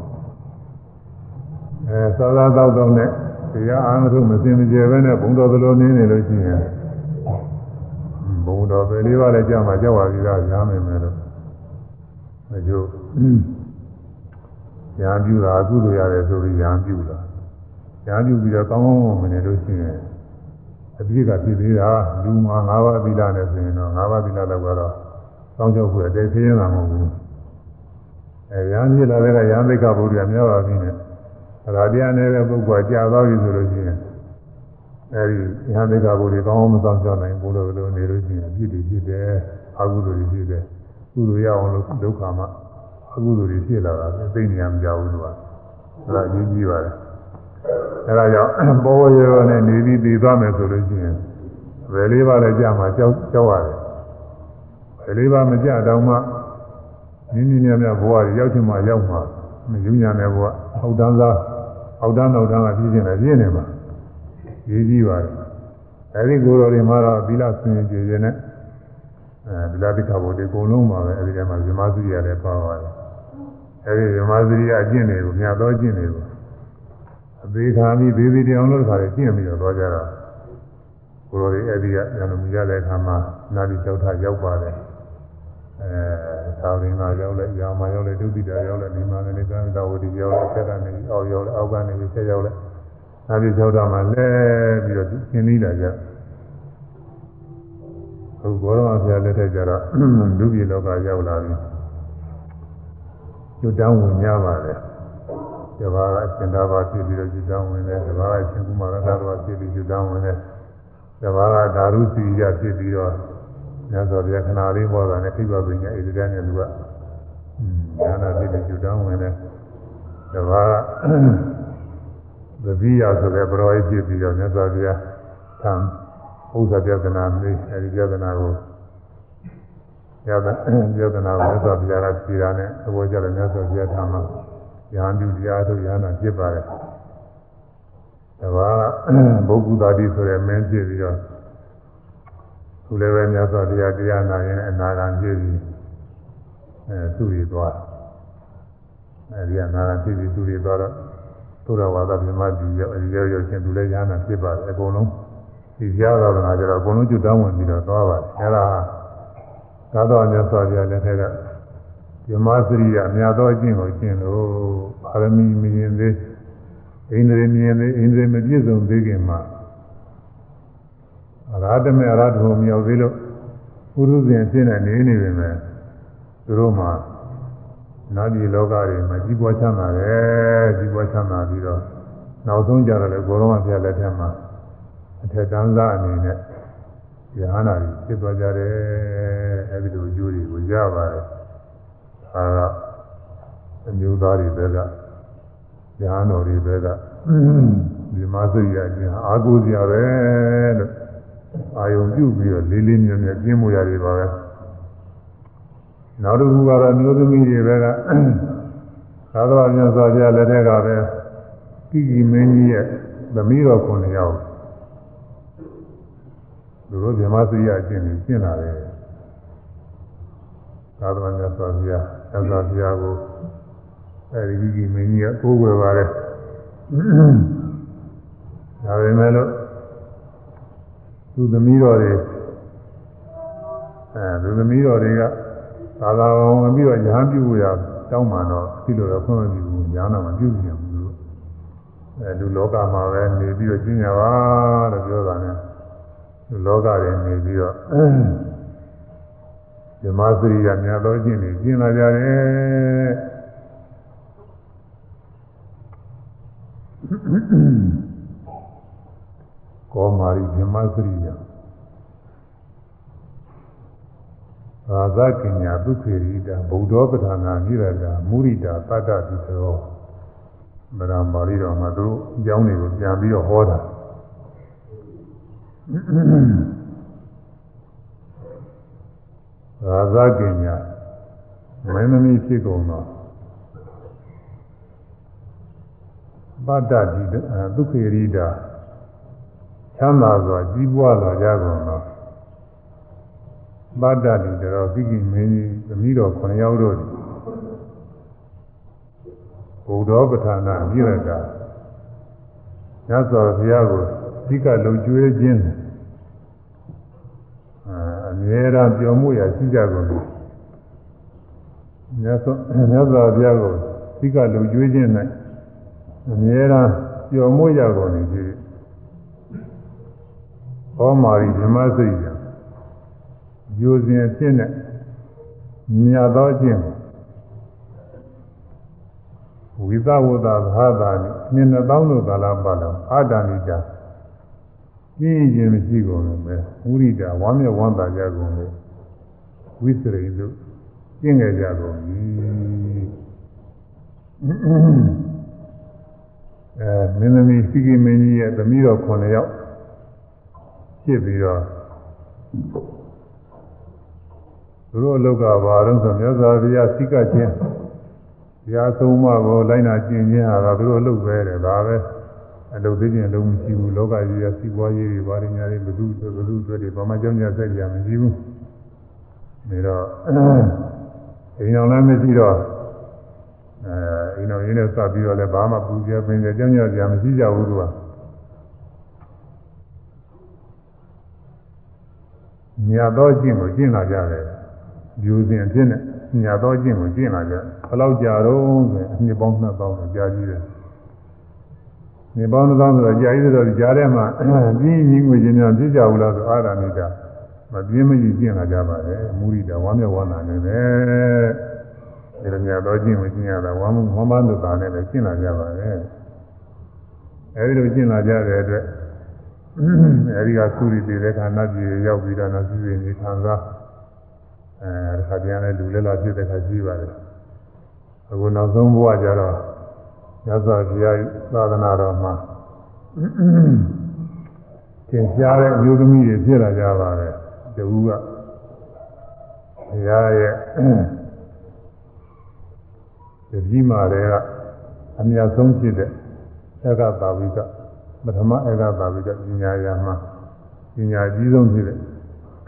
အဲသာသာတော့တော့နဲ့တရားအားထုတ်မစင်မကြယ်ပဲနဲ့ဘုံတော်သလိုနေနေလို့ရှိရင် ဘုံတော်ပဲလေးပါးလည်းကြာမှကြောက်ပါပြီလားညာမယ်မယ်လို့မကျိုးညာပြူတာအကုသိုလ်ရတယ်ဆိုပြီးညာပြူတာညာပြူပြီးတော့ကောင်းကောင်းမနေလို့ရှိရင်အပြည့်ကပြည့်သေးတာလူမှာ၅ပါးသီလနဲ့ဆိုရင်တော့၅ပါးသီလလောက်ကတော့ကောင်းကြောက်ဖို့အတိတ်ခင်းတာမဟုတ်ဘူးအဲညာပြလာတဲ့ကညာသိက္ခာပုဒ်ကများပါပြီနဲ့ဒါတရားနေတဲ့ပုဂ္ဂိုလ်ကြာသွားပြီဆိုလို့ရှိရင် အဲဒီညာသိက္ခာပုဒ်တွေကောင်းအောင်မဆောင်ကြနိုင်ဘူးလို့လို့နေလို့ရှိရင်အပြည့်တွေဖြစ်တယ်အကုသိုလ်တွေဖြစ်တယ်ကုသိုလ်ရအောင်လို့ဒုက္ခမှာအကုသိုလ်တွေဖြစ်လာတာသိနေရမကြဘူးသူကဒါအရေးကြီးပါတယ်အဲဒါကြောင့်ပေါ်ပေါ်ရောနဲ့နေပြီးသိသွားမယ်ဆိုလို့ရှိရင်ဘယ်လေးပါးလဲကြာမှာကြောက်ကြောက်ရတယ်ဘယ်လေးပါးမကြတော့မှနင်းနင်းမြမြဘဝရောက်ချင်မှရောက်မှာမယူညာတဲ့ဘဝအောက်တန်းသားအောက်တန်းနောက်တန်းကပြည့်ကျင်တယ်ပြည့်နေမှာ ရေးကြီးပါတယ်အဲဒီကိုယ်တော်တွေမှာတော့သီလဆင်ကြည်ခြင်းနဲ့အဲဒီလာတိခါဘုဒ္ဓအကုန်လုံးပါပဲအဲဒီထဲမှာဇမသုရိယလည်းပါပါတယ်အဲဒီဇမသုရိယအကျင့်တွေကိုမြတ်သောအကျင့်တွေကိုအသေးခါပြီးသေးသေးတောင်လို့ခါတွေကျင့်ပြီးတော့သွားကြတာကိုယ်တော်တွေအဲဒီကဉာဏ်မူရတဲ့အခါမှာနာတိကျောက်ထရောက်ပါတယ်အဲသာဝရင်ကရောက်လဲရာမရောက်လဲဒုတိယရောက်လဲဒီမှာလည်းကံတော်ဝတိရောက်လဲဆက်ကနေအောက်ရောက်လဲအောက်ကနေဆက်ရောက်လဲ နာတိကျောက်ထမှာလဲပြီးတော့သင်ပြီးလာကြအခုဘောရမဆရာလက်ထက်ကျတော့လူပြည်လောကရောက်လာပြီကျွတ်တောင်းဝင်ရပါတယ်ဒီဘာကအရှင်သာဘာဖြစ်ပြီးတော့ကျွတ်တောင်းဝင်တယ်ဒီဘာကအရှင်ကုမာရသာဘာဖြစ်ပြီးကျွတ်တောင်းဝင်တယ်ဒီဘာကဓာရုစီရဖြစ်ပြီးတော့ညသောဗျာခဏလေးပေါ်တာနဲ့ခိဗ္ဗပညာဣတိကနဲ့လူကညာနာဖြစ်ပြီးကျွတ်တောင်းဝင်တယ်ဒီဘာက သတိရဆိုတဲ့ပရောဟိတ်ဖြစ်ပြီးတော့မြတ်စွာဘုရားသံဥစ္စာပြဒနာမေးအဲဒီပြဒနာကိုပြဒပြဒနာကိုမြတ်စွာဘုရားကဖြေတာနဲ့သဘောကျတယ်မြတ်စွာဘုရားထာမှာယဟန်ပြုတရားထုတ်ယဟန်နာဖြစ်ပါတယ်။ဒါကဘုဂ္ဂုတာတိဆိုတဲ့မင်းဖြစ်ပြီးတော့သူလည်းပဲမြတ်စွာဘုရားတရားနာရင်အနာဂံဖြစ်ပြီးအဲသူ့ရသွားအဲဒီအနာဂံဖြစ်ပြီးသူ့ရသွားတော့ သုရဝါဒမြမကြီးရောက်အဲဒီရောက်ရောက်ချင်းသူလည်းယဟန်နာဖြစ်ပါတယ်အကုန်လုံးဒီဘုရားသာသနာကြတော့အကုန်လုံးကျွတ်တောင်းဝင်ပြီးတော့သွားပါတယ်အဲဒါသာတော်မြတ်စွာဘုရားလက်ထက်ကဓမ္မစရိယအများသောအကျင့်ကိုကျင့်လို့ပါရမီမြင်သေးအိန္ဒြေမြင်သေးအိန္ဒြေမပြည့်စုံသေးခင်မှာအရာဓမေအရာဓုံမြောက်သေးလို့ပုရုဇဉ်အဖြစ်နဲ့နေနေပြီမယ်သူတို့မှာ နာပြည်လောကတွေမှာကြီးပွားချမ်းသာတယ်ကြီးပွားချမ်းသာပြီးတော့နောက်ဆုံးကြတော့လေဘုရောမဖျက်လက်ထက်မှာအထက်တန်းသားအနေနဲ့ယဟနာကြီးဖြစ်သွားကြတယ်အဲဒီလိုအကျိုးတွေကိုရပါတယ်ဒါကအမျိုးသားတွေဘက်ကယဟန်တော်တွေဘက်ကဒီမသိရခြင်းအာကိုစရာပဲလို့အာယုံပြုပြီးတော့လေးလေးမြတ်မြတ်ကျင်းမှုရတယ်ပါပဲ နောက်တစ်ခုကတော့မျိုးသမီးတွေဘက်ကသာသနာ့မြတ်စွာဘုရားလက်ထက်ကပဲကိကိမင်းကြီးရဲ့သမီးတော်9ယောက်သူတို့ဗြဟ္မစရိယအကျင့်ကိုကျင့်လာတယ်သာသနာ့မြတ်စွာဘုရားသစ္စာဘုရားကိုအဲဒီကိကိမင်းကြီးကကိုးကွယ်ပါတယ်ဒါပေမဲ့လို့သူသမီးတော်တွေအဲသူသမီးတော်တွေက သာသာဝင်ပြီးတော့ညာပြုရတောင်းမှတော့ဒီလိုတော့ဖွင့်မပြီးဘူးညာနာမပြုပြရဘူးလို့အဲလူလောကမှာပဲနေပြီးတော့ကျင့်ကြပါလို့ပြောတာ ਨੇ လူလောကတွေနေပြီးတော့ဓမ္မစရိယမြတ်သောကျင့်တွေကျင့်လာကြတယ်ကောမာရီဓမ္မစရိယ သာသကညာဒုက္ခေရိတာဗုဒ္ဓပဋ္ဌာနာနိရတာမုရိတာတတ္တတိသောဗရံပါဠိတော်မှာသူတို့အကြောင်းတွေကိုပြန်ပြီးတော့ဟောတာသာသကညာမင်းသမီးဖြစ်ကုန်တော့ပတ္တတိဒုက္ခေရိတာချမ်းသာစွာကြီးပွားလာကြကုန်တော့ ပတ္တတိတော်သိကိမင်းကြီးသမီးတော်9ယောက်တို့ဘုဒ္ဓပဋ္ဌာနာမြည့်ရတာညသောဘုရားကိုသိကလုံကျွေးခြင်းအမြဲတမ်းပြောမှုရရှိကြကုန်တယ်ညသောညသောဘုရားကိုသိကလုံကျွေးခြင်း၌အမြဲတမ်းပြောမှုရကုန်တယ်ဒီဟောမာရီဓမ္မစိတ် ယူစဉ်အဖြစ်နဲ့မြတ်သောခြင်းဝိသဝတ္တသာသာနိနှစ်သောင်းတို့ကာလပတ်လုံးအာတဏိတာပြင်းခြင်းမရှိကုန်လို့ပဲဝိရိဒဝမ်းမြောက်ဝမ်းသာကြကုန်လို့ဝိစရိတို့ကျင့်ကြကြကုန်ပြီအဲမင်းသမီးစီကီမင်းကြီးရဲ့သမီးတော်9ယောက်ဖြစ်ပြီးတော့ သူတို့အလောက်ကဘာလို့ဆိုမြတ်စွာဘုရားစိကချင်းဘုရားသုံးမကိုလိုက်နာကျင့်ခြင်းဟာတော့သူတို့အလုပ်ပဲတဲ့ဒါပဲအလုပ်သိခြင်းအလုပ်မရှိဘူးလောကကြီးရစီးပွားရေးတွေဘာတွေညာတွေဘုသူဘုသူတွေတွေဘာမှကြောင်းကြဆက်ကြမရှိဘူးဒါတော့အိမ်တော်လည်းမရှိတော့အဲအိမ်တော်ရင်းနဲ့စပ်ပြီးတော့လည်းဘာမှပူကြပင်ကြကြောင်းကြကြမရှိကြဘူးသူကညာတော့ကျင့်ကိုကျင့်လာကြတယ် ယူစဉ်အဖြစ်နဲ့ညာတော့ကျင့်ကိုကျင့်လာကြဘယ်လောက်ကြာတော့ဆိုရင်အနှစ်ပေါင်း2000တော့ကြာကြီးတယ်နေပေါင်း2000ဆိုတော့ကြာကြီးဆိုတော့ကြားထဲမှာပြင်းကြီးငွေချင်းများပြည့်ကြဘူးလားဆိုအာရဏိတာမပြင်းမကြီးကျင့်လာကြပါတယ်မူရိတာဝမ်းမြောက်ဝမ်းသာနေတယ်ဒီလိုများတော့ကျင့်ကိုကျင့်ရတာဝမ်းဝမ်းမသတာနဲ့လည်းကျင့်လာကြပါတယ်အဲဒီလိုကျင့်လာကြတဲ့အတွက်အဲဒီကသုရိတေတဲ့ခန္ဓာကြီးရောက်ပြီးတော့နသုရိနေခံစား အဲတစ်ခါပြန်လဲလူလဲလာဖြစ်တဲ့ခါရှိပါတယ်အခုနောက်ဆုံးဘဝကျတော့ညဇောဘုရားသာသနာတော်မှာသင်ရှားတဲ့အမျိုးသမီးတွေဖြစ်လာကြပါတယ်တူကဘုရားရဲ့ဒီကြီးမာတွေကအမြတ်ဆုံးဖြစ်တဲ့ဧကသာဝိကပထမဧကသာဝိကပညာရာမှာပညာကြီးဆုံးဖြစ်တဲ့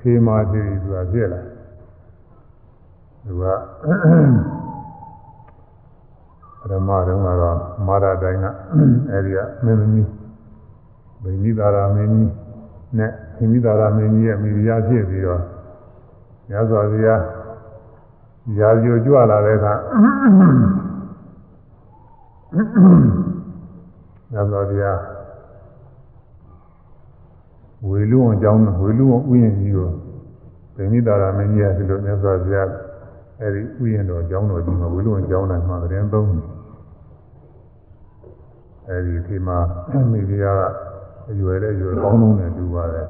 ခေမာတိဆိုတာဖြစ်လာ သူကပထမတုန်းကတော့မာရတိုင်းကအဲဒီကမင်းသမီးဗိမိသာရမင်းကြီးနဲ့ဗိမိသာရမင်းကြီးရဲ့မိဖုရားဖြစ်ပြီးတော့ညဇောဘုရားရာဇိုကြွလာတဲ့အခါညဇောဘုရားဝေလူအောင်ကြောင်းဝေလူအောင်ဥယျာဉ်ကြီးကိုဗိမိသာရမင်းကြီးကဒီလိုညဇောဘုရား အဲဒီဥယျာဉ်တော်ကျောင်းတော်ကြီးမှာဝေလူအောင်ကျောင်းတိုင်းမှာတရင်သုံးတယ်အဲဒီဒီမှာမိဖုရားကအရွယ်နဲ့ရွယ်ကောင်းလုံးနဲ့တူပါတယ်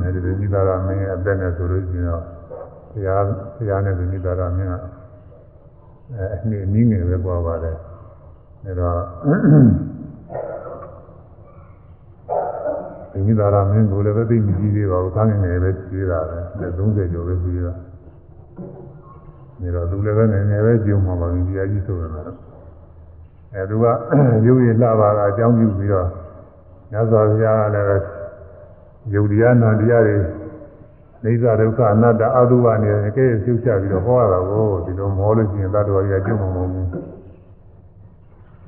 အဲဒီဗိမိသာရမင်းရဲ့အသက်နဲ့ဆိုလို့ရှိရင်တော့ဘုရားဘုရားနဲ့ဗိမိသာရမင်းကအဲအနည်းနည်းငယ်ပဲပွားပါတယ်အဲတော့ ဗိမိသာရမင်းကိုလည်းပဲသိမကြည့်သေးပါဘူးသားငယ်ငယ်ပဲကြည့်တာပဲ30ကျော်ပဲကြည့်တာနေတော့သူလည်းပဲငယ်ငယ်ပဲကြုံမှာပါဘုရားကြီးဆိုတယ်တော့အဲသူကရုပ်ရည်လှပါတာအကြောင်းပြုပြီးတော့မြတ်စွာဘုရားကလည်းယုတ်တရားနာတရားတွေနေသဒုက္ခအနတ္တအတုဝနေကဲပြုချပြီးတော့ဟောရတာကိုဒီလိုမောလို့ရှိရင်တတ္တဝါကြီးကကျုံမှာမဟုတ်ဘူး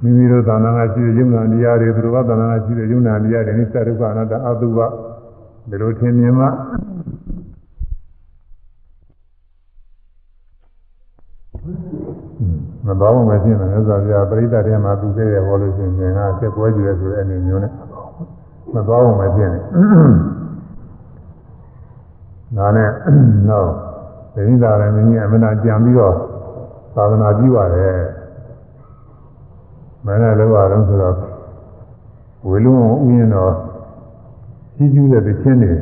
မိမိတို့သာနာကရှိတဲ့ယုံနာတရားတွေသူတို့ကသာနာကရှိတဲ့ယုံနာတရားတွေနေသဒုက္ခအနတ္တအတုဝဒီလိုထင်မြင်မှမတော်မှမဖြစ်နေလို့ဆိုပြပရိသတ်ထဲမှာသူခဲ့ရဟောလို့ရှိရင်ငါဆက်ပွဲကြည့်ရဆိုတဲ့အနေမျိုးနဲ့မတော်မှမဖြစ်နေဒါနဲ့တော့ဒိဋ္ဌိသာရမင်းကြီးအမနာကြံပြီးတော့သာသနာပြုရတယ် မင်းနဲ့လောကတော့ဆိုတော့ဝေလုံးဥယျာဉ်တော်ကြီးကျူးတဲ့သချင်းတွေ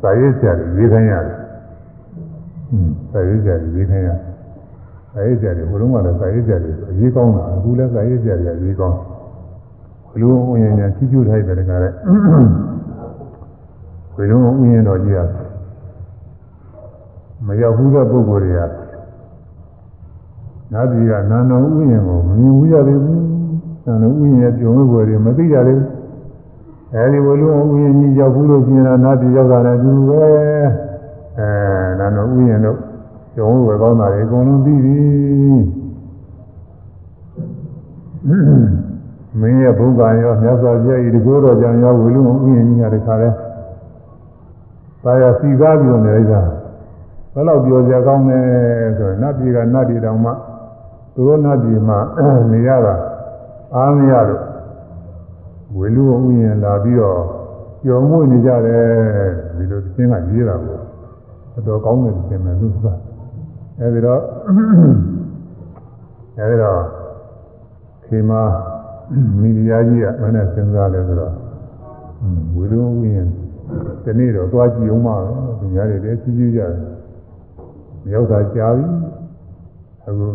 စာရေးဆရာတွေရေးခိုင်းရတယ်။อืมစာရေးဆရာတွေရေးခိုင်းရတယ်။စာရေးဆရာတွေဘုလုံးကလည်းစာရေးဆရာတွေအရေးကောင်းတာအခုလည်းစာရေးဆရာတွေအရေးကောင်းဝေလုံးဥယျာဉ်ညာကြီးကျူးထားတဲ့တကားတဲ့ဝေလုံးဥယျာဉ်တော်ကြီးကမရောက်ဘူးတဲ့ပုဂ္ဂိုလ်တွေကနာတိကနာနောဥယျာဉ်ကိုမမြင်ဘူးရသေးဘူး နာနောဥယျာဉ်ရဲ့ပြုံးဝဲတွေမသိကြသေးဘူးအဲဒီဝလုံးဥယျာဉ်ကြီးရောက်ဘူးလို့ပြင်တာနာတိရောက်တာလည်းဒီလိုပဲအဲနာနောဥယျာဉ်တို့ပြုံးဝဲကောင်းတာတွေအကုန်လုံးပြီးပြီမင်းရဲ့ဘုရားရောမြတ်စွာဘုရားဤတကောတော်ကြောင့်ရောဝလုံးဥယျာဉ်ကြီးရတဲ့ခါလဲသာယာစီကားပြီးတော့နေလိုက်တာဘယ်လောက်ပြောကြကောင်းလဲဆိုရင်နတ်ပြည်ကနတ်ပြည်တောင်မှသူတို့နတ်ပြည်မှာနေရတာ အားမရလို့ဝေလူဥယျာဉ်လာပြီးတော့ပျော်မွေ့နေကြတယ်ဒီလိုသင်ကရေးတာကိုအတော်ကောင်းတယ်သင်မယ်လို့ဆိုတာအဲဒီတော့အဲဒီတော့ခေမာမိဖုရားကြီးကမနဲ့စဉ်းစားတယ်ဆိုတော့ဝေလူဥယျာဉ်ဒီနေ့တော့သွားကြည့်အောင်ပါသူများတွေလည်းကြီးကြီးကြတယ်ရောက်တာကြာပြီအခု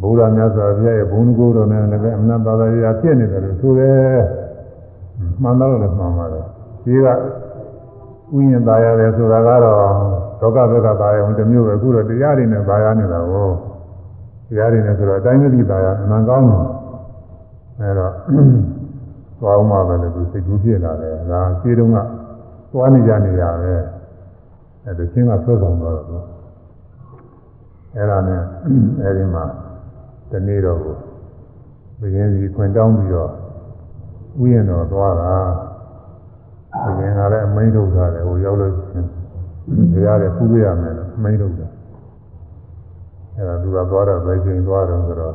ဘုရားမြတ်စွာဘုရားရဲ့ဘုန်းကိုယ်တော်နဲ့လည်းအမှန်သာသာရာပြည့်နေတယ်လို့ဆိုတယ်မှန်တော့လည်းမှန်ပါတယ်ဒီကဥယျာဉ်သားရတယ်ဆိုတာကတော့ဒုက္ခဒုက္ခသားရုံတစ်မျိုးပဲအခုတော့တရားတွေနဲ့သားရနေတာကိုတရားတွေနဲ့ဆိုတော့အတိုင်းမသိသားရအမှန်ကောင်းတယ်အဲတော့သွားအောင်မှပဲလေသူစိတ်ကူးဖြစ်လာတယ်ဒါခြေတုံးကသွားနေကြနေရပဲအဲဒါချင်းကဆွဲဆောင်တော့တော့အဲ့ဒါနဲ့အဲဒီမှာ ဒီနေ့တော့ကိုဘုရင်ကြီးခွင်တောင်းပြီးတော့ဥယျာဉ်တော်သွားတာဘုရင်ကလည်းအမိန့်ထုတ်ထားတယ်ဟိုရောက်လို့ရှင်တရားတွေပူပြရမယ်လို့အမိန့်ထုတ်တယ်အဲ့ဒါသူကသွားတော့ဘယ်ချိန်သွားတော့ဆိုတော့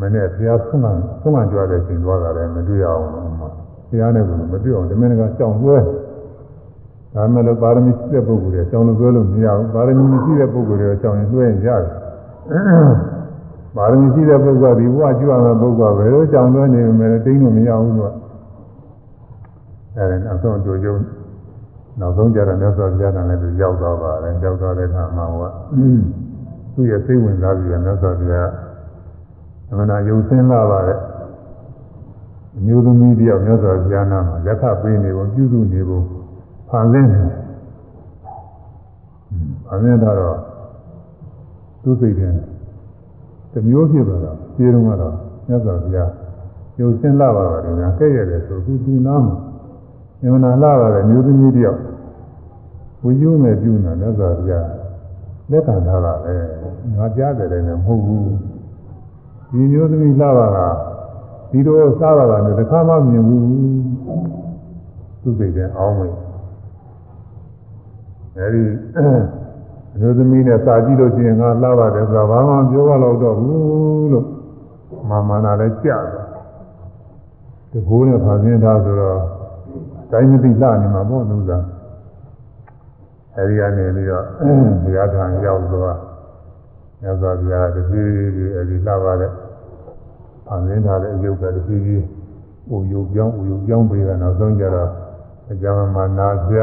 မနေ့ဘုရားဆုံးခံဆုံးခံကြွတဲ့ချိန်သွားတာလည်းမတွေ့ရအောင်လို့ဘုရားနဲ့ကမတွေ့အောင်ဒီမင်းကကြောင်လွှဲဒါမဲ့လို့ပါရမီရှိတဲ့ပုဂ္ဂိုလ်တွေအကြောင်းလို့ပြောလို့မရဘူးပါရမီမရှိတဲ့ပုဂ္ဂိုလ်တွေအကြောင်းရင်လွှဲရင်ရတယ် ပါရမီရှိတဲ့ပုဂ္ဂိုလ်ကဒီဘဝကျွမ်းတဲ့ပုဂ္ဂိုလ်ကဘယ်လိုကြောင်းလွှဲနေမယ်တိန်းလို့မရဘူးလို့အဲဒါနောက်ဆုံးကြိုးကျုံနောက်ဆုံးကြတော့မြတ်စွာဘုရားကလည်းသူရောက်သွားပါတယ်ရောက်သွားတဲ့အခါမှာဟိုကသူ့ရဲ့စိတ်ဝင်စားပြီးတော့မြတ်စွာဘုရားအမှန်တရားယုံစင်းလာပါတဲ့အမျိုးသမီးတယောက်မြတ်စွာဘုရားနာမှာလက်ခပေးနေပုံပြုစုနေပုံဖန်ဆင်းတယ်။ဖန်ဆင်းတော့သူ့စိတ်ထဲ တမျိုးဖြစ်သွားတာပြေတော့ကတော့မြတ်စွာဘုရားကျိုးစင်းလာပါပါတယ်ညာကဲ့ရတယ်ဆိုသူသူနာမှာညမနာလာပါတယ်မျိုးသမီးတယောက်ဝိယူမဲ့ပြုနေမြတ်စွာဘုရားလက်ခံထားတာပဲငါကြားတယ်လည်းမဟုတ်ဘူးဒီမျိုးသမီးလာပါလားဒီလိုစားပါလားတခါမှမမြင်ဘူးသူစိတ်ထဲအောင်းဝင်အဲဒီ အမျိုးသမီးနဲ့စာကြည့်လို့ရှိရင်ငါလှပါတယ်ဆိုတာဘာမှပြောရတော့တော့ဘူးလို့မာမနာလည်းကြတယ်တကိုးနဲ့ဖန်ဆင်းထားဆိုတော့တိုင်းမသိလှနေမှာပေါ့သူကအဲဒီကနေပြီးတော့ဘုရားထံရောက်သွားမြတ်စွာဘုရားတဖြည်းဖြည်းအဲဒီလှပါတဲ့ဖန်ဆင်းထားတဲ့အယုတ်ကတဖြည်းဖြည်းဟိုယုတ်ပြောင်းဟိုယုတ်ပြောင်းပြီးတော့နောက်ဆုံးကျတော့အကြမ်းမှနာပြ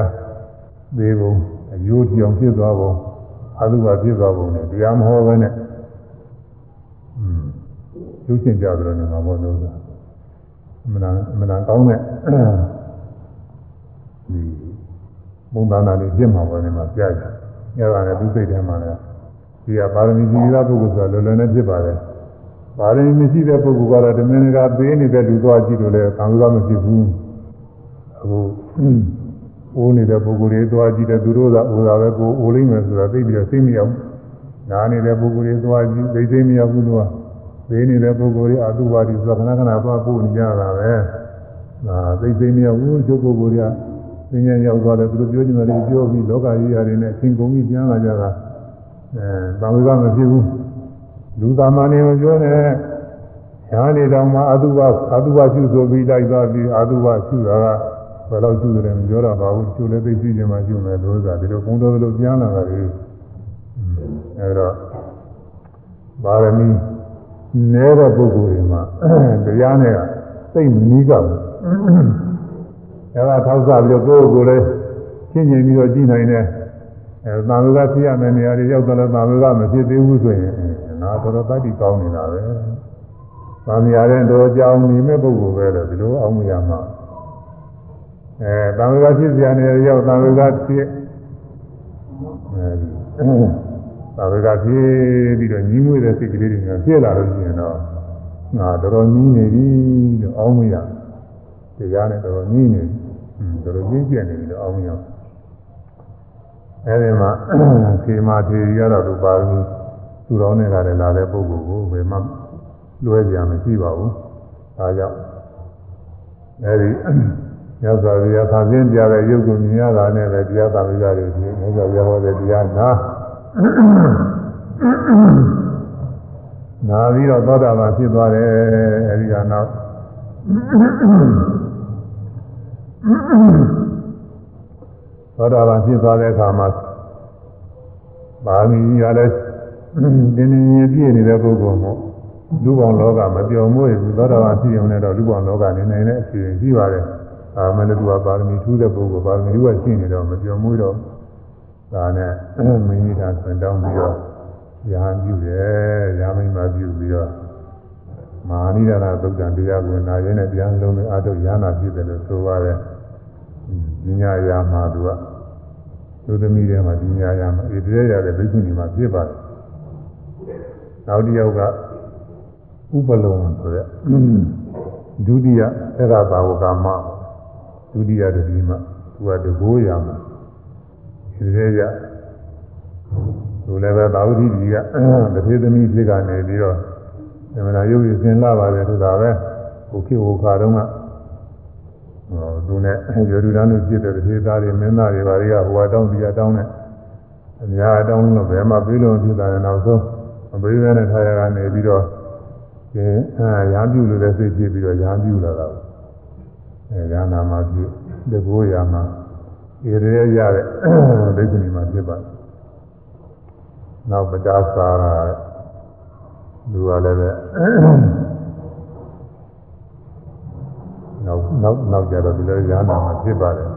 သေးပုံအယိုးပြောင်ဖြစ်သွားပုံ အတုပါဖြစ်သွားပုံနဲ့တရားမဟောဘဲနဲ့อืมကျုပ်ရှင်ကြတယ်နေမှာပေါ့လို့အမှန်အမှန်ကောင်းတဲ့ဒီဘုံသာနာလေးပြစ်မှာပေါ်နေမှာကြားကြ။အဲ့ဒါနဲ့သူစိတ်ထဲမှာလည်းဒီကပါရမီကြီးသောပုဂ္ဂိုလ်ဆိုတာလွယ်လွယ်နဲ့ဖြစ်ပါတယ်။ပါရမီမရှိတဲ့ပုဂ္ဂိုလ်ကတော့တမင်ကသေးနေတဲ့လူသွားကြည့်လို့လည်းခံစားမဖြစ်ဘူး။အခု အိုးနေတဲ့ပုဂ္ဂိုလ်တွေသွားကြည့်တဲ့သူတို့ကအိုးတာပဲကိုအိုးလိမ့်မယ်ဆိုတာသိပြီးတော့သိမရဘူး။နားနေတဲ့ပုဂ္ဂိုလ်တွေသွားကြည့်သိသိမရဘူးလို့ကသေးနေတဲ့ပုဂ္ဂိုလ်တွေအတုပါတိဆိုတာခဏခဏသွားပို့နေကြတာပဲ။ဒါသိသိမရဘူးကျုပ်ပုဂ္ဂိုလ်တွေကသင်္ကြန်ရောက်သွားတယ်သူတို့ပြောချင်တယ်ပြောပြီးလောကကြီးရတယ်နဲ့သင်ကုန်ပြီးပြန်လာကြတာအဲသာဝေကမဖြစ်ဘူးလူသားမနေမပြောနဲ့ညာနေတောင်မှအတုပအတုပရှုဆိုပြီးလိုက်သွားပြီးအတုပရှုတာက ဘယ်တော့ရှုတယ်မပြောတော့ပါဘူးရှုလည်းသိသိချင်မှရှုမယ်လို့ဆိုတာဒီလိုဘုံတော်လိုပြန်လာတာလေအဲတော့ပါရမီနည်းတဲ့ပုဂ္ဂိုလ်တွေမှာတရားနဲ့ကစိတ်မနီးကဘူးအဲဒါထောက်စားပြီးတော့ကိုယ့်ကိုယ်လည်းရှင်းကျင်ပြီးတော့ကြည့်နိုင်တယ်အဲသာဝကဖြစ်ရမယ့်နေရာတွေရောက်တော့လည်းသာဝကမဖြစ်သေးဘူးဆိုရင်ငါတော်တော်တတ်တည်ကောင်းနေတာပဲ။ဗာမရတဲ့တော်ကြောင်နေမဲ့ပုဂ္ဂိုလ်ပဲလို့ဒီလိုအောင်မရမှာ အဲသာဝကဖြစ်စရာနေရာရောက်သာဝကဖြစ်အဲဒီသာဝကဖြစ်ပြီးတော့ညီးမွေးတဲ့စိတ်ကလေးတွေဖြစ်လာလို့ရှိရင်တော့ငါတော်တော်ညီးနေပြီလို့အောင်မရတရားနဲ့တော်တော်ညီးနေပြီတော်တော်ကြီးကျယ်နေပြီလို့အောင်ရအောင်အဲဒီမှာခေမာထေရီကတော့သူပါဘူးသူတော်နဲ့ကလည်းလာတဲ့ပုဂ္ဂိုလ်ကိုဘယ်မှလွဲကြမရှိပါဘူးဒါကြောင့်အဲဒီ ညဇာရိယသာပြင်းပြတဲ့ရုပ်ကိုမြင်ရတာနဲ့ပဲတရားသာဝိကတွေဒီညဇာရိယဟောတဲ့တရားနာနာပြီးတော့သောတာပန်ဖြစ်သွားတယ်အဲဒီကနောက်သောတာပန်ဖြစ်သွားတဲ့အခါမှာပါမီရလည်းတင်းတင်းရပြည့်နေတဲ့ပုဂ္ဂိုလ်မို့လူပေါင်းလောကမပြောင်းမွေ့ဘူးသောတာပန်ဖြစ်ရုံနဲ့တော့လူပေါင်းလောကနေနိုင်တဲ့အခြေအနေရှိပါတယ်။ အာမလည်းသူကပါရမီထူးတဲ့ပုဂ္ဂိုလ်ပါရမီထူးကရှိနေတော့မပြောင်းမွေ့တော့ဒါနဲ့မင်းကြီးသာဆွတောင်းပြီးတော့ရဟန်းပြုတယ်ရဟန်းမင်းမပြုပြီးတော့မဟာနိဒာသုတ်တံတရားကိုနာရင်းနဲ့တရားလုံးနဲ့အာထုတ်ရဟနာဖြစ်တယ်လို့ဆိုပါတယ်။ညရာမှာသူကသူသမီးတွေမှာဒီညရာမှာဣတိရရတဲ့ဘိက္ခုနီမှာဖြစ်ပါတယ်။နောက်တစ်ယောက်ကဥပလုံဆိုတဲ့ဒုတိယသက္ကသာဝကမ ဒုတိယတတိမသူကတကိုးရာမှာဣတိရရသူလည်းပဲသာဝတိဒီကတထေသမီးဖြစ်ကနေပြီးတော့ဓမ္မနာယုတ်ရည်စင်လာပါတယ်ဆိုတာပဲဟိုခေဟိုခါတုန်းကဟိုသူနဲ့ယောဒူဒန်းတို့ဖြစ်တဲ့တထေသားတွေမင်းသားတွေဘာတွေကဟိုအတောင်းဒီအတောင်းနဲ့အများအတောင်းလို့ဘယ်မှာပြီးလို့ဖြစ်တာလဲနောက်ဆုံးမပြီးဘဲနဲ့ထားရကနေပြီးတော့ကျင်းအာရာပြုလို့လည်းစိတ်ဖြစ်ပြီးတော့ရာပြုလာတာ အဲရာနာမှာပြုတကိုးရာမှာဧရေရတဲ့ဒိဋ္ဌိနီမှာဖြစ်ပါတယ်နောက်ပဒါစာရာလူကလည်းပဲနောက်နောက်နောက်ကြတော့ဒီလိုရာနာမှာဖြစ်ပါတယ်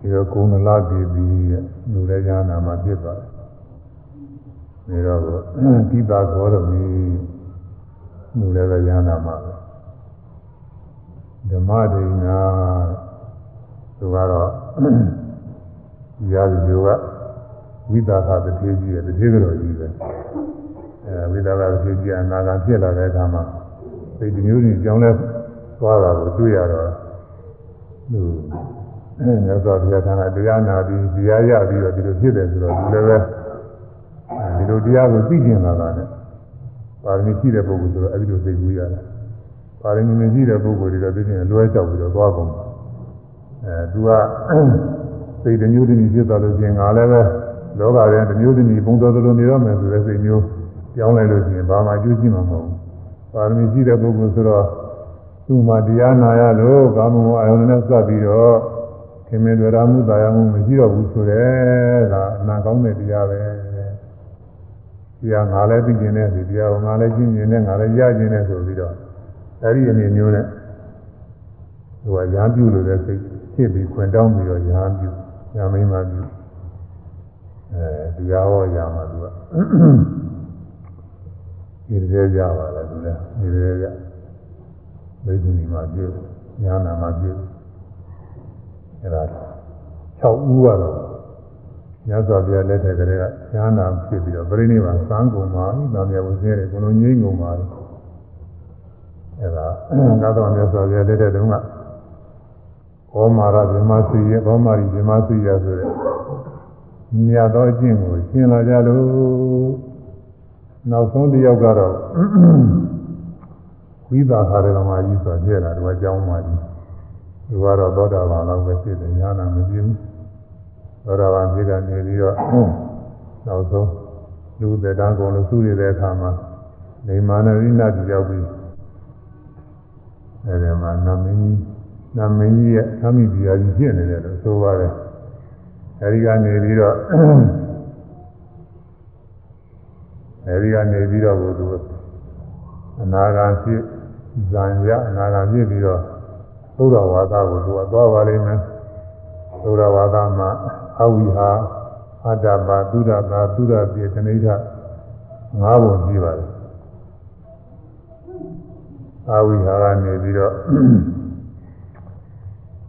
ဒီတော့ကုဏလာပြည်ပြီးလူလည်းရာနာမှာဖြစ်ပါတယ်ဒါတော့ဒီပါကောရမီလူလည်းပဲရဟနာမှာပဲ ဓမ္မဒိနာသူကတော့ရာဇဂိုကဝိသကတတိကြီးရဲ့တတိတော်ကြီးပဲအဲဝိသကတတိကြီးအနာဂတ်ဖြစ်လာတဲ့အခါမှာစိတ်မျိုးကြီးကြောင်းလဲသွားတာကိုတွေ့ရတော့သူအဲမြတ်စွာဘုရားကတရားနာပြီးတရားရပြီးတော့ဒီလိုဖြစ်တယ်ဆိုတော့ဒီလည်းပဲဒီလိုတရားကိုသိကျင်လာတာနဲ့ပါရမီရှိတဲ့ပုဂ္ဂိုလ်ဆိုတော့အဲဒီလိုသိကူးရတယ် ပါရမီမရှိတဲ့ပုဂ္ဂိုလ်တွေတော့သိကျင်လွဲကြောက်ပြီးတော့သွားကုန်အဲသူကစိတ်တမျိုးတည်းဖြစ်သွားလို့ရှိရင်ငါလည်းပဲလောကထဲတမျိုးတည်းပုံတော်တော်နေတော့မယ်ဆိုတဲ့စိတ်မျိုးပြောင်းလိုက်လို့ရှိရင်ဘာမှအကျိုးရှိမှာမဟုတ်ဘူးပါရမီရှိတဲ့ပုဂ္ဂိုလ်ဆိုတော့သူ့မှာတရားနာရလို့ကာမဂုဏ်အာယုန်နဲ့စပ်ပြီးတော့ခင်မင်တွေ့ရမှုတာယာမှုမရှိတော့ဘူးဆိုတဲ့ဒါအနာကောင်းတဲ့တရားပဲတရားငါလည်းသိကျင်တဲ့ဒီတရားကိုငါလည်းကျင့်ကျင်တဲ့ငါလည်းရကျင်တဲ့ဆိုပြီးတော့ အဲဒီအနေမျိုးနဲ့ဟိုကရဟန်းပြုလို့တဲ့စိတ်ဖြစ်ပြီးခွင်တောင်းပြီးတော့ရဟန်းပြုရမိမှပြုအဲဒီရားဟောရမှာသူကဒီရဲကြပါလေသူလည်းဒီရဲကြဘိက္ခုနီမှာပြုညာနာမှာပြုအဲဒါ6ဦးကတော့ညဇောပြလက်ထက်ကလေးကညာနာဖြစ်ပြီးတော့ပြိဋိဘာသံကုန်ပါဤနာမည်ဝင်သေးတယ်ကိုလိုငိမ့်ကုန်ပါ အဲဒါငါတော်မြတ်စွာဘုရားလက်ထက်တုန်းကဘောမာရဗြဟ္မစီရဘောမာရီဗြဟ္မစီရဆိုတဲ့မြတ်သောအကျင့်ကိုရှင်းလာကြလို့နောက်ဆုံးတစ်ယောက်ကတော့ဝိသာခါရကမာကြီးဆိုပြည့်လာတော့အကြောင်းပါကြီးသူကတော့သောတာပန်လောက်ပဲဖြစ်တယ်ညာနာမပြင်းဘူးသောတာပန်ဖြစ်ကနေပြီးတော့နောက်ဆုံးလူသက်တန်းကုန်လို့စုရတဲ့အခါမှာနေမာနရိနာတိရောက်ပြီး အဲဒီမှာနာမင်းကြီးနာမင်းကြီးရဲ့သမိပြာကြီးဖြစ်နေတယ်လို့ဆိုပါတယ်အဲဒီကနေပြီးတော့အဲဒီကနေပြီးတော့ဘုသူအနာဂါဖြစ်ဇံရအနာဂါဖြစ်ပြီးတော့သုဒ္ဓဝါဒကိုသူကသွားပါလိမ့်မယ်သုဒ္ဓဝါဒမှာအဝိဟာအတ္တပါသုဒ္ဓပါသုဒ္ဓပြေတဏိဋ္ဌငါးပုံရှိပါတယ် အဝိဟာကနေပြီးတော့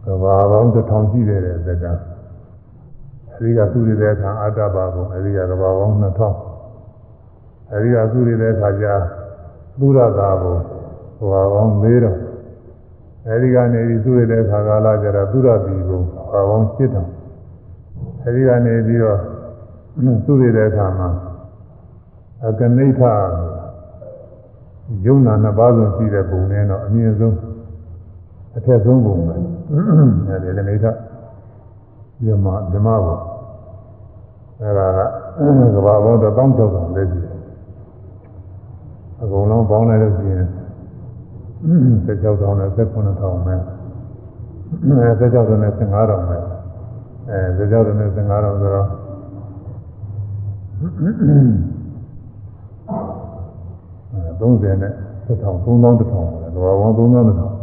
ကဘာပေါင်းတစ်ထောင်ရှိတယ်တဲ့ဇက်ကအဲဒီကသူရတဲ့အခါအတ္တပါဘုံအဲဒီကကဘာပေါင်း2000အဲဒီကသူရတဲ့အခါကျသုရသာဘုံကဘာပေါင်း4000အဲဒီကနေပြီးသူရတဲ့အခါကာလကျတော့သုရတိဘုံကဘာပေါင်း7000အဲဒီကနေပြီးတော့သူရတဲ့အခါမှာအကနိဋ္ဌ ယုံနာနှစ်ပါးဆုံးရှိတဲ့ဘုံနဲ့တော့အမြင့်ဆုံးအထက်ဆုံးဘုံပဲအဲဒီကနိဋ္ဌယမဓမ္မဘုံအဲဒါကကဘာပေါင်းတော့တောင်းကြောက်တာလည်းရှိတယ်အကုန်လုံးပေါင်းလိုက်လို့ရှိရင်16,000နဲ့19,000ပဲအဲ16,000နဲ့15,000ပဲအဲ16,000နဲ့15,000ဆိုတော့ 30နဲ့1000 3000 1000ပဲကဘာပေါင်း3000 1000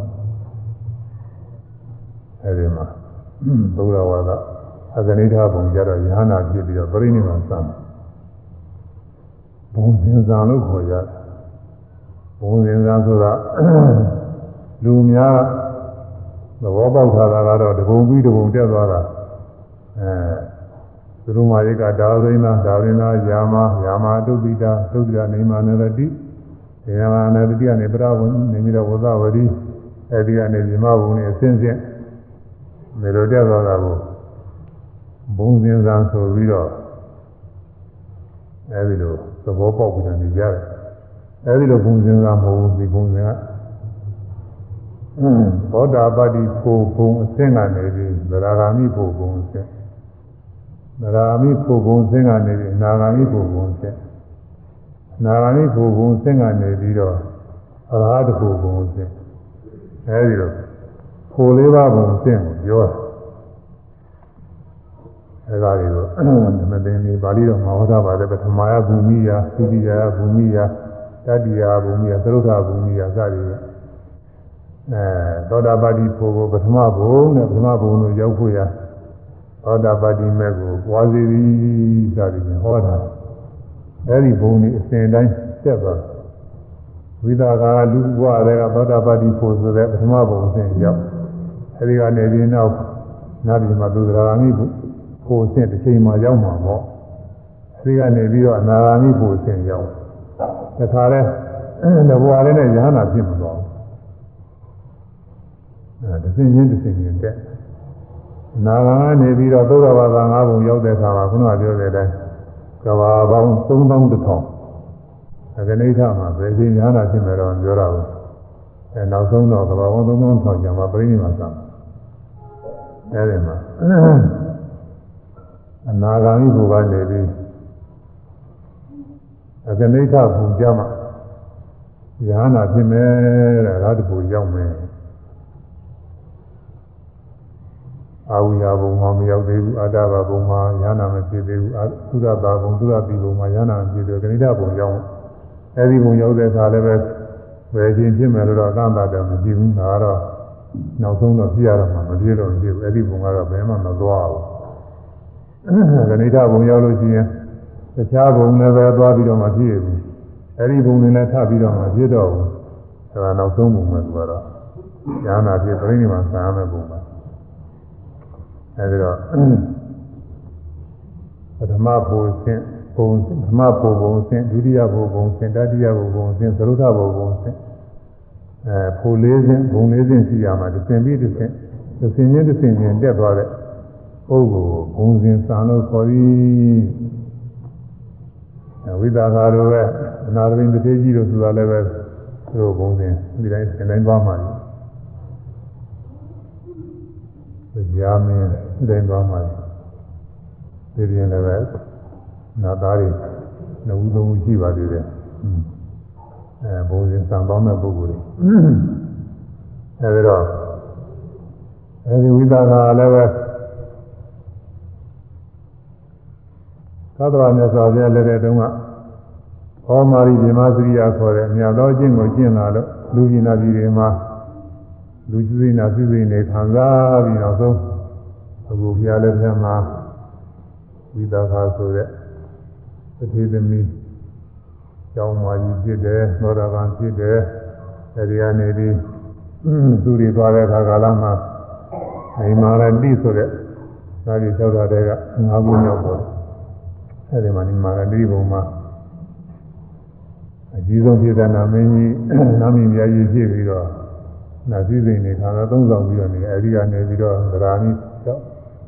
အဲဒီမှာဘုရားဝါဒအဂဏိဋ္ဌဘုံကြတော့ယဟနာဖြစ်ပြီးတော့ပြိဋိနိဗ္ဗာန်စံဘုံသင်္ဇာလို့ခေါ်ကြတယ်ဘုံသင်္ဇာဆိုတာလူများသဘောပေါက်ထားတာကတော့တဘုံပြီးတဘုံတက်သွားတာအဲသူတို့မာရိကဒါဝိနာဒါဝိနာယာမယာမတုပိတာသုဒ္ဓနေမာနရတိ ဒေယမာနရတိကနေပရဝဏနေပြီးတော့ဝဇဝရီအဲဒီကနေဇမဘုံနဲ့အစဉ်စဉ်မေလိုတက်သွားတာကိုဘုံစင်စာဆိုပြီးတော့အဲဒီလိုသဘောပေါက်ပြီးတော့နေကြတယ်အဲဒီလိုဘုံစင်စာမဟုတ်ဘူးဒီဘုံစင်ကသောတာပတိဖို့ဘုံအဆင့်ကနေပြီးဗရာဂာမိဖို့ဘုံအဆင့်ဗရာဂာမိဖို့ဘုံအဆင့်ကနေပြီးနာဂာမိဖို့ဘုံအဆင့် နာဂာမိဖို့ဘုံအဆင့်ကနေပြီးတော့အရဟတဖို့ဘုံအဆင့်အဲဒီလိုကိုလေးပါးပုံသင်ကိုပြောတာအဲဒါတွေကိုမသိနေပါဠိတော်မှာဟောတာပါတယ်ပထမယဘူမိယသုတိယဘူမိယတတိယဘူမိယသရုပ်ထဘူမိယစသည်အဲသောတာပတိဖို့ကိုပထမဘုံနဲ့ပထမဘုံကိုရောက်ဖို့ရသောတာပတိမဲ့ကိုပွားစီသည်စသည်ဖြင့်ဟောတာ အဲဒီဘုံဒီအစဉ်တိုင်းတက်သွားဝိသကာလူဘဝတွေကသောတာပတိဖို့ဆိုတဲ့ပထမဘုံစဉ်ရောက်အဲဒီကနေပြီးနောက်နာပြီမှာသူသရဂာမိဖို့စဉ်တစ်ချိန်မှရောက်မှာပေါ့အဲဒီကနေပြီးတော့အနာဂာမိဖို့စဉ်ရောက်တခါလဲတဘဝလေးနဲ့ယဟနာဖြစ်မှာတော့အဲတစ်စင်းချင်းတစ်စင်းချင်းတက်နာဂာကနေပြီးတော့သုဒ္ဓဘာသာ၅ဘုံရောက်တဲ့အခါမှာခုနကပြောတဲ့အတိုင်း ကဘာပေါင်း3000အကနိဋ္ဌမှာဘယ်ချိန်ညာနာဖြစ်မယ်တော့ပြောတာဘူးအဲနောက်ဆုံးတော့ကဘာပေါင်း3000ထောင်ကျန်မှာပြိဋိမာသံအဲဒီမှာအနာဂါမိဘုရားနေပြီးအကနိဋ္ဌဘုံကြမှာညာနာဖြစ်မယ်တဲ့ဒါတပူရောက်မယ် အာဝိယဘုံမှာမရောက်သေးဘူးအာတဘဘုံမှာညာနာမဖြစ်သေးဘူးသုဒ္ဓဘာဘုံသုဒ္ဓတိဘုံမှာညာနာမဖြစ်သေးဘူးကဏိဋ္ဌဘုံရောက်အဲဒီဘုံရောက်တဲ့အခါလည်းပဲဘယ်ချင်းဖြစ်မယ်လို့တော့အကန့်အသတ်တော့မရှိဘူးဒါကတော့နောက်ဆုံးတော့ပြရတော့မှမပြေတော့ဘူးအဲဒီဘုံကတော့ဘယ်မှမသွားဘူးကဏိဋ္ဌဘုံရောက်လို့ရှိရင်တခြားဘုံလည်းပဲသွားပြီးတော့မှပြည့်ဘူးအဲဒီဘုံတွေလည်းထပ်ပြီးတော့မှပြည့်တော့ဘူးဒါကနောက်ဆုံးဘုံပဲသူကတော့ညာနာဖြစ်ပြိဋိမာဆံရမယ့်ဘုံပဲ အဲဒီတော့ပထမဘုံဆင့်ဘုံပထမဘုံဘုံဆင့်ဒုတိယဘုံဘုံဆင့်တတိယဘုံဘုံဆင့်သရုဒ္ဓဘုံဘုံဆင့်အဲဖိုလေးဆင့်ဘုံလေးဆင့်ရှိရမှာတစ်ဆင့်ပြီးတစ်ဆင့်တစ်ဆင့်ချင်းတစ်ဆင့်ချင်းတက်သွားတဲ့ပုဂ္ဂိုလ်ဘုံစဉ်စံလို့ခေါ်ပြီးဝိသကာတို့ပဲအနာရင်းတစ်သေးကြီးတို့ဆိုတာလည်းပဲသူတို့ဘုံစဉ်ဒီတိုင်းသင်တိုင်းသွားမှာ ကြာမင်းဒီတိုင်းသွားမှာဒီပြင်လည်းပဲနာသားတွေနှုတ်သုံးရှိပါသေးတယ်အဲဘုံစဉ်စံပေါင်းတဲ့ပုဂ္ဂိုလ်တွေအဲဒီတော့အဲဒီဝိသကာလည်းပဲသတ္တဝါမြတ်စွာဘုရားလက်ထက်တုန်းကဟောမာရီဒီမသရိယာခေါ်တဲ့အမြတ်သောအကျင့်ကိုကျင့်လာလို့လူကြီးနာပြည်တွေမှာ လူကြီးစိနာစိစိနေခံစားပြီးတော့ဆုံးအခုဘုရားလက်ထက်မှာဝိသကာဆိုတဲ့သတိသမီးကျောင်းမကြီးဖြစ်တယ်သောတာပန်ဖြစ်တယ်အဲဒီကနေပြီးသူတွေသွားတဲ့အခါကာလမှာအိမာရတိဆိုတဲ့သာဒီ၆တာတဲ့က၅ခုမြောက်ပေါ်အဲဒီမှာဒီမာရတိဘုံမှာအကြီးဆုံးဖြစ်တဲ့နာမင်းကြီးနာမည်မြတ်ကြီးဖြစ်ပြီးတော့ နာစည်းစိမ်နေခါတော့သုံးဆောင်ပြီးတော့နေအဲဒီကနေပြီးတော့သရာနိရောက်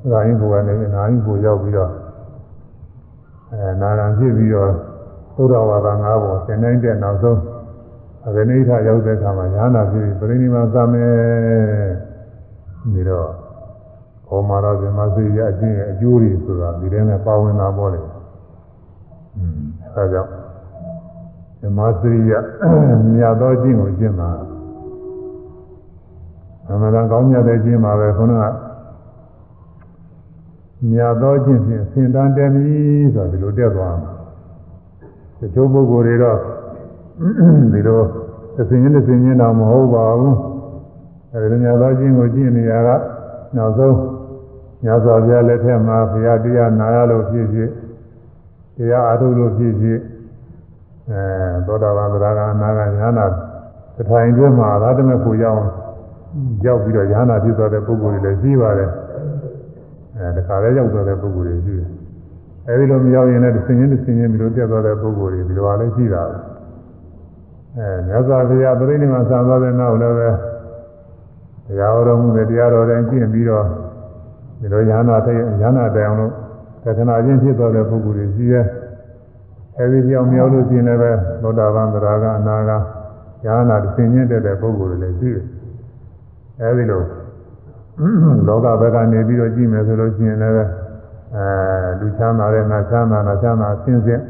သရာနိဘုရားနေနာယိဘုရောက်ပြီးတော့အဲနာရံဖြစ်ပြီးတော့သုဒ္ဓဝါဒ၅ပေါ်သင်တိုင်းတဲ့နောက်ဆုံးအဂနိဋ္ဌရောက်တဲ့အခါမှာညာနာဖြစ်ပြီးပြိဋိမာသမယ်ပြီးတော့ဘောမာရဇမစိရအချင်းရဲ့အကျိုးတွေဆိုတာဒီထဲနဲ့ပါဝင်တာပေါ့လေอืมအဲဒါကြောင့်ဇမစိရမြတ်သောအချင်းကိုကျင့်တာ အမှန်တန်ကောင်းမြတ်တဲ့ကျင့်ပါပဲခုနကမြတ်သောကျင့်ဖြင့်ဆင်တန်းတယ်ပြီဆိုတော့ဒီလိုတက်သွားမှာတချို့ပုဂ္ဂိုလ်တွေတော့ဒီလိုသင်ချင်းသင်ချင်းတော့မဟုတ်ပါဘူးအဲဒီမြတ်သောကျင့်ကိုကျင့်နေရတာနောက်ဆုံးမြတ်စွာဘုရားလက်ထက်မှာဘုရားတရားနာရလို့ဖြစ်ဖြစ်တရားအားထုတ်လို့ဖြစ်ဖြစ်အဲသောတာပန်သရဂံအနာဂံညာနာတထိုင်တွင်းမှာသာတမဲ့ကိုရောက် ရောက်ပြီးတော့ညာနာဖြစ်သွားတဲ့ပုဂ္ဂိုလ်တွေလည်းရှိပါတယ်အဲတခါလဲရောက်သွားတဲ့ပုဂ္ဂိုလ်တွေရှိတယ်အဲဒီလိုမရောက်ရင်လည်းသင်ချင်းသင်ချင်းဒီလိုတက်သွားတဲ့ပုဂ္ဂိုလ်တွေဒီလိုအားလည်းရှိတာအဲမြတ်စွာဘုရားပြိဋိနိဗ္ဗာန်ဆံသွားတဲ့နောက်လည်းပဲတရားတော်မူတဲ့တရားတော်တိုင်းကျင့်ပြီးတော့ဒီလိုညာနာတဲ့ညာနာတဲ့အောင်လို့သက္ကနာချင်းဖြစ်သွားတဲ့ပုဂ္ဂိုလ်တွေရှိတယ်အဲဒီပြောင်းမြောက်လို့ရှိရင်လည်းပဲသောတာပန်သရဂအနာဂညာနာသင်ချင်းတက်တဲ့ပုဂ္ဂိုလ်တွေလည်းရှိတယ် အဲဒီလိုလောကဘက်ကနေပြီးတော့ကြည့်မယ်ဆိုလို့ရှိရင်လည်းအဲလူချမ်းသာတဲ့နာချမ်းသာနာချမ်းသာဆင်းဆင်း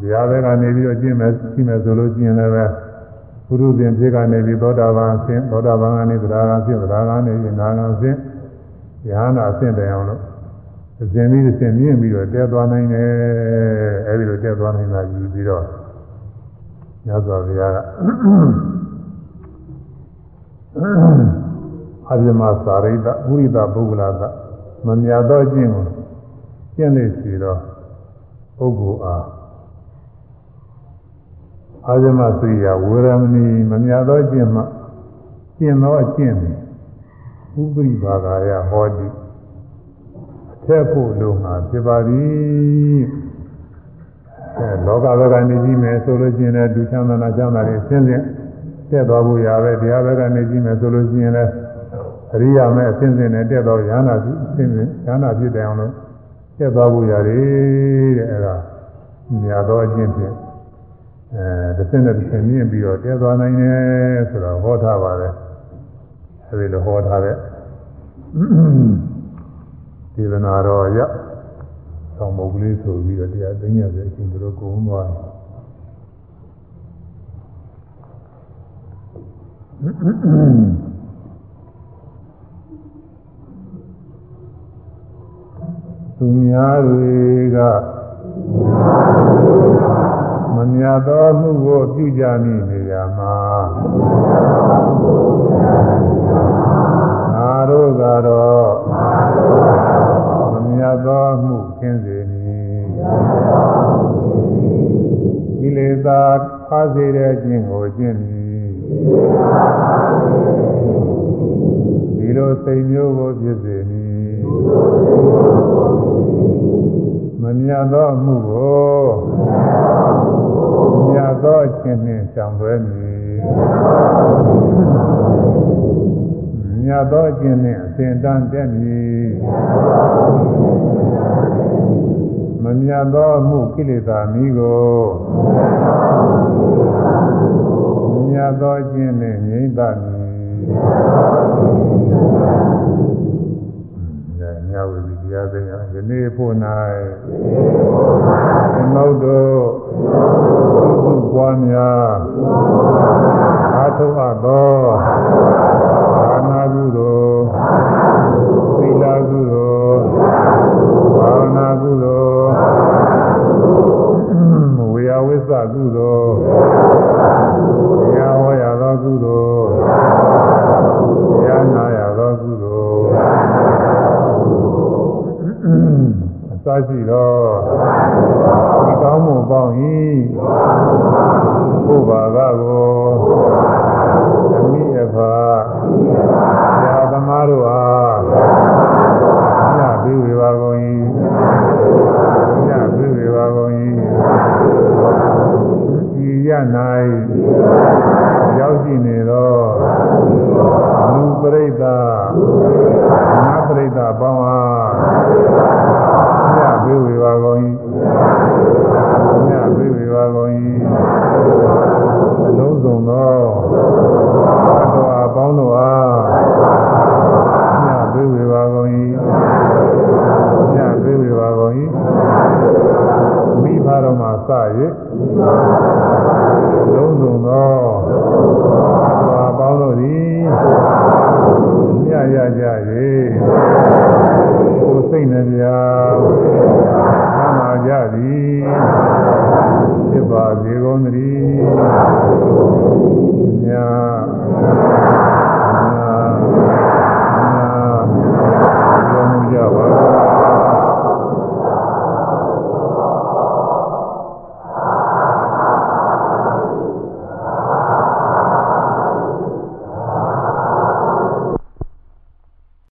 ဒီဟာဘက်ကနေပြီးတော့ကြည့်မယ်ကြည့်မယ်ဆိုလို့ရှိရင်လည်းပုရုဇဉ်ဖြစ်ကနေပြီးသောတာပန်ဆင်းသောတာပန်ကနေသရဂံဆင်းသရဂံနေပြီးနာဂံဆင်းဉာဏ်နာဆင့်တယ်အောင်လို့အစဉ်ပြီးအစဉ်မြင့်ပြီးတော့တက်သွားနိုင်တယ်အဲဒီလိုတက်သွားနိုင်တာယူပြီးတော့ညဇောဘုရားက အပြမသာရိတဥရိတပုဂ္ဂလာကမမြတ်သောအကျင့်ကိုကျင့်နေစီတော့ပုဂ္ဂိုလ်အားအာဇမသရိယဝေရမဏီမမြတ်သောကျင့်မှကျင့်သောအကျင့်ဥပရိပါကယဟောတိအထက်ဖို့လုံးမှာဖြစ်ပါသည်အဲလောကဘက်ကနေကြည့်မယ်ဆိုလို့ရှိရင်လည်းဒုချမ်းသာနာချမ်းသာတွေဆင်းဆင်း တက်သွားဖို့ရပဲတရားဘက်ကနေကြည့်မယ်ဆိုလို့ရှိရင်လည်းအရိယာမဲ့အဆင်းဆင်းနဲ့တက်တော့ရဟနာဖြစ်အဆင်းဆင်းရဟနာဖြစ်တယ်အောင်လို့တက်သွားဖို့ရတယ်တဲ့အဲဒါမြတ်သောအကျင့်ဖြင့်အဲတစ်ဆင့်နဲ့တစ်ဆင့်မြင့်ပြီးတော့တဲသွားနိုင်တယ်ဆိုတော့ဟောထားပါတယ်အဲဒီလိုဟောထားတဲ့ဒီလနာတော်ရဆောင်မုတ်ကလေးဆိုပြီးတော့တရားသိညာပဲအချင်းတို့ကိုုံသွား သူများတွေကမမြတ်သောမှုကိုပြုကြမိနေရမှာငါတို့ကတော့မမြတ်သောမှုခင်းစေမည်ကိလေသာဖားစေတဲ့ခြင်းကိုကျင့်မည် ဒီလိုစိတ်မျိုးကိုဖြစ်စေမည်မမြတ်သောမှုကိုမြတ်သောအခြင်းနှင့်ဆောင်သွဲမည်မြတ်သောအခြင်းနှင့်အစဉ်တန်းတက်မည်မမြတ်သောမှုကိလေသာမိကို မြတ်သောအခြင်းနှင့်ငြိမ့်ပါမည်ညဝိတရားသိညာယနေ့ဖို့၌သမုဒ္တို့သုပွားများအာထုအပ်သောဘာနာကုသိုလ်သီလကုသိုလ်ဘာဝနာကုသိုလ်ဝေယဝိသကုသိုလ် စရှိသောဒီကောင်းမှုပေါင်း၏ဘုရားကကိုအမိအဖာဆရာသမားတို့အားညပြီးဝေပါကုန်၏ညပြီးဝေပါကုန်၏ဤရ၌ရောက်ရှိနေသောလူပရိသတ်နတ်ပရိသတ်ပေါင်းအား ည